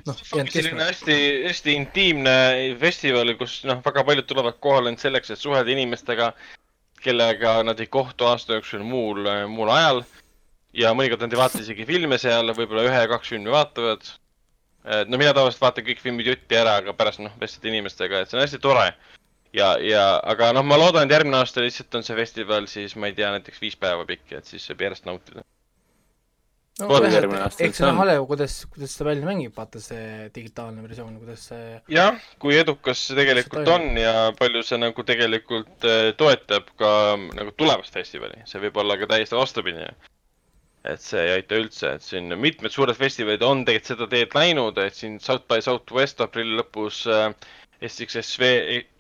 noh, selline hästi, hästi intiimne festival, kus noh, väga paljud tulevad kohale ainult selleks, et suhelda inimestega, kellega nad ei kohtu aasta jooksul muul, muul ajal. ja mõnikord nad ei vaata isegi filme seal, võib-olla ühe-kaks filmi vaatavad. no mina tavaliselt vaatan kõik filmid jutti ära, aga pärast noh, vestled inimestega, et see on hästi tore. ja, ja, aga noh, ma loodan, et järgmine aasta lihtsalt on see festival siis, ma ei tea, näiteks viis päeva pikk, et siis saab järjest nautida. no, eks see see on. on hale, kuidas, kuidas see välja mängib, vaata see digitaalne versioon, kuidas see jah, kui edukas see tegelikult See on ja palju see nagu tegelikult äh, toetab ka nagu tulevast festivali, see võib olla ka täiesti vastupidi. et see ei aita üldse, et siin mitmed suured festivalid on tegelikult seda teed läinud, et siin South by Southwest aprilli lõpus äh, SXSV,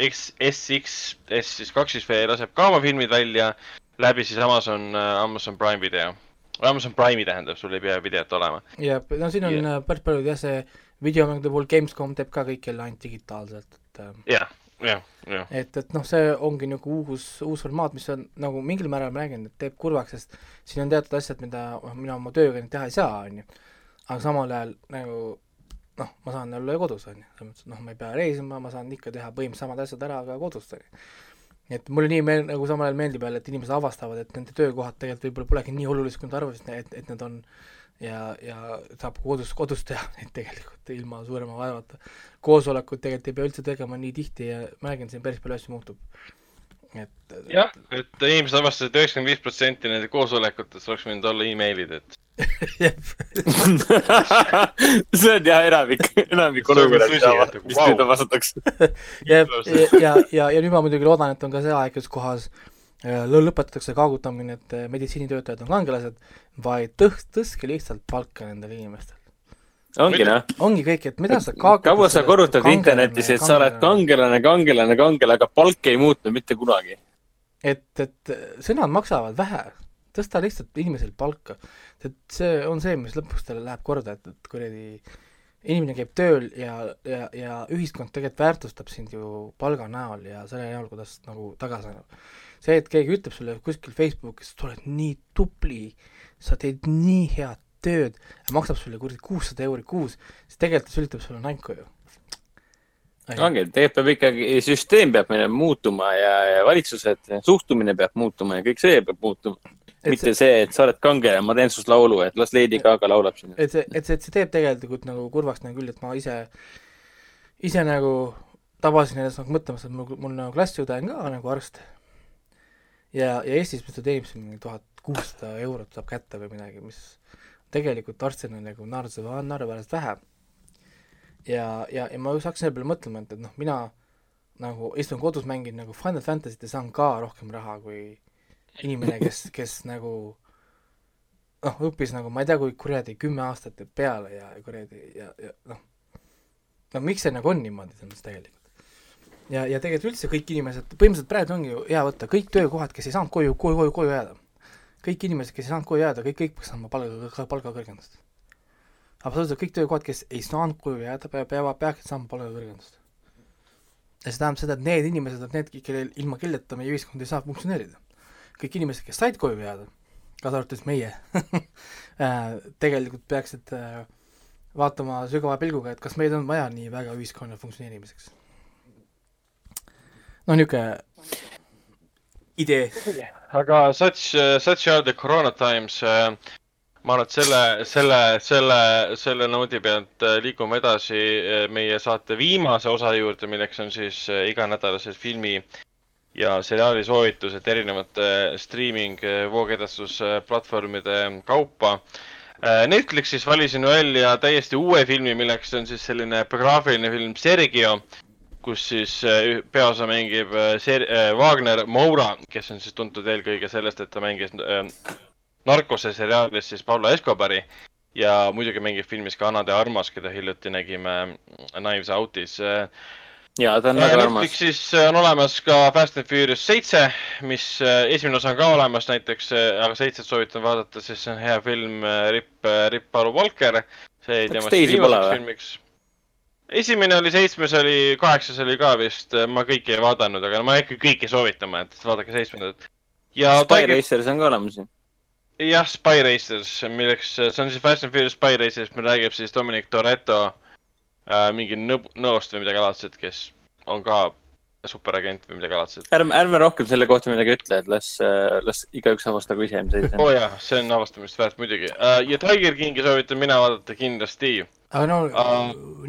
SXS siis kaks siis V laseb ka oma filmid välja läbi siis Amazon, Amazon Prime video. Amazon Prime'i tähendab, sul ei pea videot olema. ja no siin on yeah. päris palju jah, see videomängude puhul Gamescom teeb ka kõik jälle ainult digitaalselt, et äh, jah, jah, jah. et, et noh, see ongi nagu uus, uus formaat, mis on nagu mingil määral ma räägin, et teeb kurvaks, sest siin on teatud asjad, mida noh, mina oma tööga nüüd teha ei saa, on ju. aga samal ajal nagu noh, ma saan olla ju kodus, on ju, selles mõttes, et noh, ma ei pea reisima, ma saan ikka teha põhimõtteliselt samad asjad ära ka kodust, on ju. nii et mulle nii meel-, nagu samal ajal meeldib jälle, et inimesed avastavad, et nende töökohad tegelikult võib-olla polegi nii olulised, kui nad arvasid, et, et need on ja, ja saab kodus, kodus teha neid tegelikult ilma suurema vaevata koosolekut tegelikult ei pea üldse tegema nii tihti ja ma räägin, siin päris palju asju muutub. Et jah, et inimesed avastasid, et üheksakümmend viis protsenti nende koosolekutest oleks võinud olla emailid, et see on jah enamik, enamik olukorrad mis vau. nüüd vastatakse. ja, ja, ja, ja, nüüd ma muidugi loodan, et on ka see aeg, kus kohas äh, lõ- lõpetatakse kaagutamine, et äh, meditsiinitöötajad on kangelased, vaid tõh-, tõstke lihtsalt palka nendel inimestel. Ongi noh, ongi kõik, et mida sa kaagutad kaua sa korrutad internetis, et sa oled kangelane, kangelane, kangelane, aga palk ei muutu mitte kunagi. et, et sõnad maksavad vähe, tõsta lihtsalt inimesel palka. et see on see, mis lõpuks talle läheb korda, et, et kuradi inimene käib tööl ja, ja, ja ühiskond tegelikult väärtustab sind ju palga näol ja selle näol, kuidas nagu tagasi annab. see, et keegi ütleb sulle kuskil Facebookis, sa oled nii tubli, sa teed nii head tööd, maksab sulle kuradi kuussada euri kuus, siis tegelikult ta sülitab sulle näkku ju. ongi, tegelikult peab ikkagi, süsteem peab meil muutuma ja, ja valitsused, suhtumine peab muutuma ja kõik see peab muutuma. Mitte see, et sa oled kangelane, ma teen sinust laulu, et las Lady Gaga laulab siin. et see, et see, et see teeb tegelikult nagu kurvaks nagu küll, et ma ise, ise nagu tabasin ennast nagu mõtlemas, et mul, mul nagu klassiõde on ka nagu arst. ja, ja Eestis ta teenib siin tuhat kuussada eurot saab kätte või midagi, mis tegelikult arstina nagu naerda, naeruväärselt vähe. ja, ja, ja ma just hakkasin selle peale mõtlema, et, et noh, mina nagu istun kodus, mängin nagu Final Fantasy't ja saan ka rohkem raha kui inimene, kes, kes nagu noh, õppis nagu ma ei tea, kui kuradi kümme aastat peale ja kuradi ja, ja noh, no miks see nagu on niimoodi selles tegelikult. ja, ja tegelikult üldse kõik inimesed, põhimõtteliselt praegu ongi ju hea võtta kõik töökohad, kes ei saanud koju, koju, koju, koju jääda. Kõik inimesed, kes ei saanud koju jääda, kõik, kõik peaks saama palga, palgakõrgendust. absoluutselt kõik töökohad, kes ei saanud koju jääda, peavad, peaksid saama palgakõrgendust. ja see tähendab seda, et need inimesed on need, kellel, ilma kelleta meie ühiskond ei saa funktsioneerida kõik inimesed, kes said koju jääda, kaasa arvatud meie äh, tegelikult peaksid äh, vaatama sügava pilguga, et kas meid on vaja nii väga ühiskonna funktsioneerimiseks. noh, niisugune idee. aga such, such are the corona times. ma arvan, et selle, selle, selle, selle noodi pealt äh, liigume edasi äh, meie saate viimase osa juurde, milleks on siis äh, iganädalased filmi ja seriaali soovitused erinevate streaming voogedastus platvormide kaupa. Netflixis valisin välja täiesti uue filmi, milleks on siis selline biograafiline film Sergio, kus siis äh, peaosa mängib äh, Ser- äh, Wagner Moura, kes on siis tuntud eelkõige sellest, et ta mängis narkose seriaalis siis Pablo Escobari ja muidugi mängib filmis ka Anna de Armas, keda hiljuti nägime Knives Outis ja ta on väga armas. Netflixis on olemas ka Fast and Furious seitse, mis esimene osa on ka olemas näiteks, aga seitset soovitan vaadata, sest see on hea film, Rip, Rip Paul Walker. see jäi temast viimaseks filmiks. Esimene oli seitsmes oli, kaheksas oli ka vist, ma kõiki ei vaadanud, aga ma ei hakka kõiki soovitama, et vaadake seitsmendat. ja Spy Tiger, Racers on ka olemas ju. jah, Spy Racers, milleks, see on siis Fast and Furious Spy Racers, meil räägib siis Dominic Toretto äh, mingi nõb-, nõost või midagi laadset, kes on ka superagent või midagi laadset. ärme, ärme rohkem selle kohta midagi ütle, et las, las igaüks avastagu ise, mis asi see oo on. oh jaa, see on avastamist väärt muidugi uh,. ja Tiger Kingi soovitan mina vaadata kindlasti. aga no Aa,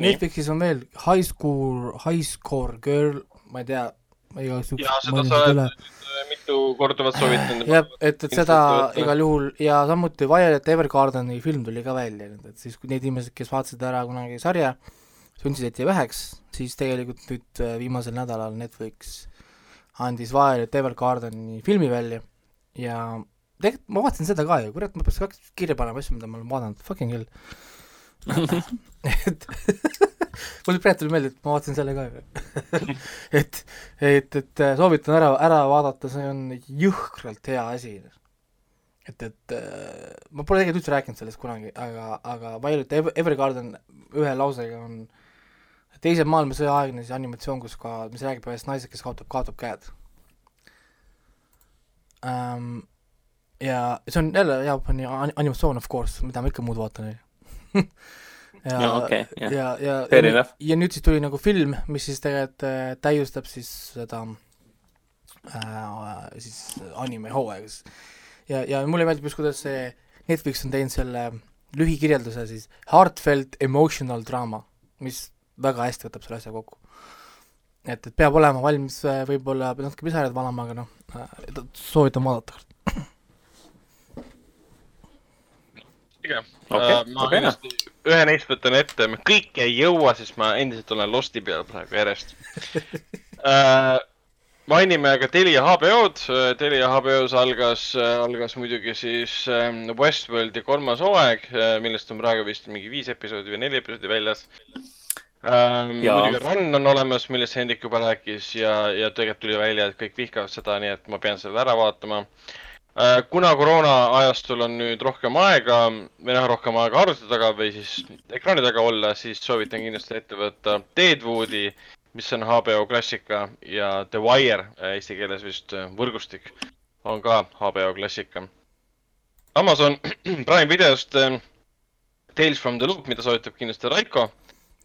Netflixis on veel High School, High Score Girl, ma ei tea, ma igaks ja juhuks seda sa seda üle oled. mitu korduvalt soovitanud. jah, et, et seda igal juhul ja samuti Violet Evergardeni film tuli ka välja nüüd, et siis kui need inimesed, kes vaatasid ära kunagi sarja, tundsid, et jäi väheks, siis tegelikult nüüd äh, viimasel nädalal Netflix andis Violet Evergardeni filmi välja ja tegelikult ma vaatasin seda ka ju, kurat, ma peaks kaks kirja panema asju, mida ma olen vaadanud, fucking hell. et mul praegu tuli meelde, et ma vaatasin selle ka ju. et, et, et äh, soovitan ära, ära vaadata, see on jõhkralt hea asi. et, et äh, ma pole tegelikult üldse rääkinud sellest kunagi, aga, aga Violet Ever- Evergarden ühe lausega on teise maailmasõja aegne siis animatsioon, kus ka, mis räägib ühest naisest, kes kaotab, kaotab käed ähm,. ja see on jälle Jaapani ani- animatsioon of course, mida ma ikka muud vaatan, onju. Jaa, okei, jah. ja, ja, ja, enough. ja nüüd siis tuli nagu film, mis siis tegelikult äh, täiustab siis seda äh, siis anime hooaega siis. ja, ja mulle meeldib just, kuidas see Netflix on teinud selle lühikirjelduse siis heartfelt emotional drama, mis väga hästi võtab selle asja kokku. et, et peab olema valmis äh, võib-olla natuke pisaraid valama, aga noh äh,, soovitan vaadata. pigem. Okei, ma okei, noh. kindlasti ühe neist võtan ette, ma kõike ei jõua, sest ma endiselt olen Losti peal praegu järjest uh. mainime ka Telia HBO-d, Telia HBO-s algas, algas muidugi siis ähm, Westworldi kolmas hooaeg, millest on praegu vist mingi viis episoodi või neli episoodi väljas ähm,. Muidugi Run on olemas, millest Hendrik juba rääkis ja, ja tegelikult tuli välja, et kõik vihkavad seda, nii et ma pean selle ära vaatama Äh, kuna koroona ajastul on nüüd rohkem aega või noh, rohkem aega arvuti taga või siis ekraani taga olla, siis soovitan kindlasti ette võtta Deadwoodi, mis on HBO klassika ja The Wire, eesti keeles vist äh, võrgustik, on ka HBO klassika. Amazon Prime videost äh, Tales from the Loop, mida soovitab kindlasti Raiko.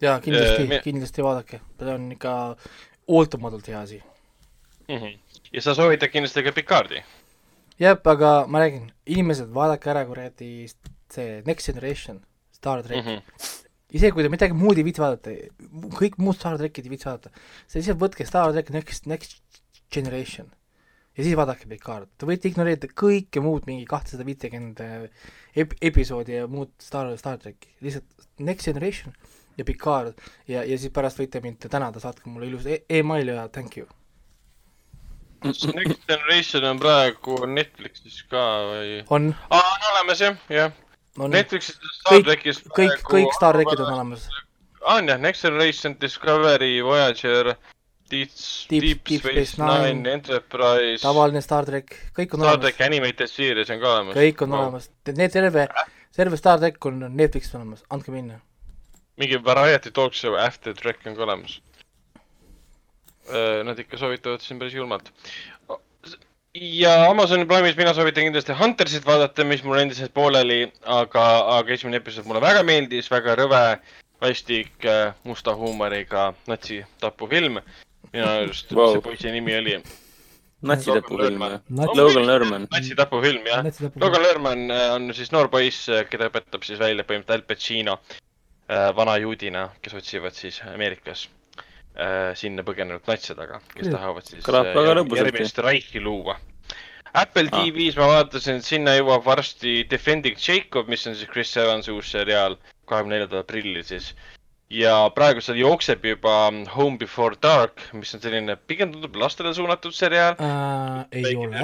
jaa, kindlasti Äh, kindlasti vaadake, see on ikka ootamatult hea asi. ja sa soovitad kindlasti ka Picardi. jah, aga ma räägin, inimesed, vaadake ära kuradi see Next Generation, Star track mm. -hmm. isegi kui te midagi muud ei viitsi vaadata, kõik muud Star trackid ei viitsi vaadata, siis lihtsalt võtke Star track Next, Next Generation ja siis vaadake Picard, te võite ignoreerida kõike muud, mingi kahtesada viitekümmet ep-, episoodi ja muud Star, Star tracki, lihtsalt Next Generation ja Picard ja, ja siis pärast võite mind tänada, saatke mulle ilus e- email ja thank you. Next Generation on praegu Netflixis ka või? on, aa, on olemas jah, jah. Netflixis Star trackis. kõik, kõik Star trackid on olemas. on jah, Next Generation, Discovery, Voyager, Deep, Deep- Deep Deep Space Nine, Enterprise, tavaline Star track, kõik on Star olemas track, Animated Series on ka olemas. kõik on olemas, need terve, terve Star track on Netflixis olemas, andke minna. Mingi Variety Talk Show After Track on ka olemas. Nad ikka soovitavad siin päris julmalt. ja Amazoni Prime'is mina soovitan kindlasti Huntersit vaadata, mis mul endiselt pooleli, aga, aga esimene episood mulle väga meeldis, väga rõve, vastik, musta huumoriga natsitapufilm. minu arust Wow. see poisi nimi oli natsitapufilm? Nats- Logan Lerman. natsitapufilm jah. Logan Lerman äh, on siis noor poiss, keda õpetab siis välja põhimõtteliselt Al Pacino äh, vana juudina, kes otsivad siis Ameerikas äh, sinna põgenenud natse taga, kes tahavad siis äh, järgmist Reichi luua Apple Ah. TV-s ma vaatasin, sinna jõuab varsti Defending Jacob, mis on siis Chris Evansi uus seriaal, kahekümne neljandal aprillil siis. ja praegu seal jookseb juba Home Before Dark, mis on selline, pigem tundub lastele suunatud seriaal. äh,. ei ole,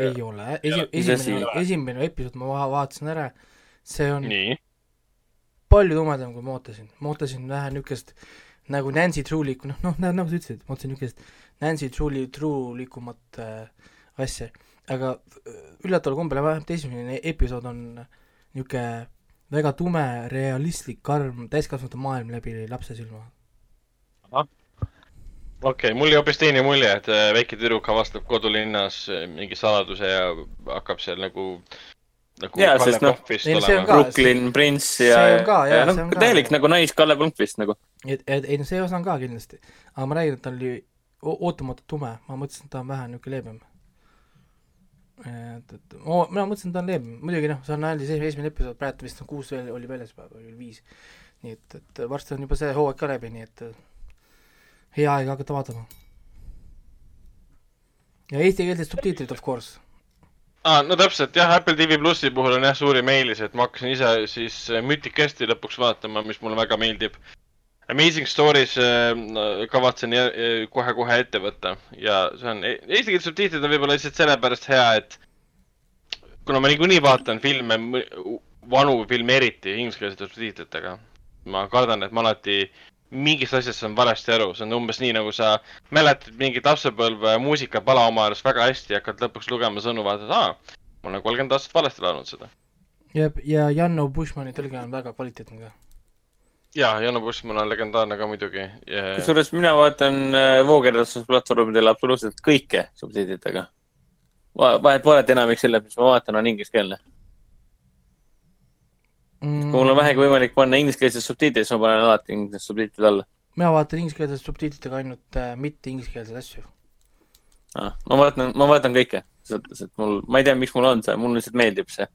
ei ole, esimene, esimene episood ma va- vaatasin ära, see on nii, palju tumedam, kui ma ootasin, ma ootasin vähe niisugust nagu Nancy True'likku, noh, noh, nagu sa ütlesid, ma ootasin niisugust Nancy True'li, True'likumat äh, asja, aga äh, üllataval kombel vähemalt esimene episood on niisugune väga tume, realistlik, karm täiskasvanute maailm läbi lapse silma. okei okay,, mul jäi hoopis teine mulje, et äh, väike tüdruk avastab kodulinnas äh, mingi saladuse ja hakkab seal nagu, nagu Kalle noh, ei, see on olema Brooklyn Prince ja, see on ka, ja jaa, noh see on, ka. täielik nagu nais Kalle Blomqvist nagu. et, et ei no see osa on ka kindlasti, aga ma räägin, et ta oli ootamatult tume, ma mõtlesin, et ta on vähe niisugune leebem. et, et oo, mina mõtlesin, et ta on leebem, muidugi noh, see on ainult see esimene episood, praegu vist on kuus veel oli väljas või oli viis. nii et, et varsti on juba see hooaeg ka läbi, nii et hea aeg hakata vaatama. ja eestikeelsed subtiitrid of course. aa, no täpselt jah, Apple TV plussi puhul on jah suurim eelis, et ma hakkasin ise siis äh, Mythicasti lõpuks vaatama, mis mulle väga meeldib. Amazing Stories äh, kavatsen äh, kohe-kohe ette võtta ja see on, eestikeelsed subtiitrid on võib-olla lihtsalt sellepärast hea, et kuna ma niikuinii vaatan filme, vanu filme eriti ingliskeelsete subtiitritega, ma kardan, et ma alati mingist asjast saan valesti aru, see on umbes nii, nagu sa mäletad mingit lapsepõlve muusikapala oma arust väga hästi ja hakkad lõpuks lugema sõnu, vaatad, aa, ma olen kolmkümmend aastat valesti laulnud seda. ja, ja Janno Bushmani tõlge on väga kvaliteetne ka. ja, Janno Bushman on legendaarne ka muidugi. kusjuures mina vaatan äh, voogedastusplatvormidel absoluutselt kõike subtiitritega. vahet pole, et enamik sellest, mis ma vaatan, on ingliskeelne. Mm, kui mul on vähegi võimalik panna ingliskeelsed subtiitrid, siis ma panen alati ingliskeelsed subtiitrid alla. mina vaatan ingliskeelsete subtiitritega ainult äh, mitte ingliskeelseid asju. Ah, ma vaatan, ma vaatan kõike, et mul, ma ei tea, miks mul on see, mulle lihtsalt meeldib see.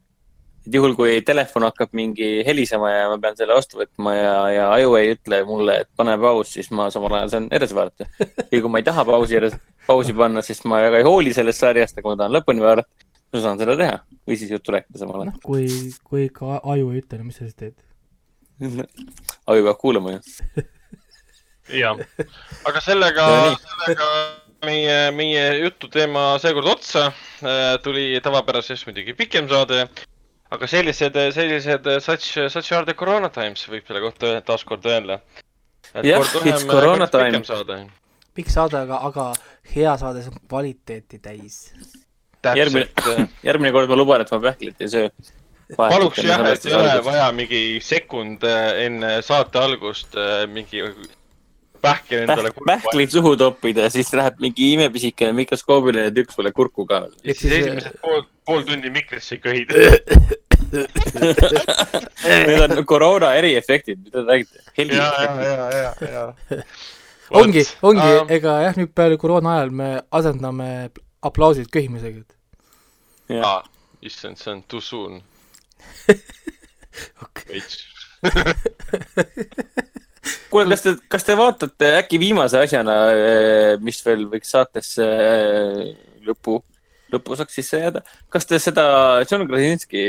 et juhul, kui telefon hakkab mingi helisema ja ma pean selle vastu võtma ja, ja aju ei ütle mulle, et pane paus, siis ma samal ajal saan edasi vaadata. ja kui ma ei taha pausi, pausi panna, siis ma väga ei hooli sellest sarjast, aga ma tahan lõpuni vaadata, ma saan seda teha või siis juttu rääkida samal ajal noh, kui, kui ikka aju ei ütle, no mis sa siis teed? aju peab kuulama ju. jah, aga sellega sellega meie, meie jututeema seekord otsa. tuli tavapärasest muidugi pikem saade. aga sellised, sellised such, such are the corona times võib selle kohta taaskord öelda. Jah, it's corona time. pikk saade, aga, aga hea saade, see on kvaliteeti täis. Järgmine järgmine kord ma luban, et ma pähklit ei söö. paluks jah, et ei ole vaja mingi sekund äh, enne saate algust äh, mingi pähkel endale Pähk, pähklid suhu toppida ja siis läheb mingi imepisikene mikroskoobiline tükk sulle kurku ka. ja siis esimesed pool, pool tundi mikrisse köhida. Need on koroona eriefektid, mida te räägite? ja, ja, ja, ja, ja. ongi, ongi Ähm,, ega jah, nüüd peale koroona ajal me asendame aplausid köhimisega. aa, issand, see on too soon. veits. kuule, kas te, kas te vaatate äkki viimase asjana, mis veel võiks saatesse äh, lõpu, lõpuosaks sisse jääda, kas te seda John Krasinski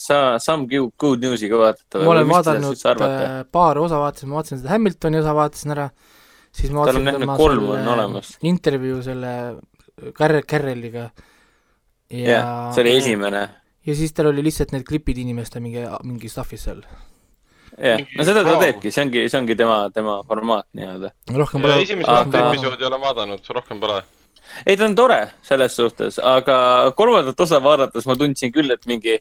sa, Some Good- News'i ka vaatate? ma olen vaadanud äh, paar osa, vaatasin, ma vaatasin seda Hamiltoni osa, vaatasin ära, siis ma Tal on vaatasin jah, need kolm on olemas. intervjuu selle Carrel, Carreliga. jah, see oli esimene. ja siis tal oli lihtsalt need klipid inimeste mingi, mingi stuff'is seal. jah, no seda ta Wow. teebki, see ongi, see ongi tema, tema formaat nii-öelda. rohkem pole, esimest aga- episoodi olen vaadanud, rohkem pole. ei, ta on tore selles suhtes, aga kolmandat osa vaadates ma tundsin küll, et mingi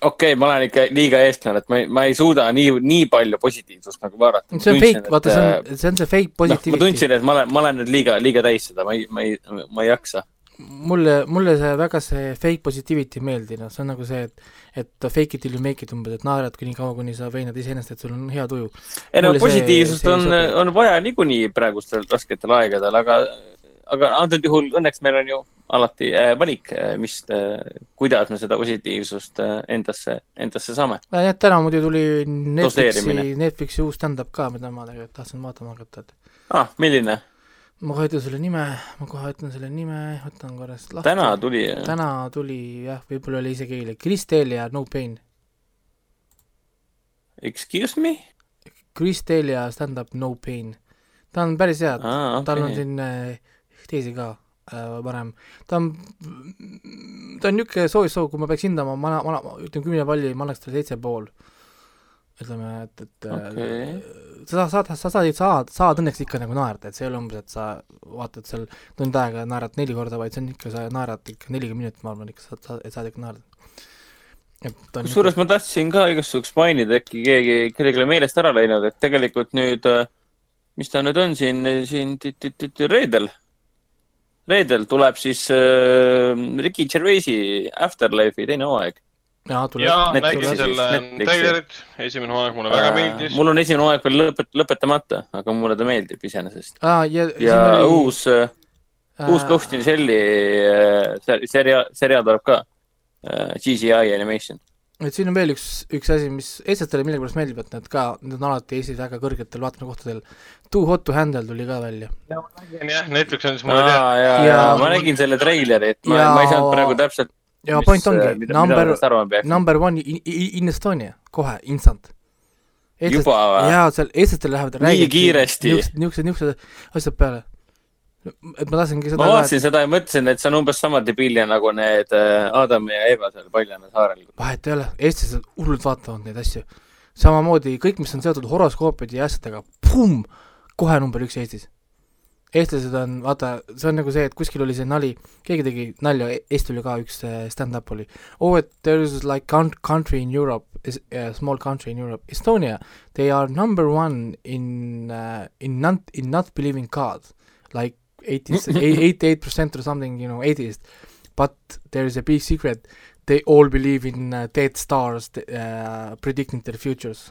okei okay,, ma olen ikka liiga eestlane, et ma ei, ma ei suuda nii, nii palju positiivsust nagu vaadata. see on fake, vaata, see on, see on see fake noh, ma positiivity. tundsin, et ma olen, ma olen nüüd liiga, liiga täis seda, ma ei, ma ei, ma ei jaksa. mulle, mulle see väga see fake positivity ei meeldi, noh, see on nagu see, et et fake it till you make it umbes, et naerad kuni kaua, kuni sa veenad iseennast, et sul on hea tuju. ei no see- positiivsust see ei on on vaja niikuinii praegustel rasketel aegadel, aga, aga antud juhul õnneks meil on ju alati äh, valik, mis, kuidas me seda positiivsust äh, endasse, endasse saame. jah, täna muidu tuli Netflixi Netflixi uus stand-up ka, mida ma tegelikult tahtsin vaatama hakata, et ah, milline? ma kohe ütlen selle nime, ma kohe ütlen selle nime, võtan korra siis lahti. täna tuli, täna tuli jah, võib-olla oli isegi eile, Chris Delia No Pain. excuse me? Chris Delia stand-up No Pain. ta on päris hea, aa, tal on siin äh, teisi ka äh, varem, ta on, ta on niisugune soojussoov, kui ma peaks hindama, ma ma annan, ütleme kümne palli, ma annaks talle seitse pool. ütleme, et, et äh, sa saad, sa saad, saad, saad õnneks ikka nagu naerda, et see ei ole umbes, et sa vaatad seal tund aega ja naerad neli korda, vaid see on ikka, sa naerad ikka nelikümmend minutit, ma arvan ikka saad, saad, saad ikka naerda. kusjuures ma tahtsin ka igasuguseid mainida, äkki keegi, kellelgi on meelest ära läinud, et tegelikult nüüd, mis ta nüüd on siin, siin reedel, reedel tuleb siis äh, Ricky Gervaisi Afterlife'i teine hooaeg. jaa, nägin selle treilerit, esimene hooaeg mulle väga meeldis. Äh, mul on esimene hooaeg veel lõpet-, lõpetamata, aga mulle ta meeldib iseenesest. aa, ja ja oli, uus, uus Ghost in Shell'i äh, seriaal, seriaal tuleb ka. GCI Animation. Et siin on veel üks, üks asi, mis eestlastele millegipärast meeldib, et need ka, need on alati Eestis väga kõrgetel vaatamiskohtadel. Too hot to handle tuli ka välja. jah, Netflix andis mulle teada. ja, ja Ja- ma nägin selle treilerit, ma Ja- ma ei saanud praegu täpselt. ja point ongi, number, number. number one in, in Estonia, kohe, instant. Juba või? jaa, seal eestlastel lähevad Nii kiiresti? niisugused, niisugused asjad peale. Et ma tahtsingi seda ma vaatasin seda ja mõtlesin, et see on umbes sama debiilne nagu need äh, Adam ja Eva seal Paljana saarel. vahet ei ole, eestlased hullult vaatavad neid asju. samamoodi kõik, mis on seotud horoskoopide ja asjadega, kohe number üks Eestis. eestlased on, vaata, see on nagu see, et kuskil oli see nali, keegi tegi nalja, Eestil oli ka üks äh, stand-up oli. Oh, et there is like coun- country in Europe, a small country in Europe, Estonia, they are number one in uh,, in not, in not believing God. Like eighty, eighty-eight percent or something, you know, eighty'st. But there is a big secret, they all believe in uh, dead stars uh, predicting their futures.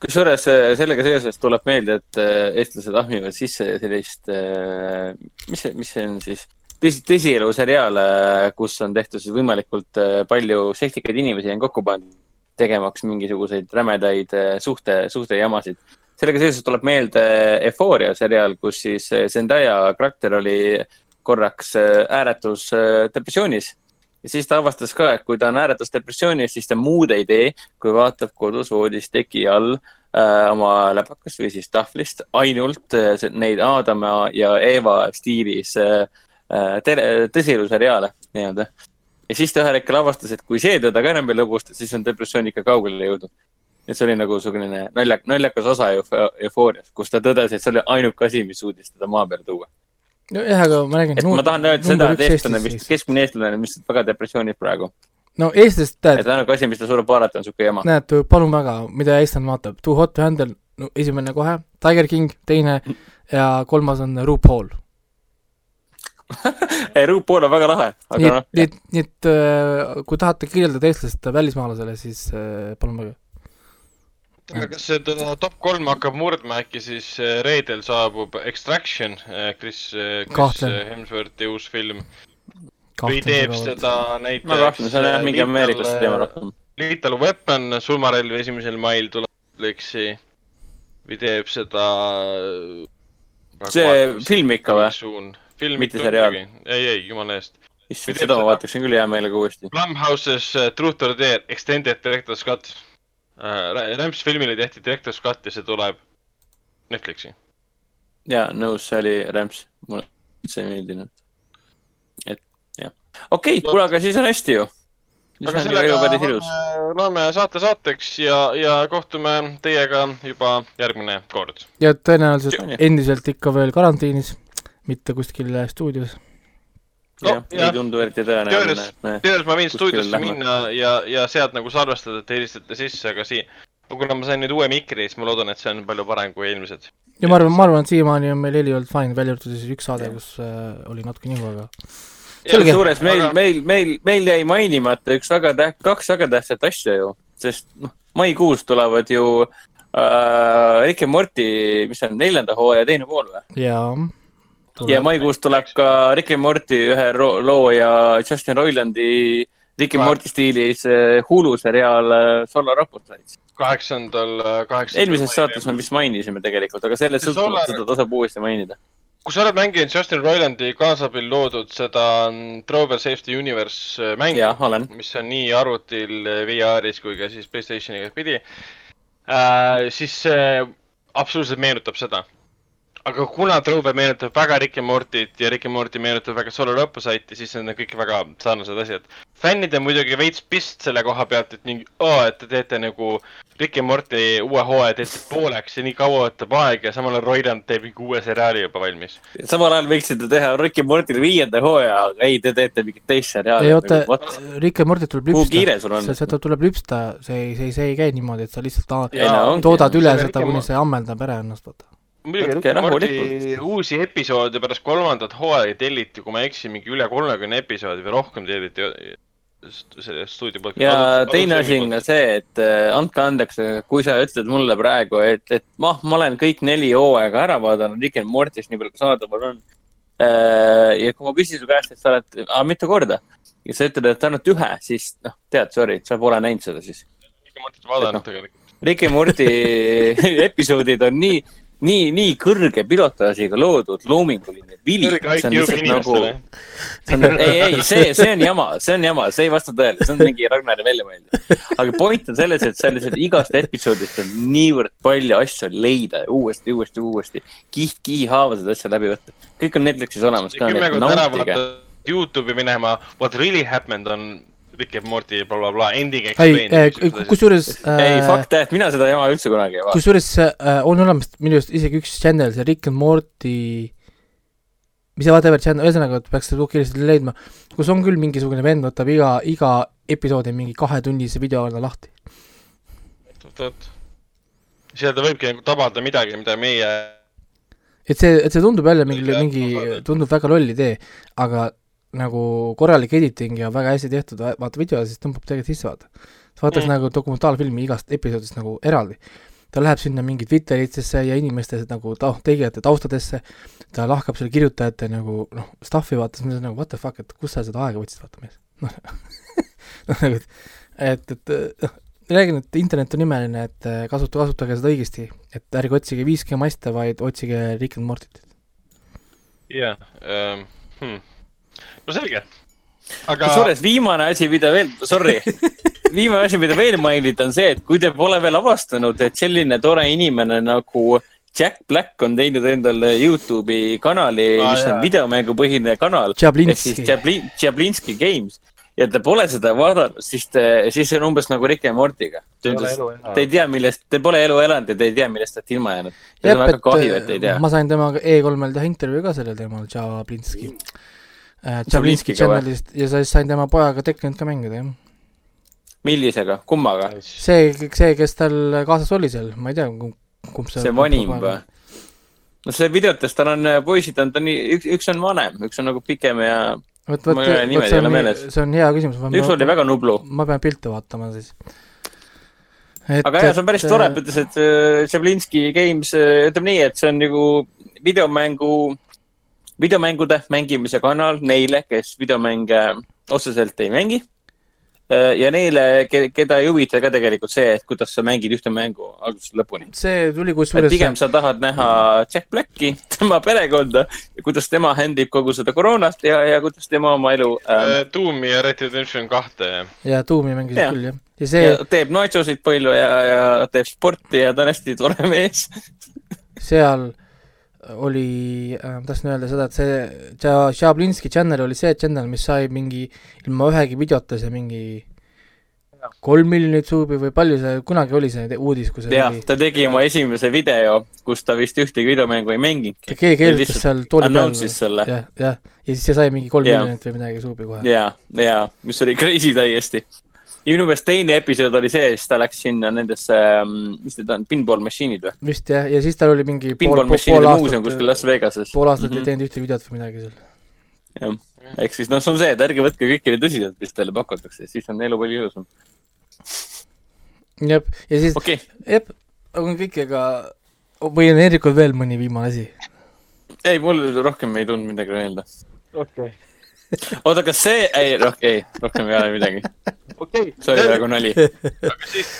kusjuures äh, sellega seoses tuleb meelde, et äh, eestlased ahmivad sisse sellist, mis see, mis see on siis, tõsi, tõsielu seriaale, kus on tehtud siis võimalikult äh, palju seksikaid inimesi on kokku pandud, tegemaks mingisuguseid rämedaid äh, suhte, suhtejamasid. Sellega seoses tuleb meelde Euphoria seriaal, kus siis äh, Zendaya karakter oli korraks äh, ääretus äh, depressioonis ja siis ta avastas ka, et kui ta on ääretus depressioonis, siis ta muud ei tee, kui vaatab kodus voodis teki all äh, oma läpakast või siis tahvlist ainult äh, neid Aadama ja Eeva stiilis äh, tõsieluseriaale nii-öelda. ja siis ta ühel hetkel avastas, et kui see teda ka enam ei lõbusta, siis on depressioon ikka kaugele jõudnud. Et see oli nagu niisugune naljak-, naljakas osa eufo- eufooriast, kus ta tõdes, et see oli ainuke asi, mis suutis teda maa peale tuua. nojah, aga ma räägin. et ma tahan öelda seda, et eestlane vist, keskmine eestlane on vist väga depressioonis praegu. no eestlased, tead et, ainuke asi, mis ta suudab vaadata, on niisugune jama. näed, palun väga, mida eestlane vaatab, Too hot to handle, no esimene kohe, Tiger King, teine ja kolmas on RuPaul. ei, RuPaul on väga lahe, aga noh, nii et, nii et äh, kui tahate kirjeldada eestlast välismaalasele, siis äh, palun väga. Kas seda top kolm hakkab murdma äkki siis äh, reedel saabub Extraction, Chris, Chris Kahtlen. Hemsworthi uus film või teeb seda ma näiteks kahtlen, see on jah mingi ameeriklaste teema rohkem. Lethal Weapon, surmarelv esimesel mail tuleb Netflixi või teeb seda. see film ikka või? film Mitte seriaal. ei, ei, jumala eest. issand, seda ma vaataksin küll hea meelega uuesti. Blumhouse'is uh, Truth or Dare Extended Director's Cut. Rämps filmile tehti Director's Cut ja see tuleb Netflixi. jaa, nõus, see oli rämps, mulle üldse ei meeldinud. et jah, okei okay,, kuule, aga siis on hästi ju. aga sellega loeme- saate saateks ja, ja kohtume teiega juba järgmine kord. ja tõenäoliselt endiselt ikka veel karantiinis, mitte kuskil stuudios. jah, jah. ei tundu eriti tõenäoline, Teoorias- ma võin stuudiosse minna ja, ja sealt nagu salvestada, et helistate sisse, aga siin, kuna ma sain nüüd uue mikri, siis ma loodan, et see on palju parem kui eelmised. ja ma arvan, ma arvan, et siiamaani on meil heli olnud fine, välja arvatud siis üks saade, kus äh, oli natuke nihu, aga kusjuures meil Aga-, meil, meil, meil jäi mainimata üks väga täht-, kaks väga tähtsat asja ju, sest noh, maikuus tulevad ju äh, Rick and Morty, mis see on, neljanda hooaja teine pool või? jaa. Ja maikuus tuleb ka Rick and Morty ühe loo ja Justin Roilandi Rick and Morty stiilis äh, Hulu seriaal äh, Solar Opposites. kaheksandal, kaheksandal. eelmises saates me vist mainisime tegelikult, aga sellest sõltuvalt seda tasub uuesti mainida. kui sa oled mänginud Justin Roilandi kaasabil loodud seda Trover Safety Universe äh, mängu, mis on nii arvutil, VR-is kui ka siis Playstationiga pidi äh,, siis see absoluutselt meenutab seda. Aga kuna Trover meenutab väga Rick and Morty't ja Rick and Morty meenutab väga Solar Opposite'i, siis need on kõik väga sarnased asjad. fännid on muidugi veits pist selle koha pealt, et mingi, et te teete nagu Rick and Morty uue hooaja teete pooleks ja nii kaua võtab aega ja samal ajal Roiland teeb mingi uue seriaali juba valmis. samal ajal võiksite teha Rick and Morty'le viienda hooaja, aga ei, te teete mingit teist seriaali. ei oota What?, Rick ja Morty tuleb lüpsta, seda tuleb lüpsta, see ei, see, see ei käi niimoodi, et sa lihtsalt toodad üle See seda, ja kuni see ammendab ära ennast, vaata. Muidugi Rick and rahulikult. uusi episoode pärast kolmandat hooaega telliti, kui ma ei eksi, mingi üle kolmekümne episoodi või rohkem telliti selle stuudio poolt. ja teine asi on ka see, et äh, andke andeks, kui sa ütled mulle praegu, et, et ma, ma olen kõik neli hooaega ära vaadanud, Rick and Morty's nii palju, kui saadaval on. ja kui ma küsin su käest, et sa oled, mitu korda ja sa ütled, et ainult ühe, siis noh, tead, sorry, sa pole näinud seda siis. vaadanud tegelikult. Rick and Morty episoodid on nii, nii, nii kõrge pilotaažiga loodud, loominguline, vili. lihtsalt nagu, on, ei, ei, see, see on jama, see on jama, see ei vasta tõele, see on mingi Ragnari välja mõeldud. aga point on selles, et sellised igast episoodist on niivõrd palju asju leida uuesti, uuesti, uuesti. kiht-kihi haaval seda asja läbi võtta. kõik on Netflixis olemas kümme korda ära vaata Youtube'i minema, what really happened on Rick and Morty blablabla ending ei, explain. kusjuures ei, äh, fakt, et mina seda jama üldse kunagi ei vaata. kusjuures äh, on olemas minu arust isegi üks channel, see Rick and Morty, mis see whatever channel, ühesõnaga, et peaks seda kiiresti leidma, kus on küll mingisugune vend võtab iga, iga episoodi mingi kahetunnise videona lahti. oot-oot. seal ta võibki nagu tabada midagi, mida meie et see, et see tundub jälle mingi, mingi tundub väga loll idee, aga nagu korralik editing ja väga hästi tehtud, vaata video, siis tõmbab tegelikult sisse, vaata. sa vaatad mm. Nagu dokumentaalfilmi igast episoodist nagu eraldi. ta läheb sinna mingi Twitteritesse ja inimeste nagu ta-, tegijate taustadesse, ta lahkab selle kirjutajate nagu noh, stuff'i vaata, siis ma olen nagu what the fuck, et kust sa seda aega võtsid, vaata mees. noh, nagu, et, et noh, räägin, et internet on imeline, et eh, kasuta, kasutage seda õigesti, et ärge otsige 5G maste, vaid otsige Rick and Mortyt. jah ähm,, hmm. No selge. aga kusjuures viimane asi, mida veel, sorry, viimane asi, mida veel mainida, on see, et kui te pole veel avastanud, et selline tore inimene nagu Jack Black on teinud endale Youtube'i kanali, Aa, mis on jaa. videomängupõhine kanal. ehk Jablinski Jablinski Games ja te pole seda vaadanud, siis te, siis see on umbes nagu Rick and Morty'ga. Te ei tea, millest, te pole elu elanud ja te ei tea, millest te olete ilma jäänud. on ma sain temaga E3-l teha intervjuu ka sellel teemal, Jablinski äh,. Jablinskiga või? channel'ist ja siis sain tema pojaga Tekkenit ka mängida, jah. millisega, kummaga? see, see, kes tal kaasas oli seal, ma ei tea, kumb see see vanim või? no see videotes tal on äh, poisid on, ta on nii, üks, üks on vanem, üks on nagu pikem ja vot, vot, vot see on see on hea küsimus. üks oli väga nublu. ma pean pilte vaatama siis. aga jah, see on päris tore, et ütles, et äh, Jablinski Games, ütleme nii, et see on nagu videomängu, videomängude mängimise kanal neile, kes videomänge otseselt ei mängi. ja neile, keda ei huvita ka tegelikult see, et kuidas sa mängid ühte mängu algusest lõpuni. see tuli kusjuures pigem sa tahad näha Jack Blacki, tema perekonda ja kuidas tema handib kogu seda koroonast ja, ja kuidas tema oma elu ähm, äh, Doomi ja Red Dead Redemption kahte ja ja Tuumi mängisid Jah. küll, jah. ja see ja teeb nachosid palju ja, ja teeb sporti ja ta on hästi tore mees. seal oli äh,, tahtsin öelda seda, et see Ja- Jablinski channel oli see channel, mis sai mingi ilma ühegi videota see mingi kolm miljonit suubi või palju see kunagi oli see uudis, kui see jah oli, ta tegi oma esimese video, kus ta vist ühtegi videomängu ei mänginudki. keegi kirjutas seal tooli peal jah, jah, ja siis see sai mingi kolm miljonit või midagi suubi kohe. ja, ja mis oli crazy täiesti. Ja minu meelest teine episood oli see, siis ta läks sinna nendesse, mis need on, pinball machine'id või? vist jah, ja siis tal oli mingi pool, pinball pool machine'ide muuseum kuskil aastat, Las Vegases. pool aastat ei Mhm. teinud ühtegi videot või midagi seal. jah, ehk siis noh, see on see, et ärge võtke kõike nii tõsiselt, mis teile pakutakse, siis on elu palju ilusam. jah, ja siis, okei okay., jah, on kõik, ega või on Hendrikul veel mõni viimane asi? ei mul rohkem ei tulnud midagi öelda. okei okay.. oota, kas see, ei, ei, rohkem ei ole midagi. okei see oli praegu nali. aga siis,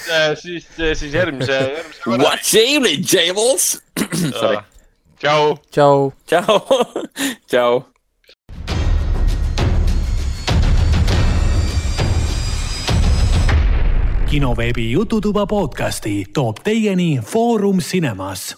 siis, siis järgmise, järgmise korra. What's evening, Jables? Sorry, tšau. tšau. tšau, tšau. kinoveebi Jututuba podcasti toob teieni Foorum Cinemas